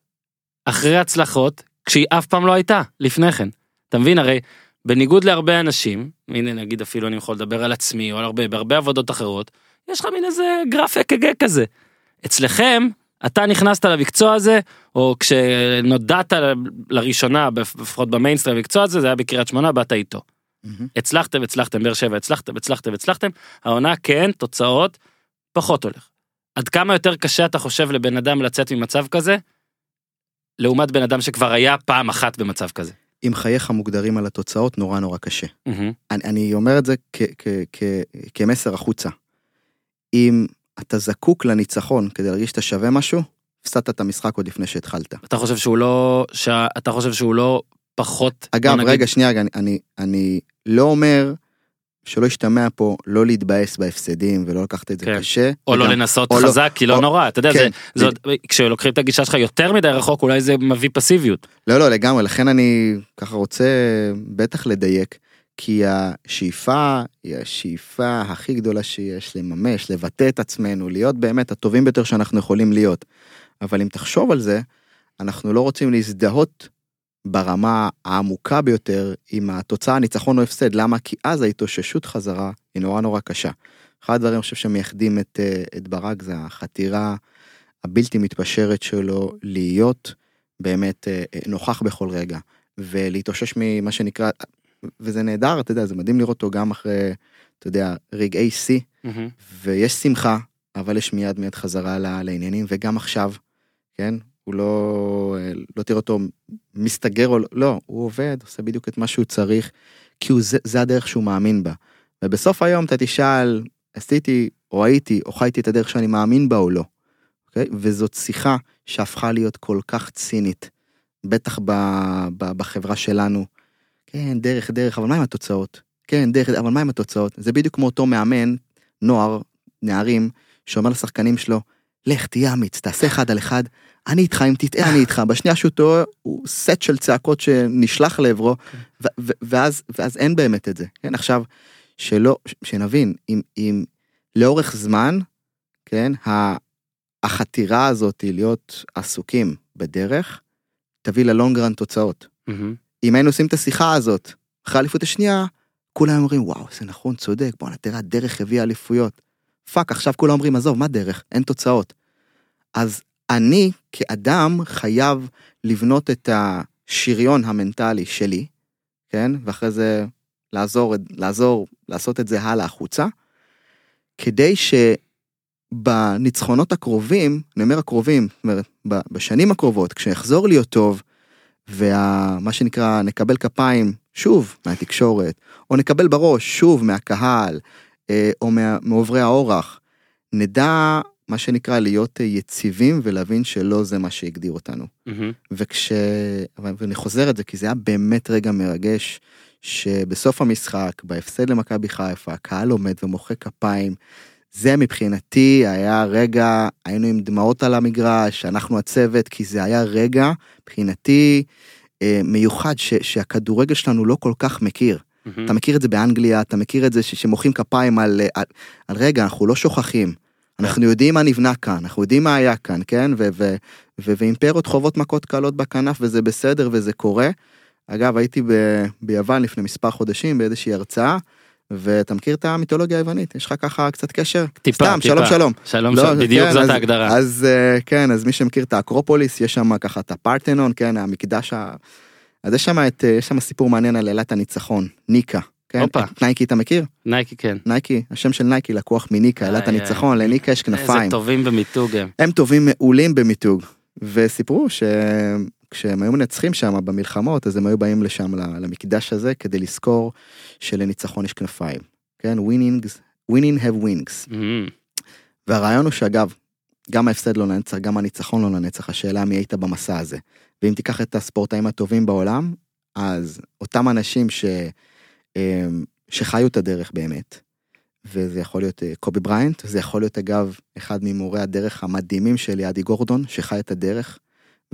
אחרי הצלחות כשהיא אף פעם לא הייתה לפני כן. אתה מבין הרי בניגוד להרבה אנשים הנה נגיד אפילו אני יכול לדבר על עצמי או על הרבה בהרבה עבודות אחרות יש לך מין איזה גרף אק"ג כזה. אצלכם אתה נכנסת למקצוע הזה, או כשנודעת לראשונה, לפחות במיינסטרים למקצוע הזה, זה היה בקריית שמונה, באת איתו. מהמם. הצלחתם, הצלחתם, באר שבע, הצלחתם, הצלחתם, הצלחתם, העונה כן, תוצאות, פחות הולך. עד כמה יותר קשה אתה חושב לבן אדם לצאת ממצב כזה, לעומת בן אדם שכבר היה פעם אחת במצב כזה. אם חייך מוגדרים על התוצאות, נורא נורא קשה. מהמם. אני, אני אומר את זה כ, כ, כ, כמסר החוצה. אם אתה זקוק לניצחון כדי להרגיש שאתה שווה משהו, הפסדת את המשחק עוד לפני שהתחלת. אתה חושב שהוא לא, שה- אתה חושב שהוא לא פחות, אגב, נגיד- רגע, שנייה, אני, אני, אני לא אומר שלא ישתמע פה לא להתבאס בהפסדים ולא לקחת את זה כן. קשה. או לא וגם- לנסות או לא- חזק, כי לא או- נורא, אתה יודע, כן, זה, זה עוד, כשלוקחים את הגישה שלך יותר מדי רחוק, אולי זה מביא פסיביות. לא, לא, לגמרי, לכן אני ככה רוצה בטח לדייק, כי השאיפה היא השאיפה הכי גדולה שיש, לממש, לבטא את עצמנו, להיות באמת הטובים ביותר שאנחנו יכולים להיות. אבל אם תחשוב על זה, אנחנו לא רוצים להזדהות ברמה העמוקה ביותר עם התוצאה ניצחון או הפסד, למה? כי אז ההתאוששות חזרה היא נורא נורא קשה. אחד הדברים אני חושב שמייחדים את, אה, את ברק זה החתירה הבלתי מתפשרת שלו להיות באמת אה, נוכח בכל רגע ולהתאושש ממה שנקרא וזה נהדר אתה יודע זה מדהים לראות אותו גם אחרי אתה יודע רגעי שיא מהמם. ויש שמחה אבל יש מיד מיד חזרה לעניינים וגם עכשיו כן הוא לא אה, לא תראה אותו מסתגר או לא, לא הוא עובד עושה בדיוק את מה שהוא צריך כי הוא זה, זה הדרך שהוא מאמין בה ובסוף היום אתה תשאל עשיתי או הייתי או חייתי את הדרך שאני מאמין בה או לא. אוקיי? וזאת שיחה שהפכה להיות כל כך צינית בטח ב, ב, בחברה שלנו. כן דרך דרך אבל מה עם התוצאות? כן דרך אבל מה עם התוצאות? זה בדיוק כמו אותו מאמן נוער נערים שאומר לשחקנים שלו לך תהיה אמיץ תעשה אחד על אחד אני איתך אם תטעה אני איתך. בשנייה שהוא טועה הוא סט של צעקות שנשלח לעברו ואז ואז אין באמת את זה. כן עכשיו שלא שנבין אם אם לאורך זמן כן החתירה הזאת להיות עסוקים בדרך תביא ל long run תוצאות. מהמם. אם היינו עושים את השיחה הזאת אחרי האליפות השנייה כולם אומרים וואו זה נכון צודק בואנה תראה הדרך הביאה אליפויות. fuck עכשיו כולם אומרים עזוב מה דרך אין תוצאות. אז אני כאדם חייב לבנות את השריון המנטלי שלי כן ואחרי זה לעזור לעזור לעשות את זה הלאה החוצה. כדי שבניצחונות הקרובים אני אומר הקרובים זאת אומרת בשנים הקרובות כשיחזור להיות טוב ומה שנקרא נקבל כפיים שוב מהתקשורת או נקבל בראש שוב מהקהל אה, או מה, מעוברי האורח נדע מה שנקרא להיות יציבים ולהבין שלא זה מה שהגדיר אותנו. מהמם. וכש... ואני חוזר את זה כי זה היה באמת רגע מרגש שבסוף המשחק בהפסד למכבי חיפה הקהל עומד ומוחא כפיים. זה מבחינתי היה רגע היינו עם דמעות על המגרש אנחנו הצוות כי זה היה רגע מבחינתי אה, מיוחד ש, שהכדורגל שלנו לא כל כך מכיר. מהמם. אתה מכיר את זה באנגליה אתה מכיר את זה ש- שמוחאים כפיים על, אה, על, על רגע אנחנו לא שוכחים. אנחנו יודעים מה נבנה כאן אנחנו יודעים מה היה כאן כן ו, ו, ו, ואימפריות חוות מכות קלות בכנף וזה בסדר וזה קורה. אגב הייתי ב, ביוון לפני מספר חודשים באיזושהי הרצאה ואתה מכיר את המיתולוגיה היוונית יש לך ככה קצת קשר טיפה, סתם טיפה. שלום שלום שלום, לא, שלום, בדיוק כן, זאת אז- ההגדרה. אז אה, כן אז מי שמכיר את האקרופוליס יש שם ככה את הפרטנון כן המקדש ה... אז יש שם את אה, יש שם סיפור מעניין על אלת הניצחון ניקה. כן. את נייקי אתה מכיר? נייקי כן. נייקי השם של נייקי לקוח מניקה איי, הניצחון לניקה יש איזה כנפיים טובים במיתוג הם. הם טובים מעולים במיתוג וסיפרו שכשהם היו מנצחים שם במלחמות אז הם היו באים לשם למקדש הזה כדי לזכור שלניצחון יש כנפיים כן winnings winning have wings מהמם. והרעיון הוא שאגב, גם ההפסד לא לנצח, גם הניצחון לא לנצח, השאלה מי היית במסע הזה. ואם תיקח את הספורטאים הטובים בעולם, אז אותם אנשים ש... אמ, שחיו את הדרך באמת, וזה יכול להיות אה, קובי בריינט, זה יכול להיות אגב אחד ממורי הדרך המדהימים שלי, אדי גורדון, שחי את הדרך,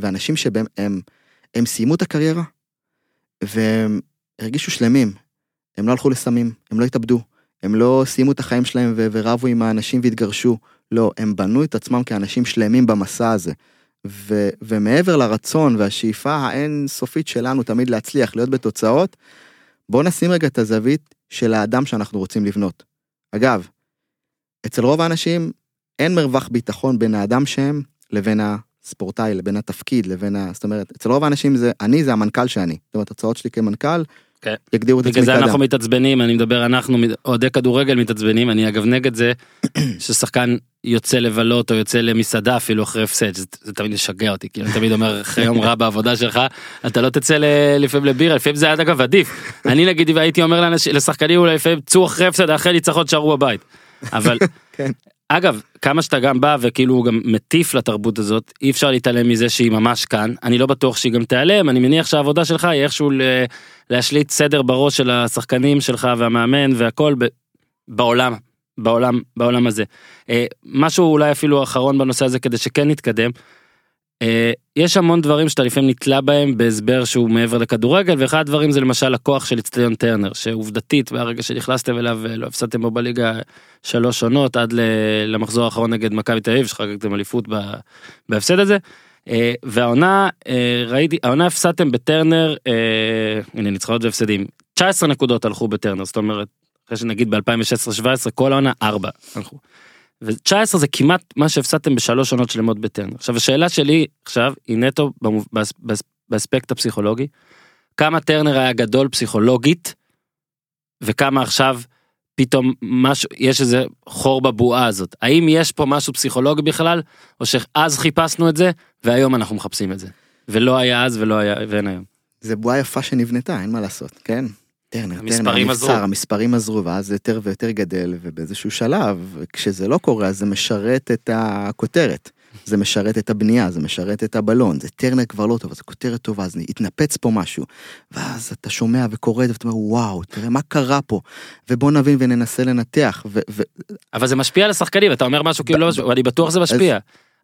ואנשים שבהם הם, הם סיימו את הקריירה, והם הרגישו שלמים, הם לא הלכו לסמים, הם לא התאבדו, הם לא סיימו את החיים שלהם ו- ורבו עם האנשים והתגרשו, לא, הם בנו את עצמם כאנשים שלמים במסע הזה. ו- ומעבר לרצון והשאיפה האין סופית שלנו תמיד להצליח, להיות בתוצאות, בואו נשים רגע את הזווית של האדם שאנחנו רוצים לבנות. אגב, אצל רוב האנשים אין מרווח ביטחון בין האדם שהם לבין הספורטאי, לבין התפקיד, לבין ה... זאת אומרת, אצל רוב האנשים זה, אני זה המנכ"ל שאני. זאת אומרת, התוצאות שלי כמנכ"ל, כן. יגדירו את עצמי בגלל זה כאדם. אנחנו מתעצבנים, אני מדבר אנחנו, אוהדי כדורגל מתעצבנים, אני אגב נגד זה [coughs] ששחקן יוצא לבלות או יוצא למסעדה אפילו אחרי הפסד, זה, זה תמיד משגע אותי, כאילו אני תמיד אומר אחרי יום רע בעבודה שלך, אתה לא תצא ל- לפעמים לבירה, לפעמים זה היה אגב עדיף. אני נגיד הייתי אומר לשחקנים אולי לפעמים צאו אחרי הפסד, אחרי ניצחון שערו בבית. אבל [laughs] כן. אגב, כמה שאתה גם בא וכאילו גם מטיף לתרבות הזאת, אי אפשר להתעלם מזה שהיא ממש כאן. אני לא בטוח שהיא גם תיעלם, אני מניח שהעבודה שלך היא איכשהו להשליט סדר בראש של השחקנים שלך והמאמן והכל ב- בעולם, בעולם, בעולם הזה. אה, משהו אולי אפילו אחרון בנושא הזה כדי שכן נתקדם. אה, יש המון דברים שאתה לפעמים נתלה בהם בהסבר שהוא מעבר לכדורגל ואחד הדברים זה למשל הכוח של אצטדיון טרנר שעובדתית מהרגע שנכנסתם אליו לא הפסדתם בו בליגה שלוש עונות עד למחזור האחרון נגד מכבי תל אביב שחגגתם אליפות בהפסד הזה. אה, והעונה אה, ראיתי העונה הפסדתם בטרנר הנה ניצחונות והפסדים 19 נקודות הלכו בטרנר זאת אומרת אחרי שנגיד ב-2016-2017 כל העונה 4 הלכו. ו-19 זה כמעט מה שהפסדתם בשלוש עונות שלמות בטרנר. עכשיו השאלה שלי עכשיו היא נטו במוב- באס- באס- באספקט הפסיכולוגי. כמה טרנר היה גדול פסיכולוגית וכמה עכשיו פתאום משהו יש איזה חור בבועה הזאת האם יש פה משהו פסיכולוגי בכלל או שאז חיפשנו את זה והיום אנחנו מחפשים את זה ולא היה אז ולא היה ואין היום. זה בועה יפה שנבנתה, אין מה לעשות, כן? טרנר, טרנר. נבצר, המספרים עזרו, ואז זה יותר ויותר גדל, ובאיזשהו שלב, כשזה לא קורה, אז זה משרת את הכותרת. זה משרת את הבנייה, זה משרת את הבלון, זה טרנר כבר לא טוב, אז זה כותרת טובה, אז התנפץ פה משהו. ואז אתה שומע וקורא ואתה אומר, וואו, תראה מה קרה פה, ובוא נבין וננסה לנתח, ו- ו- אבל זה משפיע על השחקנים אתה אומר משהו כאילו לא משפיע, אני בטוח זה משפיע.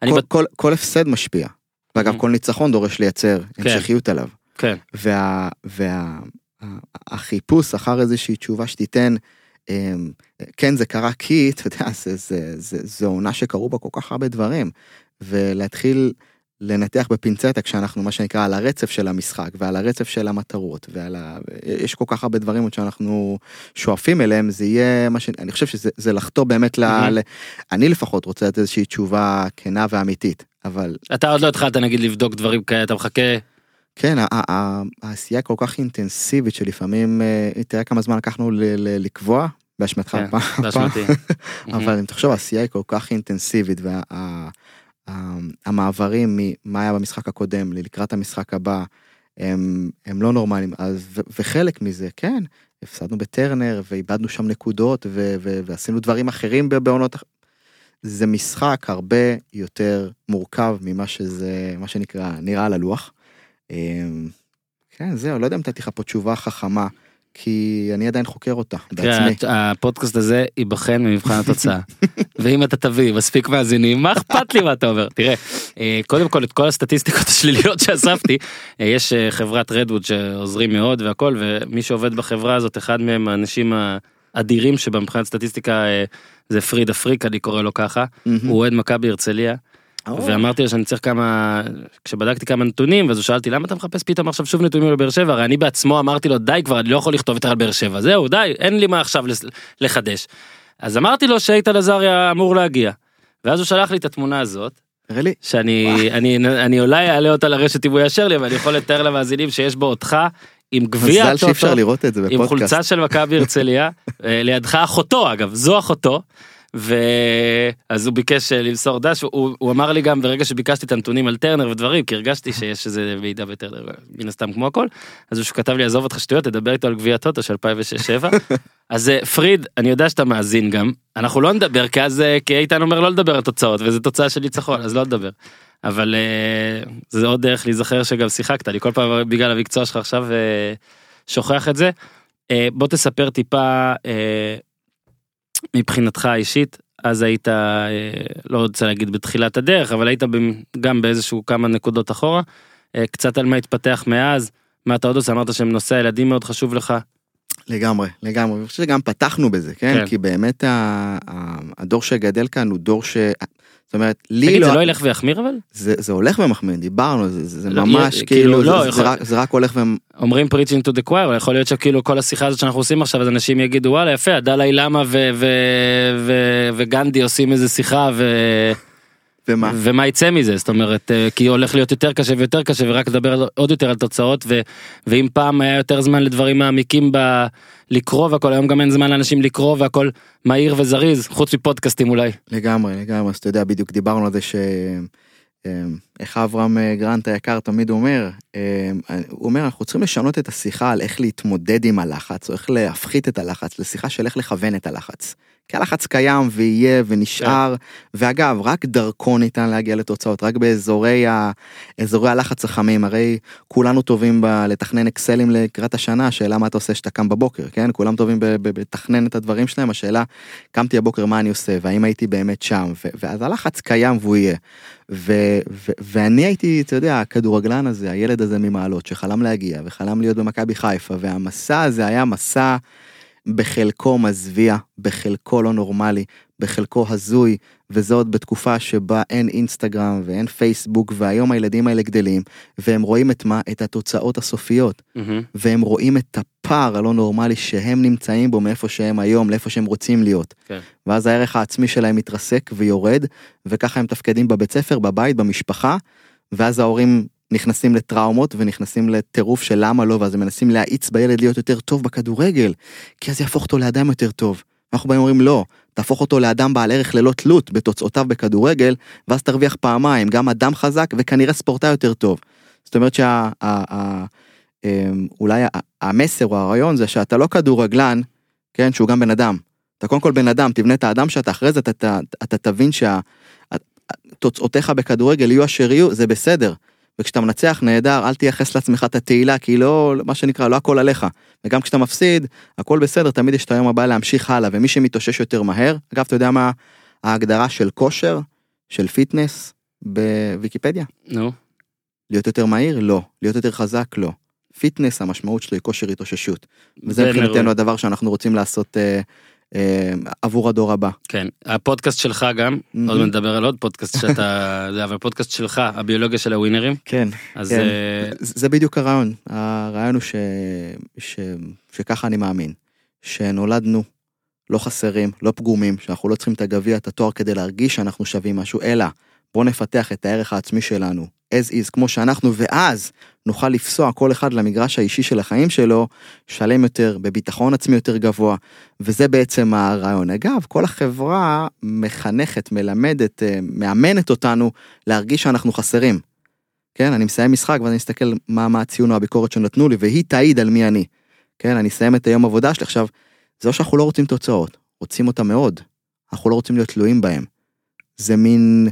כל- בט- כל- כל הפסד משפיע. ואגב, Mhm. כל ניצחון דורש לייצר כן. המשכיות עליו. כן. וה... וה... החיפוש אחר איזושהי תשובה שתיתן, אמ, כן זה קרה כי, אתה יודע, זה, זה, זה, זה עונה שקרו בה כל כך הרבה דברים, ולהתחיל לנתח בפינצטה כשאנחנו מה שנקרא על הרצף של המשחק ועל הרצף של המטרות ועל ה... יש כל כך הרבה דברים עוד שאנחנו שואפים אליהם זה יהיה מה שאני חושב שזה זה לחטוא באמת ל... Mhm. ל... אני לפחות רוצה לתת איזושהי תשובה כנה ואמיתית אבל אתה עוד לא התחלת נגיד לבדוק דברים כאלה אתה מחכה כן, העשייה כל כך אינטנסיבית שלפעמים, אה, תראה כמה זמן לקחנו לקבוע, באשמתך כן, הפעם. [laughs] אבל אם תחשוב, העשייה היא כל כך אינטנסיבית, והמעברים ממה היה במשחק הקודם לקראת המשחק הבא, הם, הם לא נורמליים, אז, ו- וחלק מזה, כן, הפסדנו בטרנר, ואיבדנו שם נקודות, ו- ו- ועשינו דברים אחרים בעונות, אח- זה משחק הרבה יותר מורכב ממה שזה, מה שנקרא, נראה על הלוח. אמ, כן, זהו, לא יודע אם נתתי לך פה תשובה חכמה, כי אני עדיין חוקר אותה בעצמי. הפודקאסט הזה ייבחן במבחן התוצאה. [laughs] ואם אתה תביא מספיק מאזינים, מה אכפת לי מה אתה אומר? תראה, אה, קודם כל את כל הסטטיסטיקות [laughs] השליליות שאספתי, אה, יש אה, חברת רדווד שעוזרים מאוד והכל, ומי שעובד בחברה הזאת, אחד מהם האנשים האדירים שבמבחינת סטטיסטיקה זה פריד אפריק, אני קורא לו ככה. הוא אוהד מכבי הרצליה. ואמרתי לו שאני צריך כמה כשבדקתי כמה נתונים ואז הוא שאלתי למה אתה מחפש פתאום עכשיו שוב נתונים על באר שבע הרי אני בעצמו אמרתי לו די כבר אני לא יכול לכתוב יותר על באר שבע זהו די אין לי מה עכשיו לחדש. אז אמרתי לו שאיתן עזריה אמור להגיע. ואז הוא שלח לי את התמונה הזאת תראה לי, שאני אני אני אולי אעלה אותה לרשת אם הוא יאשר לי אבל אני יכול לתאר למאזינים שיש בו אותך עם גביע מזל לראות את זה עם. חולצה של מכבי הרצליה אה, לידך אחותו אגב זו אחותו. ואז הוא ביקש אה, למסור דש הוא, הוא אמר לי גם ברגע שביקשתי את הנתונים על טרנר ודברים כי הרגשתי שיש איזה מידע בטרנר מן הסתם כמו הכל אז הוא כתב לי עזוב אותך שטויות תדבר איתו על גביע טוטו של 2006-2007 [laughs] אז אה, פריד אני יודע שאתה מאזין גם אנחנו לא נדבר כי אז אה, כי איתן אומר לא לדבר על תוצאות וזה תוצאה של ניצחון אז לא נדבר. אבל אה, זה עוד דרך להיזכר שגם שיחקת לי כל פעם בגלל המקצוע שלך עכשיו אה, שוכח את זה. אה, בוא תספר טיפה אה, מבחינתך האישית אז היית אה, לא רוצה להגיד בתחילת הדרך אבל היית גם באיזשהו כמה נקודות אחורה אה, קצת על מה התפתח מאז מה אתה עוד עושה אמרת שנושא הילדים מאוד חשוב לך לגמרי, לגמרי. אני חושב שגם פתחנו בזה, כן? כן. כי באמת הדור שגדל כאן הוא דור ש... זאת אומרת, לי תגיד לא... זה לא ילך ויחמיר אבל? זה, זה הולך ומחמיר, דיברנו, זה, זה, לא, ממש כאילו, כאילו, לא, זה, יכול- זה, רק, זה רק הולך ו... אומרים to the choir אבל יכול להיות שכאילו כל השיחה הזאת שאנחנו עושים עכשיו אז אנשים יגידו וואלה יפה הדלאי למה ו- ו- ו- וגנדי עושים איזה שיחה ו... ומה? ומה יצא מזה זאת אומרת אה, כי הולך להיות יותר קשה ויותר קשה ורק לדבר עוד יותר על תוצאות ו, ואם פעם היה יותר זמן לדברים מעמיקים ב... לקרוא והכל היום גם אין זמן לאנשים לקרוא והכל מהיר וזריז חוץ מפודקאסטים אולי. לגמרי, לגמרי, אז אתה יודע, בדיוק דיברנו על זה ש... אמ, איך אברהם אה, גרנט היקר תמיד אומר, אמ, הוא אומר אנחנו צריכים לשנות את השיחה על איך להתמודד עם הלחץ, או איך להפחית את הלחץ, לשיחה של איך לכוון את הלחץ. כי הלחץ קיים ויהיה ונשאר, ואגב, רק דרכו ניתן להגיע לתוצאות, רק באזורי ה... אזורי הלחץ החמים, הרי כולנו טובים ב... לתכנן אקסלים לקראת השנה, השאלה מה אתה עושה כשאתה קם בבוקר, כן? כולם טובים ב- ב- בתכנן את הדברים שלהם, השאלה, קמתי הבוקר מה אני עושה, והאם הייתי באמת שם, ו... ואז הלחץ קיים והוא יהיה. ו... ו... ואני הייתי, אתה יודע, הכדורגלן הזה, הילד הזה ממעלות, שחלם להגיע, וחלם להיות במכבי חיפה, והמסע הזה היה מסע בחלקו מזוויע, בחלקו לא נורמלי, בחלקו הזוי, וזה עוד בתקופה שבה אין אינסטגרם ואין פייסבוק, והיום הילדים האלה גדלים, והם רואים את מה? את התוצאות הסופיות. והם רואים את הפער הלא נורמלי שהם נמצאים בו מאיפה שהם היום לאיפה שהם רוצים להיות. כן. ואז הערך העצמי שלהם מתרסק ויורד, וככה הם מתפקדים בבית ספר, בבית, במשפחה, ואז ההורים נכנסים לטראומות ונכנסים לטירוף של למה לא, ואז הם מנסים להאיץ בילד להיות יותר טוב בכדורגל, כי אז יהפוך אותו לאדם יותר טוב. אנחנו באים ואומרים לא, תהפוך אותו לאדם בעל ערך ללא תלות בתוצאותיו בכדורגל, ואז תרוויח פעמיים, גם אדם חזק וכנראה ספורטאי יותר טוב. זאת אומרת ה- אמ, המסר או הרעיון זה שאתה לא כדורגלן, כן, שהוא גם בן אדם. אתה קודם כל בן אדם, תבנה את האדם שאתה, אחרי זה אתה, אתה, אתה תבין שהתוצאותיך בכדורגל יהיו אשר יהיו, זה בסדר. וכשאתה מנצח נהדר, אל תייחס לעצמך את התהילה, כי לא, מה שנקרא, לא הכל עליך. וגם כשאתה מפסיד, הכל בסדר, תמיד יש את היום הבא להמשיך הלאה, ומי שמתאושש יותר מהר, אגב, אתה יודע מה ההגדרה של כושר, של fitness, בוויקיפדיה? נו. להיות יותר מהיר? לא. להיות יותר חזק? לא. fitness, המשמעות שלו היא כושר התאוששות. וזה זה מבחינתנו הדבר שאנחנו רוצים לעשות אה, עבור הדור הבא. כן הפודקאסט שלך גם מהמם. עוד מעט נדבר על עוד פודקאסט שאתה [laughs] זה אבל פודקאסט שלך הביולוגיה של הווינרים כן. אז כן. אה, זה זה בדיוק הרעיון. הרעיון הוא ש... ש... שככה אני מאמין. שנולדנו לא חסרים, לא פגומים, שאנחנו לא צריכים את הגביע, את התואר כדי להרגיש שאנחנו שווים משהו, אלא בואו נפתח את הערך העצמי שלנו, as is, כמו שאנחנו, ואז נוכל לפסוע כל אחד למגרש האישי של החיים שלו, שלם יותר, בביטחון עצמי יותר גבוה, וזה בעצם הרעיון. אגב, כל החברה מחנכת, מלמדת, אה, מאמנת אותנו להרגיש שאנחנו חסרים. כן, אני מסיים משחק ואז אני מסתכל מה, מה הציון או הביקורת שנתנו לי, והיא תעיד על מי אני. כן, אני אסיים את היום עבודה שלי. עכשיו, זה לא שאנחנו לא רוצים תוצאות, רוצים אותה מאוד. אנחנו לא רוצים להיות תלויים בהם. זה מין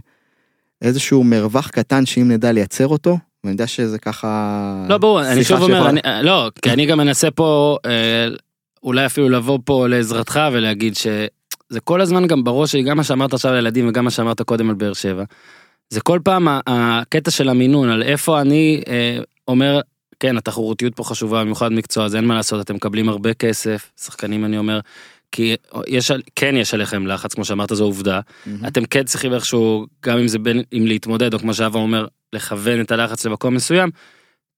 איזשהו מרווח קטן שאם נדע לייצר אותו, ואני יודע שזה ככה... לא ברור אני שוב אומר שיכולה- אני, לא כי אני גם מנסה פה אה, אולי אפילו לבוא פה לעזרתך ולהגיד שזה כל הזמן גם בראש שלי גם מה שאמרת עכשיו על ילדים וגם מה שאמרת קודם על באר שבע. זה כל פעם הקטע של המינון על איפה אני אה, אומר כן התחרותיות פה חשובה במיוחד מקצוע אז אין מה לעשות אתם מקבלים הרבה כסף שחקנים אני אומר. כי יש כן יש עליכם לחץ כמו שאמרת זו עובדה מהמם. אתם כן צריכים איכשהו גם אם זה בין אם להתמודד או כמו שאבה אומר לכוון את הלחץ למקום מסוים.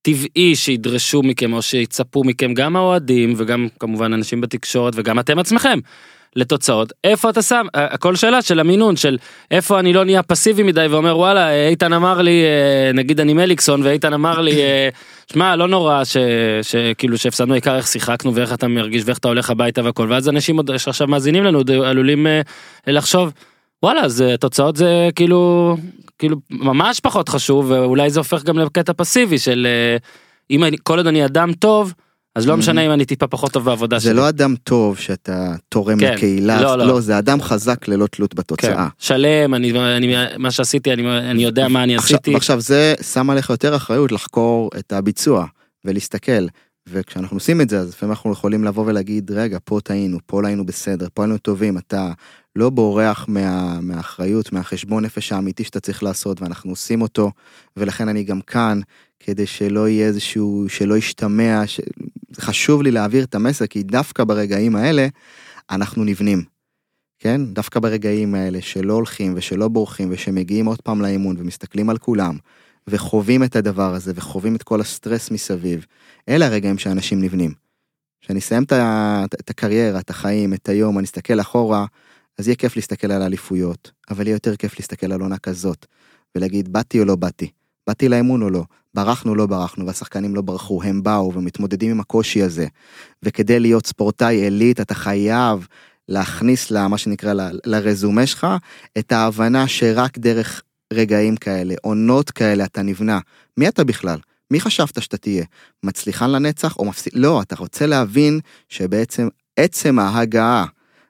טבעי שידרשו מכם או שיצפו מכם גם האוהדים וגם כמובן אנשים בתקשורת וגם אתם עצמכם לתוצאות איפה אתה שם ה- הכל שאלה של המינון של איפה אני לא נהיה פסיבי מדי ואומר וואלה אה, איתן אמר לי אה, נגיד אני מליקסון ואיתן אמר לי אה, שמע לא נורא שכאילו שהפסדנו העיקר איך שיחקנו ואיך אתה מרגיש ואיך אתה הולך הביתה והכל ואז אנשים עוד שעכשיו מאזינים לנו עלולים אה, לחשוב וואלה זה תוצאות זה כאילו כאילו ממש פחות חשוב ואולי זה הופך גם לקטע פסיבי של אה, אם אני כל עוד אני אדם טוב אז לא משנה אם אני טיפה פחות טוב בעבודה זה שלי. לא אדם טוב שאתה תורם כן, לקהילה, לא, לא. לא, זה אדם חזק ללא תלות כן, בתוצאה. שלם אני, אני מה שעשיתי אני, אני יודע מה אני עכשיו, עשיתי ועכשיו זה שם עליך יותר אחריות לחקור את הביצוע ולהסתכל. וכשאנחנו עושים את זה אז לפעמים אנחנו יכולים לבוא ולהגיד רגע פה טעינו פה לא היינו בסדר פה היינו טובים אתה לא בורח מה, מהאחריות מהחשבון נפש האמיתי שאתה צריך לעשות ואנחנו עושים אותו ולכן אני גם כאן כדי שלא יהיה איזשהו שלא ישתמע ש... חשוב לי להעביר את המסר כי דווקא ברגעים האלה אנחנו נבנים. כן דווקא ברגעים האלה שלא הולכים ושלא בורחים ושמגיעים עוד פעם לאימון ומסתכלים על כולם וחווים את הדבר הזה וחווים את כל הסטרס מסביב אלה הרגעים שאנשים נבנים. כשאני אסיים את, את הקריירה את החיים את היום אני אסתכל אחורה אז יהיה כיף להסתכל על האליפויות, אבל יהיה יותר כיף להסתכל על עונה כזאת, ולהגיד באתי או לא באתי, באתי לאמון או לא, ברחנו או לא ברחנו, והשחקנים לא ברחו, הם באו ומתמודדים עם הקושי הזה. וכדי להיות ספורטאי עילית אתה חייב להכניס לה, מה שנקרא, ל- לרזומה שלך, את ההבנה שרק דרך רגעים כאלה, עונות כאלה אתה נבנה. מי אתה בכלל? מי חשבת שאתה תהיה? מצליחן לנצח או מפסיד? לא, אתה רוצה להבין שבעצם עצם ההגעה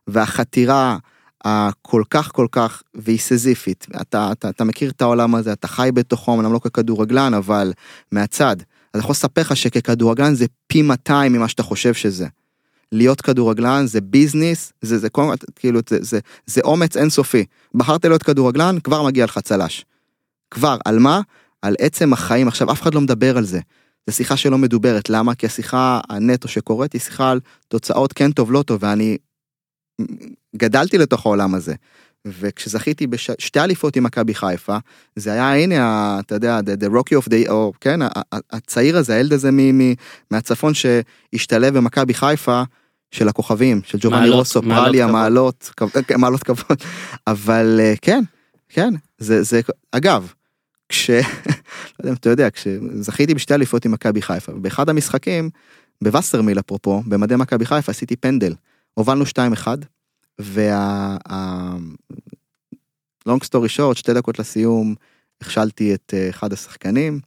והחתירה הכל כך כל כך והיא סזיפית, אתה, אתה, אתה מכיר את העולם הזה, אתה חי בתוכו, אמנם לא ככדורגלן, אבל מהצד. אני יכול לספר לך שככדורגלן זה פי 200 ממה שאתה חושב שזה. להיות כדורגלן זה ביזנס, זה, זה, כל- כאילו, זה, זה, זה אומץ אינסופי. בחרת להיות כדורגלן, כבר מגיע לך צל"ש. כבר, על מה? על עצם החיים. עכשיו, אף אחד לא מדבר על זה. זו שיחה שלא מדוברת, למה? כי השיחה הנטו שקורית היא שיחה על תוצאות כן טוב, לא טוב, ואני גדלתי לתוך העולם הזה. וכשזכיתי בשתי אליפות עם מכבי חיפה, זה היה הנה, ה- אתה יודע, the, the Rocky of the, או כן, הצעיר הזה, הילד הזה מ, מ, מהצפון שהשתלב במכבי חיפה של הכוכבים, של ג'ובאני רוסו, פרליה. מעלות, [laughs] כן, מעלות כבוד, אבל אה, כן, כן, זה, זה, אגב, כש, [laughs] לא יודע אם אתה יודע, כשזכיתי בשתי אליפות עם מכבי חיפה, באחד המשחקים, בווסרמיל אפרופו, במדי מכבי חיפה עשיתי פנדל, הובלנו 2-1, וה... long story short, שתי דקות לסיום, הכשלתי את אה, אחד השחקנים,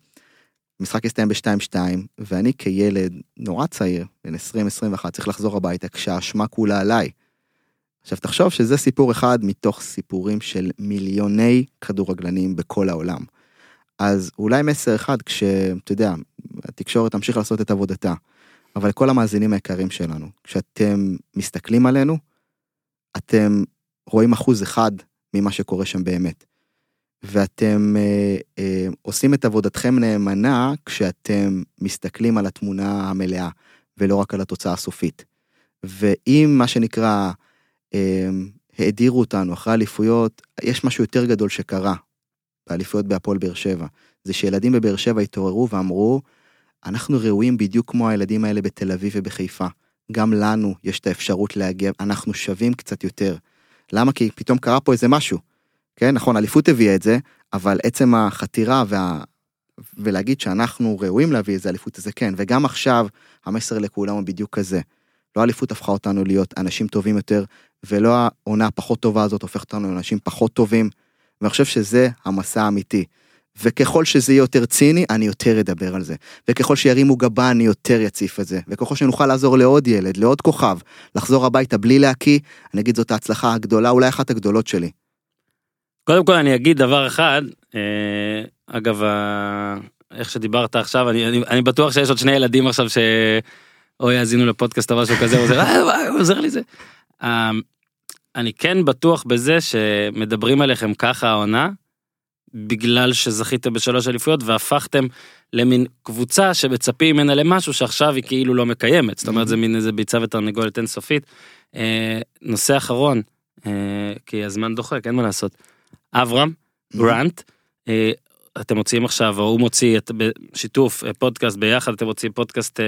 המשחק הסתיים ב-2-2, ואני כילד נורא צעיר, בן 20-21, צריך לחזור הביתה כשהאשמה כולה עליי. עכשיו תחשוב שזה סיפור אחד מתוך סיפורים של מיליוני כדורגלנים בכל העולם. אז אולי מסר אחד כשאתה יודע, התקשורת תמשיך לעשות את עבודתה, אבל כל המאזינים היקרים שלנו, כשאתם מסתכלים עלינו, אתם רואים אחוז אחד ממה שקורה שם באמת. ואתם אה, אה, עושים את עבודתכם נאמנה כשאתם מסתכלים על התמונה המלאה, ולא רק על התוצאה הסופית. ואם מה שנקרא, אה, האדירו אותנו אחרי אליפויות, יש משהו יותר גדול שקרה באליפויות בהפועל באר שבע. זה שילדים בבאר שבע התעוררו ואמרו, אנחנו ראויים בדיוק כמו הילדים האלה בתל אביב ובחיפה. גם לנו יש את האפשרות להגיע, אנחנו שווים קצת יותר. למה? כי פתאום קרה פה איזה משהו. כן, נכון, אליפות הביאה את זה, אבל עצם החתירה וה... ולהגיד שאנחנו ראויים להביא איזה אליפות זה כן, וגם עכשיו המסר לכולם הוא בדיוק כזה. לא האליפות הפכה אותנו להיות אנשים טובים יותר, ולא העונה הפחות טובה הזאת הופכת אותנו לאנשים פחות טובים, ואני חושב שזה המסע האמיתי. וככל שזה יהיה יותר ציני, אני יותר אדבר על זה. וככל שירימו גבה, אני יותר יציף את זה. וככל שנוכל לעזור לעוד ילד, לעוד כוכב, לחזור הביתה בלי להקיא, אני אגיד זאת ההצלחה הגדולה, אולי אחת הגדולות שלי. קודם כל אני אגיד דבר אחד, אה, אגב, איך שדיברת עכשיו, אני, אני, אני בטוח שיש עוד שני ילדים עכשיו שאו יאזינו לפודקאסט או משהו כזה, עוזר, "אה, וואי, הוא עוזר לי זה. אה, אני כן בטוח בזה שמדברים עליכם ככה העונה, בגלל שזכיתם בשלוש אליפויות והפכתם למין קבוצה שמצפים ממנה למשהו שעכשיו היא כאילו לא מקיימת, זאת אומרת זה מין איזה ביצה ותרנגולת אינסופית. אה, נושא אחרון, אה, כי הזמן דוחק, אין מה לעשות. אברהם, גרנט, אה, אתם מוציאים עכשיו, או הוא מוציא את בשיתוף פודקאסט ביחד, אתם מוציאים פודקאסט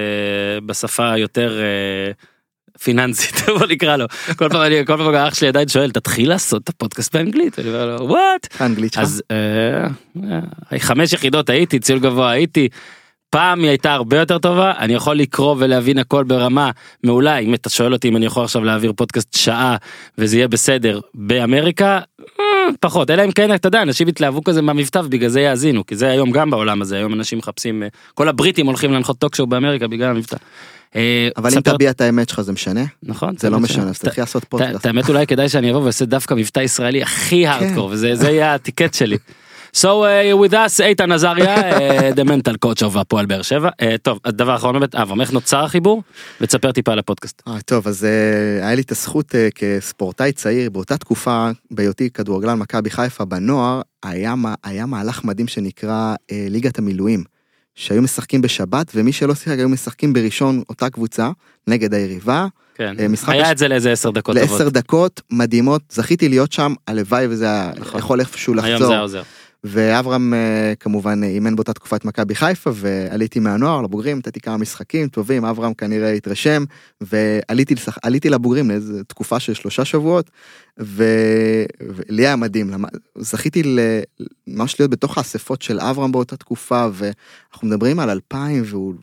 בשפה יותר פיננסית, [laughs] בוא נקרא לו. כל פעם אני, כל פעם אח שלי עדיין שואל, תתחיל לעשות את הפודקאסט באנגלית, אני אומר לו, וואט? האנגלית שלך. אז אה, אה, חמש יחידות הייתי, ציון גבוה הייתי. פעם היא הייתה הרבה יותר טובה, אני יכול לקרוא ולהבין הכל ברמה מעולה, אם אתה שואל אותי אם אני יכול עכשיו להעביר פודקאסט שעה וזה יהיה בסדר באמריקה, אה, פחות, אלא אם כן, אתה יודע, אנשים יתלהבו כזה מהמבטא ובגלל זה יאזינו, כי זה היום גם בעולם הזה, היום אנשים מחפשים, אה, כל הבריטים הולכים להנחות טוקשואו באמריקה בגלל המבטא. אה, אבל אם תביע את האמת שלך זה משנה? נכון, זה לא משנה, אז תתחיל לעשות פודקאסט. האמת אולי כדאי שאני אבוא ואעשה דווקא מבטא ישראלי הכי הארדקור וזה זה יהיה הטיקט שלי. So uh, with us איתן עזריה, uh, the mental coach of הפועל באר שבע. Uh, טוב, הדבר האחרון באמת, אברהם, איך נוצר החיבור? ותספר טיפה על הפודקאסט. אה, טוב, אז אה, היה לי את הזכות אה, כספורטאי צעיר, באותה תקופה, בהיותי כדורגלן מכבי חיפה בנוער, היה, היה מהלך מדהים שנקרא אה, ליגת המילואים, שהיו משחקים בשבת, ומי שלא שיחק היו משחקים בראשון אותה קבוצה, נגד היריבה, כן, היה הש- את זה לאיזה עשר דקות. לעשר דקות מדהימות, זכיתי להיות שם, הלוואי וזה נכון. יכול איפשהו היום זה לחזור. עוזר. ואברהם אה, כמובן אימן באותה תקופה את מכבי חיפה ועליתי מהנוער לבוגרים נתתי כמה משחקים טובים אברהם כנראה התרשם ועליתי לשח... לבוגרים לאיזה תקופה של שלושה שבועות ו- ולי היה מדהים, זכיתי ממש להיות בתוך האספות של אברהם באותה תקופה, ואנחנו מדברים על 2000 והוא,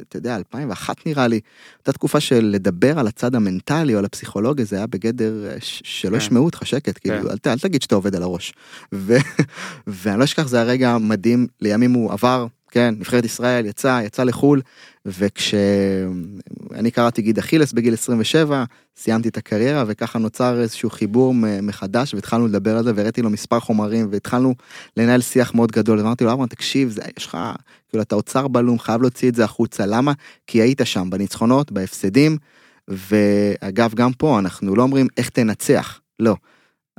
אתה יודע, 2001 נראה לי, אותה תקופה של לדבר על הצד המנטלי או על הפסיכולוגיה, זה היה בגדר אה, שלא כן. ישמעו אותך שקט, כאילו, כן. אל, ת- אל תגיד שאתה עובד על הראש. ו- [laughs] ואני לא אשכח, זה היה רגע מדהים, לימים הוא עבר, כן, נבחרת ישראל, יצא, יצא לחו"ל, וכשאני קראתי גיד אכילס בגיל 27, סיימתי את הקריירה וככה נוצר איזשהו חיבור מחדש והתחלנו לדבר על זה והראיתי לו מספר חומרים והתחלנו לנהל שיח מאוד גדול אמרתי לו אברהם תקשיב זה יש לך כאילו אתה אוצר בלום חייב להוציא את זה החוצה למה? כי היית שם בניצחונות בהפסדים. ואגב גם פה אנחנו לא אומרים איך תנצח. לא.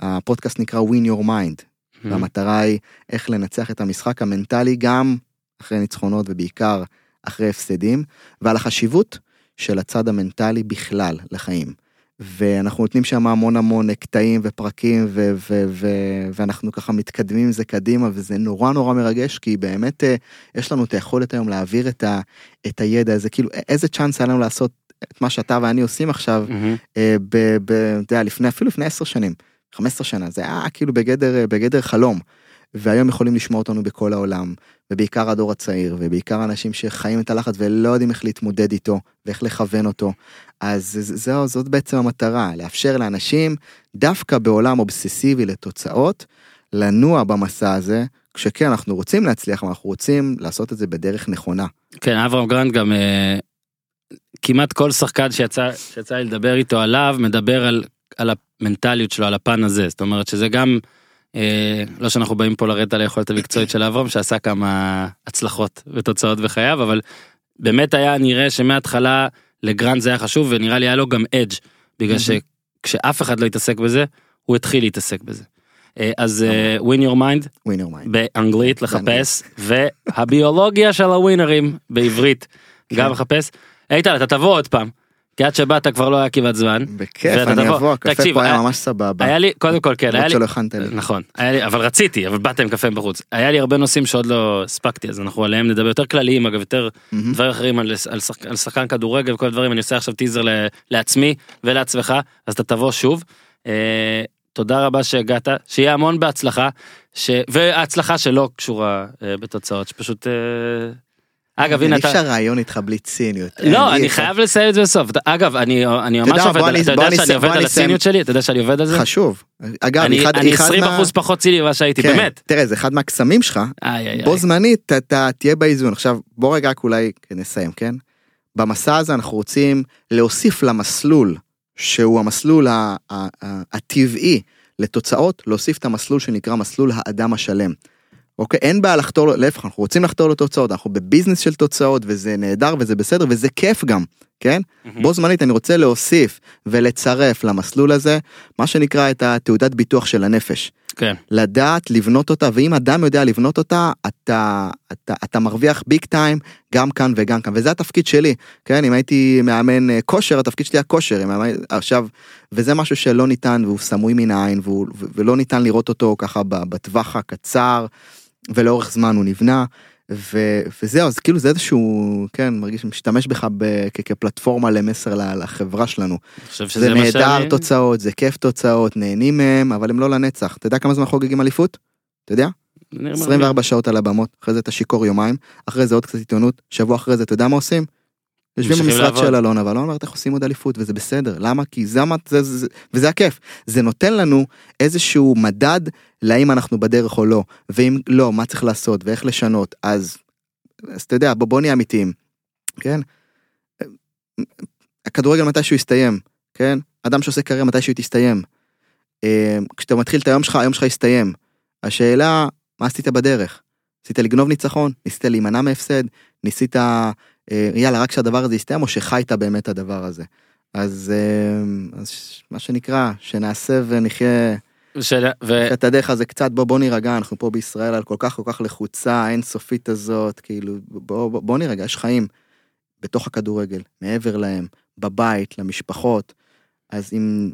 הפודקאסט נקרא win your mind. והמטרה היא איך לנצח את המשחק המנטלי גם אחרי ניצחונות ובעיקר אחרי הפסדים ועל החשיבות של הצד המנטלי בכלל לחיים. ואנחנו נותנים שם המון המון קטעים ופרקים ו- ו- ו- ואנחנו ככה מתקדמים עם זה קדימה וזה נורא נורא מרגש כי באמת אה, יש לנו את היכולת היום להעביר את, ה- את הידע הזה כאילו איזה צ'אנס היה לנו לעשות את מה שאתה ואני עושים עכשיו. אה, ב- ב- אתה יודע, לפני אפילו לפני 10 שנים 15 שנה זה היה כאילו בגדר אה, בגדר חלום. והיום יכולים לשמוע אותנו בכל העולם ובעיקר הדור הצעיר ובעיקר אנשים שחיים את הלחץ ולא יודעים איך להתמודד איתו ואיך לכוון אותו. אז זה- זהו זאת בעצם המטרה לאפשר לאנשים דווקא בעולם אובססיבי לתוצאות לנוע במסע הזה כשכן אנחנו רוצים להצליח אבל אנחנו רוצים לעשות את זה בדרך נכונה. כן, אברהם גרנט גם אה, כמעט כל שחקן שיצא שיצא לדבר איתו עליו מדבר על על המנטליות שלו על הפן הזה זאת אומרת שזה גם לא שאנחנו באים פה לרדת על היכולת המקצועית של אברהם שעשה כמה הצלחות ותוצאות בחייו אבל באמת היה נראה שמההתחלה לגרנט זה היה חשוב ונראה לי היה לו גם edge בגלל. שכשאף אחד לא התעסק בזה הוא התחיל להתעסק בזה. אה, אז אה, win your mind. באנגלית לחפש והביולוגיה של הווינרים בעברית גם לחפש. איתן אתה תבוא עוד פעם. כי עד שבאת כבר לא היה כמעט זמן. בכיף אני תבוא. אבוא הקפה תקשיב, פה היה היה- ממש סבבה. היה לי קודם כל כן היה לי שלא הכנת לי. נכון היה לי אבל רציתי אבל באת עם קפה בחוץ היה לי הרבה נושאים שעוד לא הספקתי אז אנחנו עליהם נדבר יותר כלליים אגב יותר. דברים אחרים על, על, שחק, על שחקן כדורגל וכל הדברים אני עושה עכשיו טיזר ל, לעצמי ולעצמך אז אתה תבוא שוב. אה, תודה רבה שהגעת שיהיה המון בהצלחה ש... וההצלחה שלא קשורה אה, בתוצאות שפשוט. אה... אגב הנה אי אתה. אפשר רעיון איתך בלי ציניות. לא אי אני. חייב לסיים את זה בסוף אגב אני ממש עובד על אתה יודע אני שאני עובד על. הציניות שלי אתה יודע שאני עובד על זה חשוב. אגב, אני אחד- אני אחד 20 מה- אחוז פחות ציני ממה שהייתי כן, באמת. תראה זה אחד מהקסמים שלך איי, איי, בו. זמנית אתה תהיה באיזון עכשיו בוא רגע רק אולי נסיים כן. במסע הזה אנחנו רוצים להוסיף למסלול שהוא המסלול הטבעי לתוצאות להוסיף את המסלול שנקרא מסלול האדם השלם. אוקיי? אין בעיה לחתור להפך אנחנו רוצים לחתור לתוצאות אנחנו בביזנס של תוצאות וזה נהדר וזה בסדר וזה כיף גם כן? בו זמנית אני רוצה להוסיף ולצרף למסלול הזה מה שנקרא את התעודת ביטוח של הנפש. כן. לדעת לבנות אותה ואם אדם יודע לבנות אותה אתה אתה אתה מרוויח ביג טיים גם כאן וגם כאן. וזה התפקיד שלי כן? אם הייתי מאמן אה, כושר התפקיד שלי היה כושר. מאמן- עכשיו וזה משהו שלא ניתן והוא סמוי מן העין והוא, ולא ניתן לראות אותו ככה בטווח הקצר ולאורך זמן הוא נבנה. ו, וזהו אז כאילו זה איזשהו כן מרגיש משתמש בך ב, כ, כפלטפורמה למסר לחברה שלנו זה נהדר שאני... תוצאות זה כיף תוצאות נהנים מהם אבל הם לא לנצח אתה יודע כמה זמן חוגגים אליפות? אתה יודע? נראה 24 שעות על הבמות אחרי זה אתה שיכור יומיים אחרי זה עוד קצת עיתונות שבוע אחרי זה אתה יודע מה עושים? יושבים במשרד. של אלונה ואלונה אומרת איך עושים עוד אליפות וזה בסדר למה כי זה מה זה, זה, זה וזה הכיף זה נותן לנו איזשהו מדד להאם אנחנו בדרך או לא ואם לא מה צריך לעשות ואיך לשנות אז אז אתה יודע בוא בוא נהיה אמיתיים כן. הכדורגל מתישהו יסתיים כן אדם שעושה קריירה מתישהו תסתיים. אה, כשאתה מתחיל את היום שלך היום שלך יסתיים. השאלה מה עשית בדרך? ניסית לגנוב ניצחון? ניסית להימנע מהפסד? ניסית יאללה רק שהדבר הזה יסתיים או שחיית באמת הדבר הזה? אז, אה, אז מה שנקרא שנעשה ונחיה של... ו... את הדרך הזה קצת בוא בוא נירגע אנחנו פה בישראל על כל כך כל כך לחוצה אינסופית הזאת כאילו בוא בוא, בוא נירגע יש חיים בתוך הכדורגל מעבר להם בבית למשפחות אז אם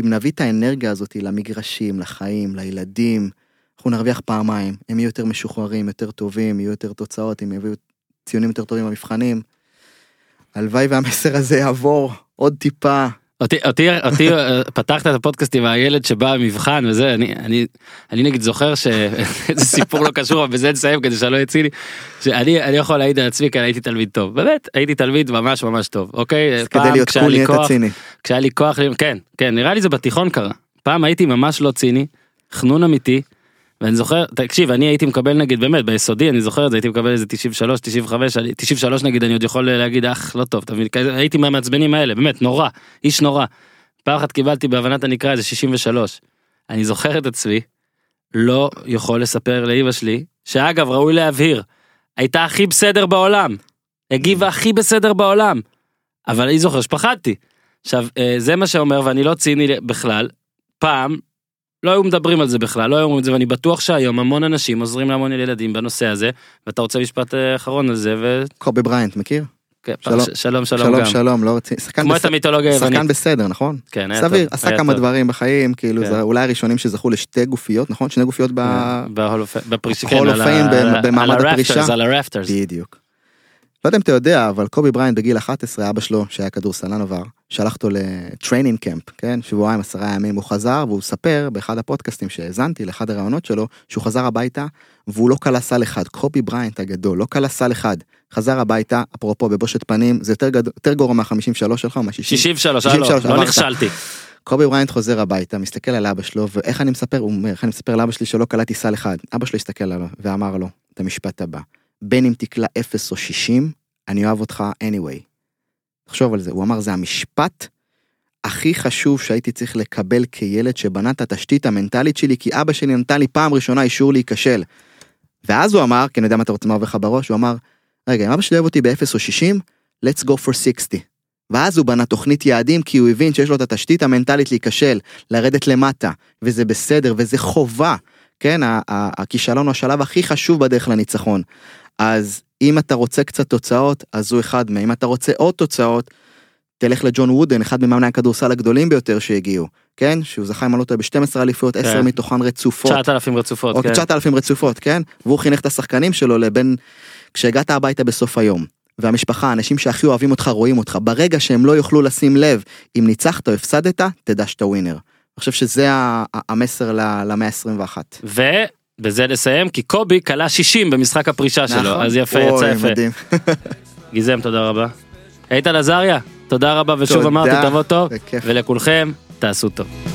אם נביא את האנרגיה הזאת למגרשים לחיים לילדים אנחנו נרוויח פעמיים הם יהיו יותר משוחררים יותר טובים יהיו יותר תוצאות הם יביאו ציונים יותר טובים במבחנים. הלוואי והמסר הזה יעבור עוד טיפה אותי, אותי, אותי, אה, פתחת את הפודקאסט עם הילד שבא מבחן וזה, אני, אני, אני נגיד זוכר שאיזה [laughs] סיפור לא קשור, אבל בזה נסיים כדי שלא יצא לי, שאני אני יכול להעיד על עצמי כי הייתי תלמיד טוב, באמת, הייתי תלמיד ממש ממש טוב, אוקיי? פעם כדי להיות כשהיה קול לי נהיית כוח- ציני. כשהיה לי כוח, כן, כן, נראה לי זה בתיכון קרה. פעם הייתי ממש לא ציני, חנון אמיתי, ואני זוכר, תקשיב, אני הייתי מקבל נגיד, באמת, ביסודי, אני זוכר את זה, הייתי מקבל איזה 93, 95, אני- 93 נגיד, אני עוד יכול להגיד, אך, לא טוב, כזה, הייתי מהמעצבנים האלה, באמת, נורא, איש נורא. פעם אחת קיבלתי בהבנת הנקרא איזה 63. אני זוכר את עצמי, לא יכול לספר לאימא שלי, שאגב, ראוי להבהיר, הייתה הכי בסדר בעולם, הגיבה הכי בסדר בעולם, אבל אני זוכר שפחדתי. עכשיו, אה, זה מה שאומר, ואני לא ציני בכלל, פעם, לא היו מדברים על זה בכלל, לא היו אומרים את זה, ואני בטוח שהיום המון אנשים עוזרים להמון ילדים בנושא הזה, ואתה רוצה משפט אה, אחרון על זה, ו... קובי בריינט, מכיר? כן, שלום. שלום, שלום שלום גם. שלום, לא רציני. שחקן כמו בס- את המיתולוגיה שחקן. בסדר, נכון? כן, היה סביר, טוב, עשה היה כמה טוב. דברים בחיים, כאילו כן. זה אולי הראשונים שזכו לשתי גופיות, נכון? שני גופיות ב... בהול כן, of על Fame ה- ב- על ה- במעמד על הפרישה. הרפטרס, על הרפטרס. בדיוק. לא יודע אם אתה יודע, אבל קובי בריינט בגיל 11, אבא שלו, שהיה כדורסלן עבר, שלח אותו לטריינינג קמפ, כן? שבועיים, עשרה ימים, הוא חזר, והוא ספר באחד הפודקאסטים שהאזנתי, לאחד הראיונות שלו, שהוא חזר הביתה, והוא לא כלה סל אחד. קובי בריינט הגדול, לא כלה סל אחד. חזר הביתה, אפרופו בבושת פנים, זה יותר, גד... יותר גרוע מה-53 שלך או מה-60. 63, 63, לא, לא. נכשלתי. קובי בריינט חוזר הביתה, מסתכל על אבא שלו, ואיך אני מספר, הוא אומר, איך אני מספר לאבא שלי שלא קלעתי סל אחד. אבא שלו הסתכל עליו ואמר לו את המשפט הבא, בין אם תקלע 0 או 60, אני אוהב אותך anyway. תחשוב על זה, הוא אמר, זה המשפט הכי חשוב שהייתי צריך לקבל כילד שבנה את התשתית המנטלית שלי, כי אבא שלי נתן לי פעם ראשונה אישור להיכשל. ואז הוא אמר, כי אני יודע מה אתה רוצה מה עובר לך בראש, הוא אמר, רגע, אם אבא שלי אוהב אותי ב-0 או 60, let's go for 60. ואז הוא בנה תוכנית יעדים כי הוא הבין שיש לו את התשתית המנטלית להיכשל, לרדת למטה, וזה בסדר, וזה חובה. כן, הכישלון הוא השלב הכי חשוב בדרך לניצחון. אז אם אתה רוצה קצת תוצאות, אז הוא אחד מהם. אם אתה רוצה עוד תוצאות, תלך לג'ון וודן, אחד ממאמני הכדורסל הגדולים ביותר שהגיעו. כן, שהוא זכה אם אני לא טועה ב-12 אליפויות, 10 כן. מתוכן רצופות. 9,000 רצופות, או כן. 9,000 רצופות, כן? והוא חינך את השחקנים שלו לבין... כשהגעת הביתה בסוף היום, והמשפחה, האנשים שהכי אוהבים אותך, רואים אותך, ברגע שהם לא יוכלו לשים לב אם ניצחת או הפסדת, תדע שאתה ווינר. אני חושב שזה המסר למאה ה-21. ובזה לסיים, כי קובי כלה 60 במשחק הפרישה שלו, נכון? אז יפה, יצא יפה. [laughs] גיזם, תודה רבה. איתן עזריה, תודה רבה, ושוב תודה, אמרתי, תבוא טוב, בכיף. ולכולכם, תעשו טוב.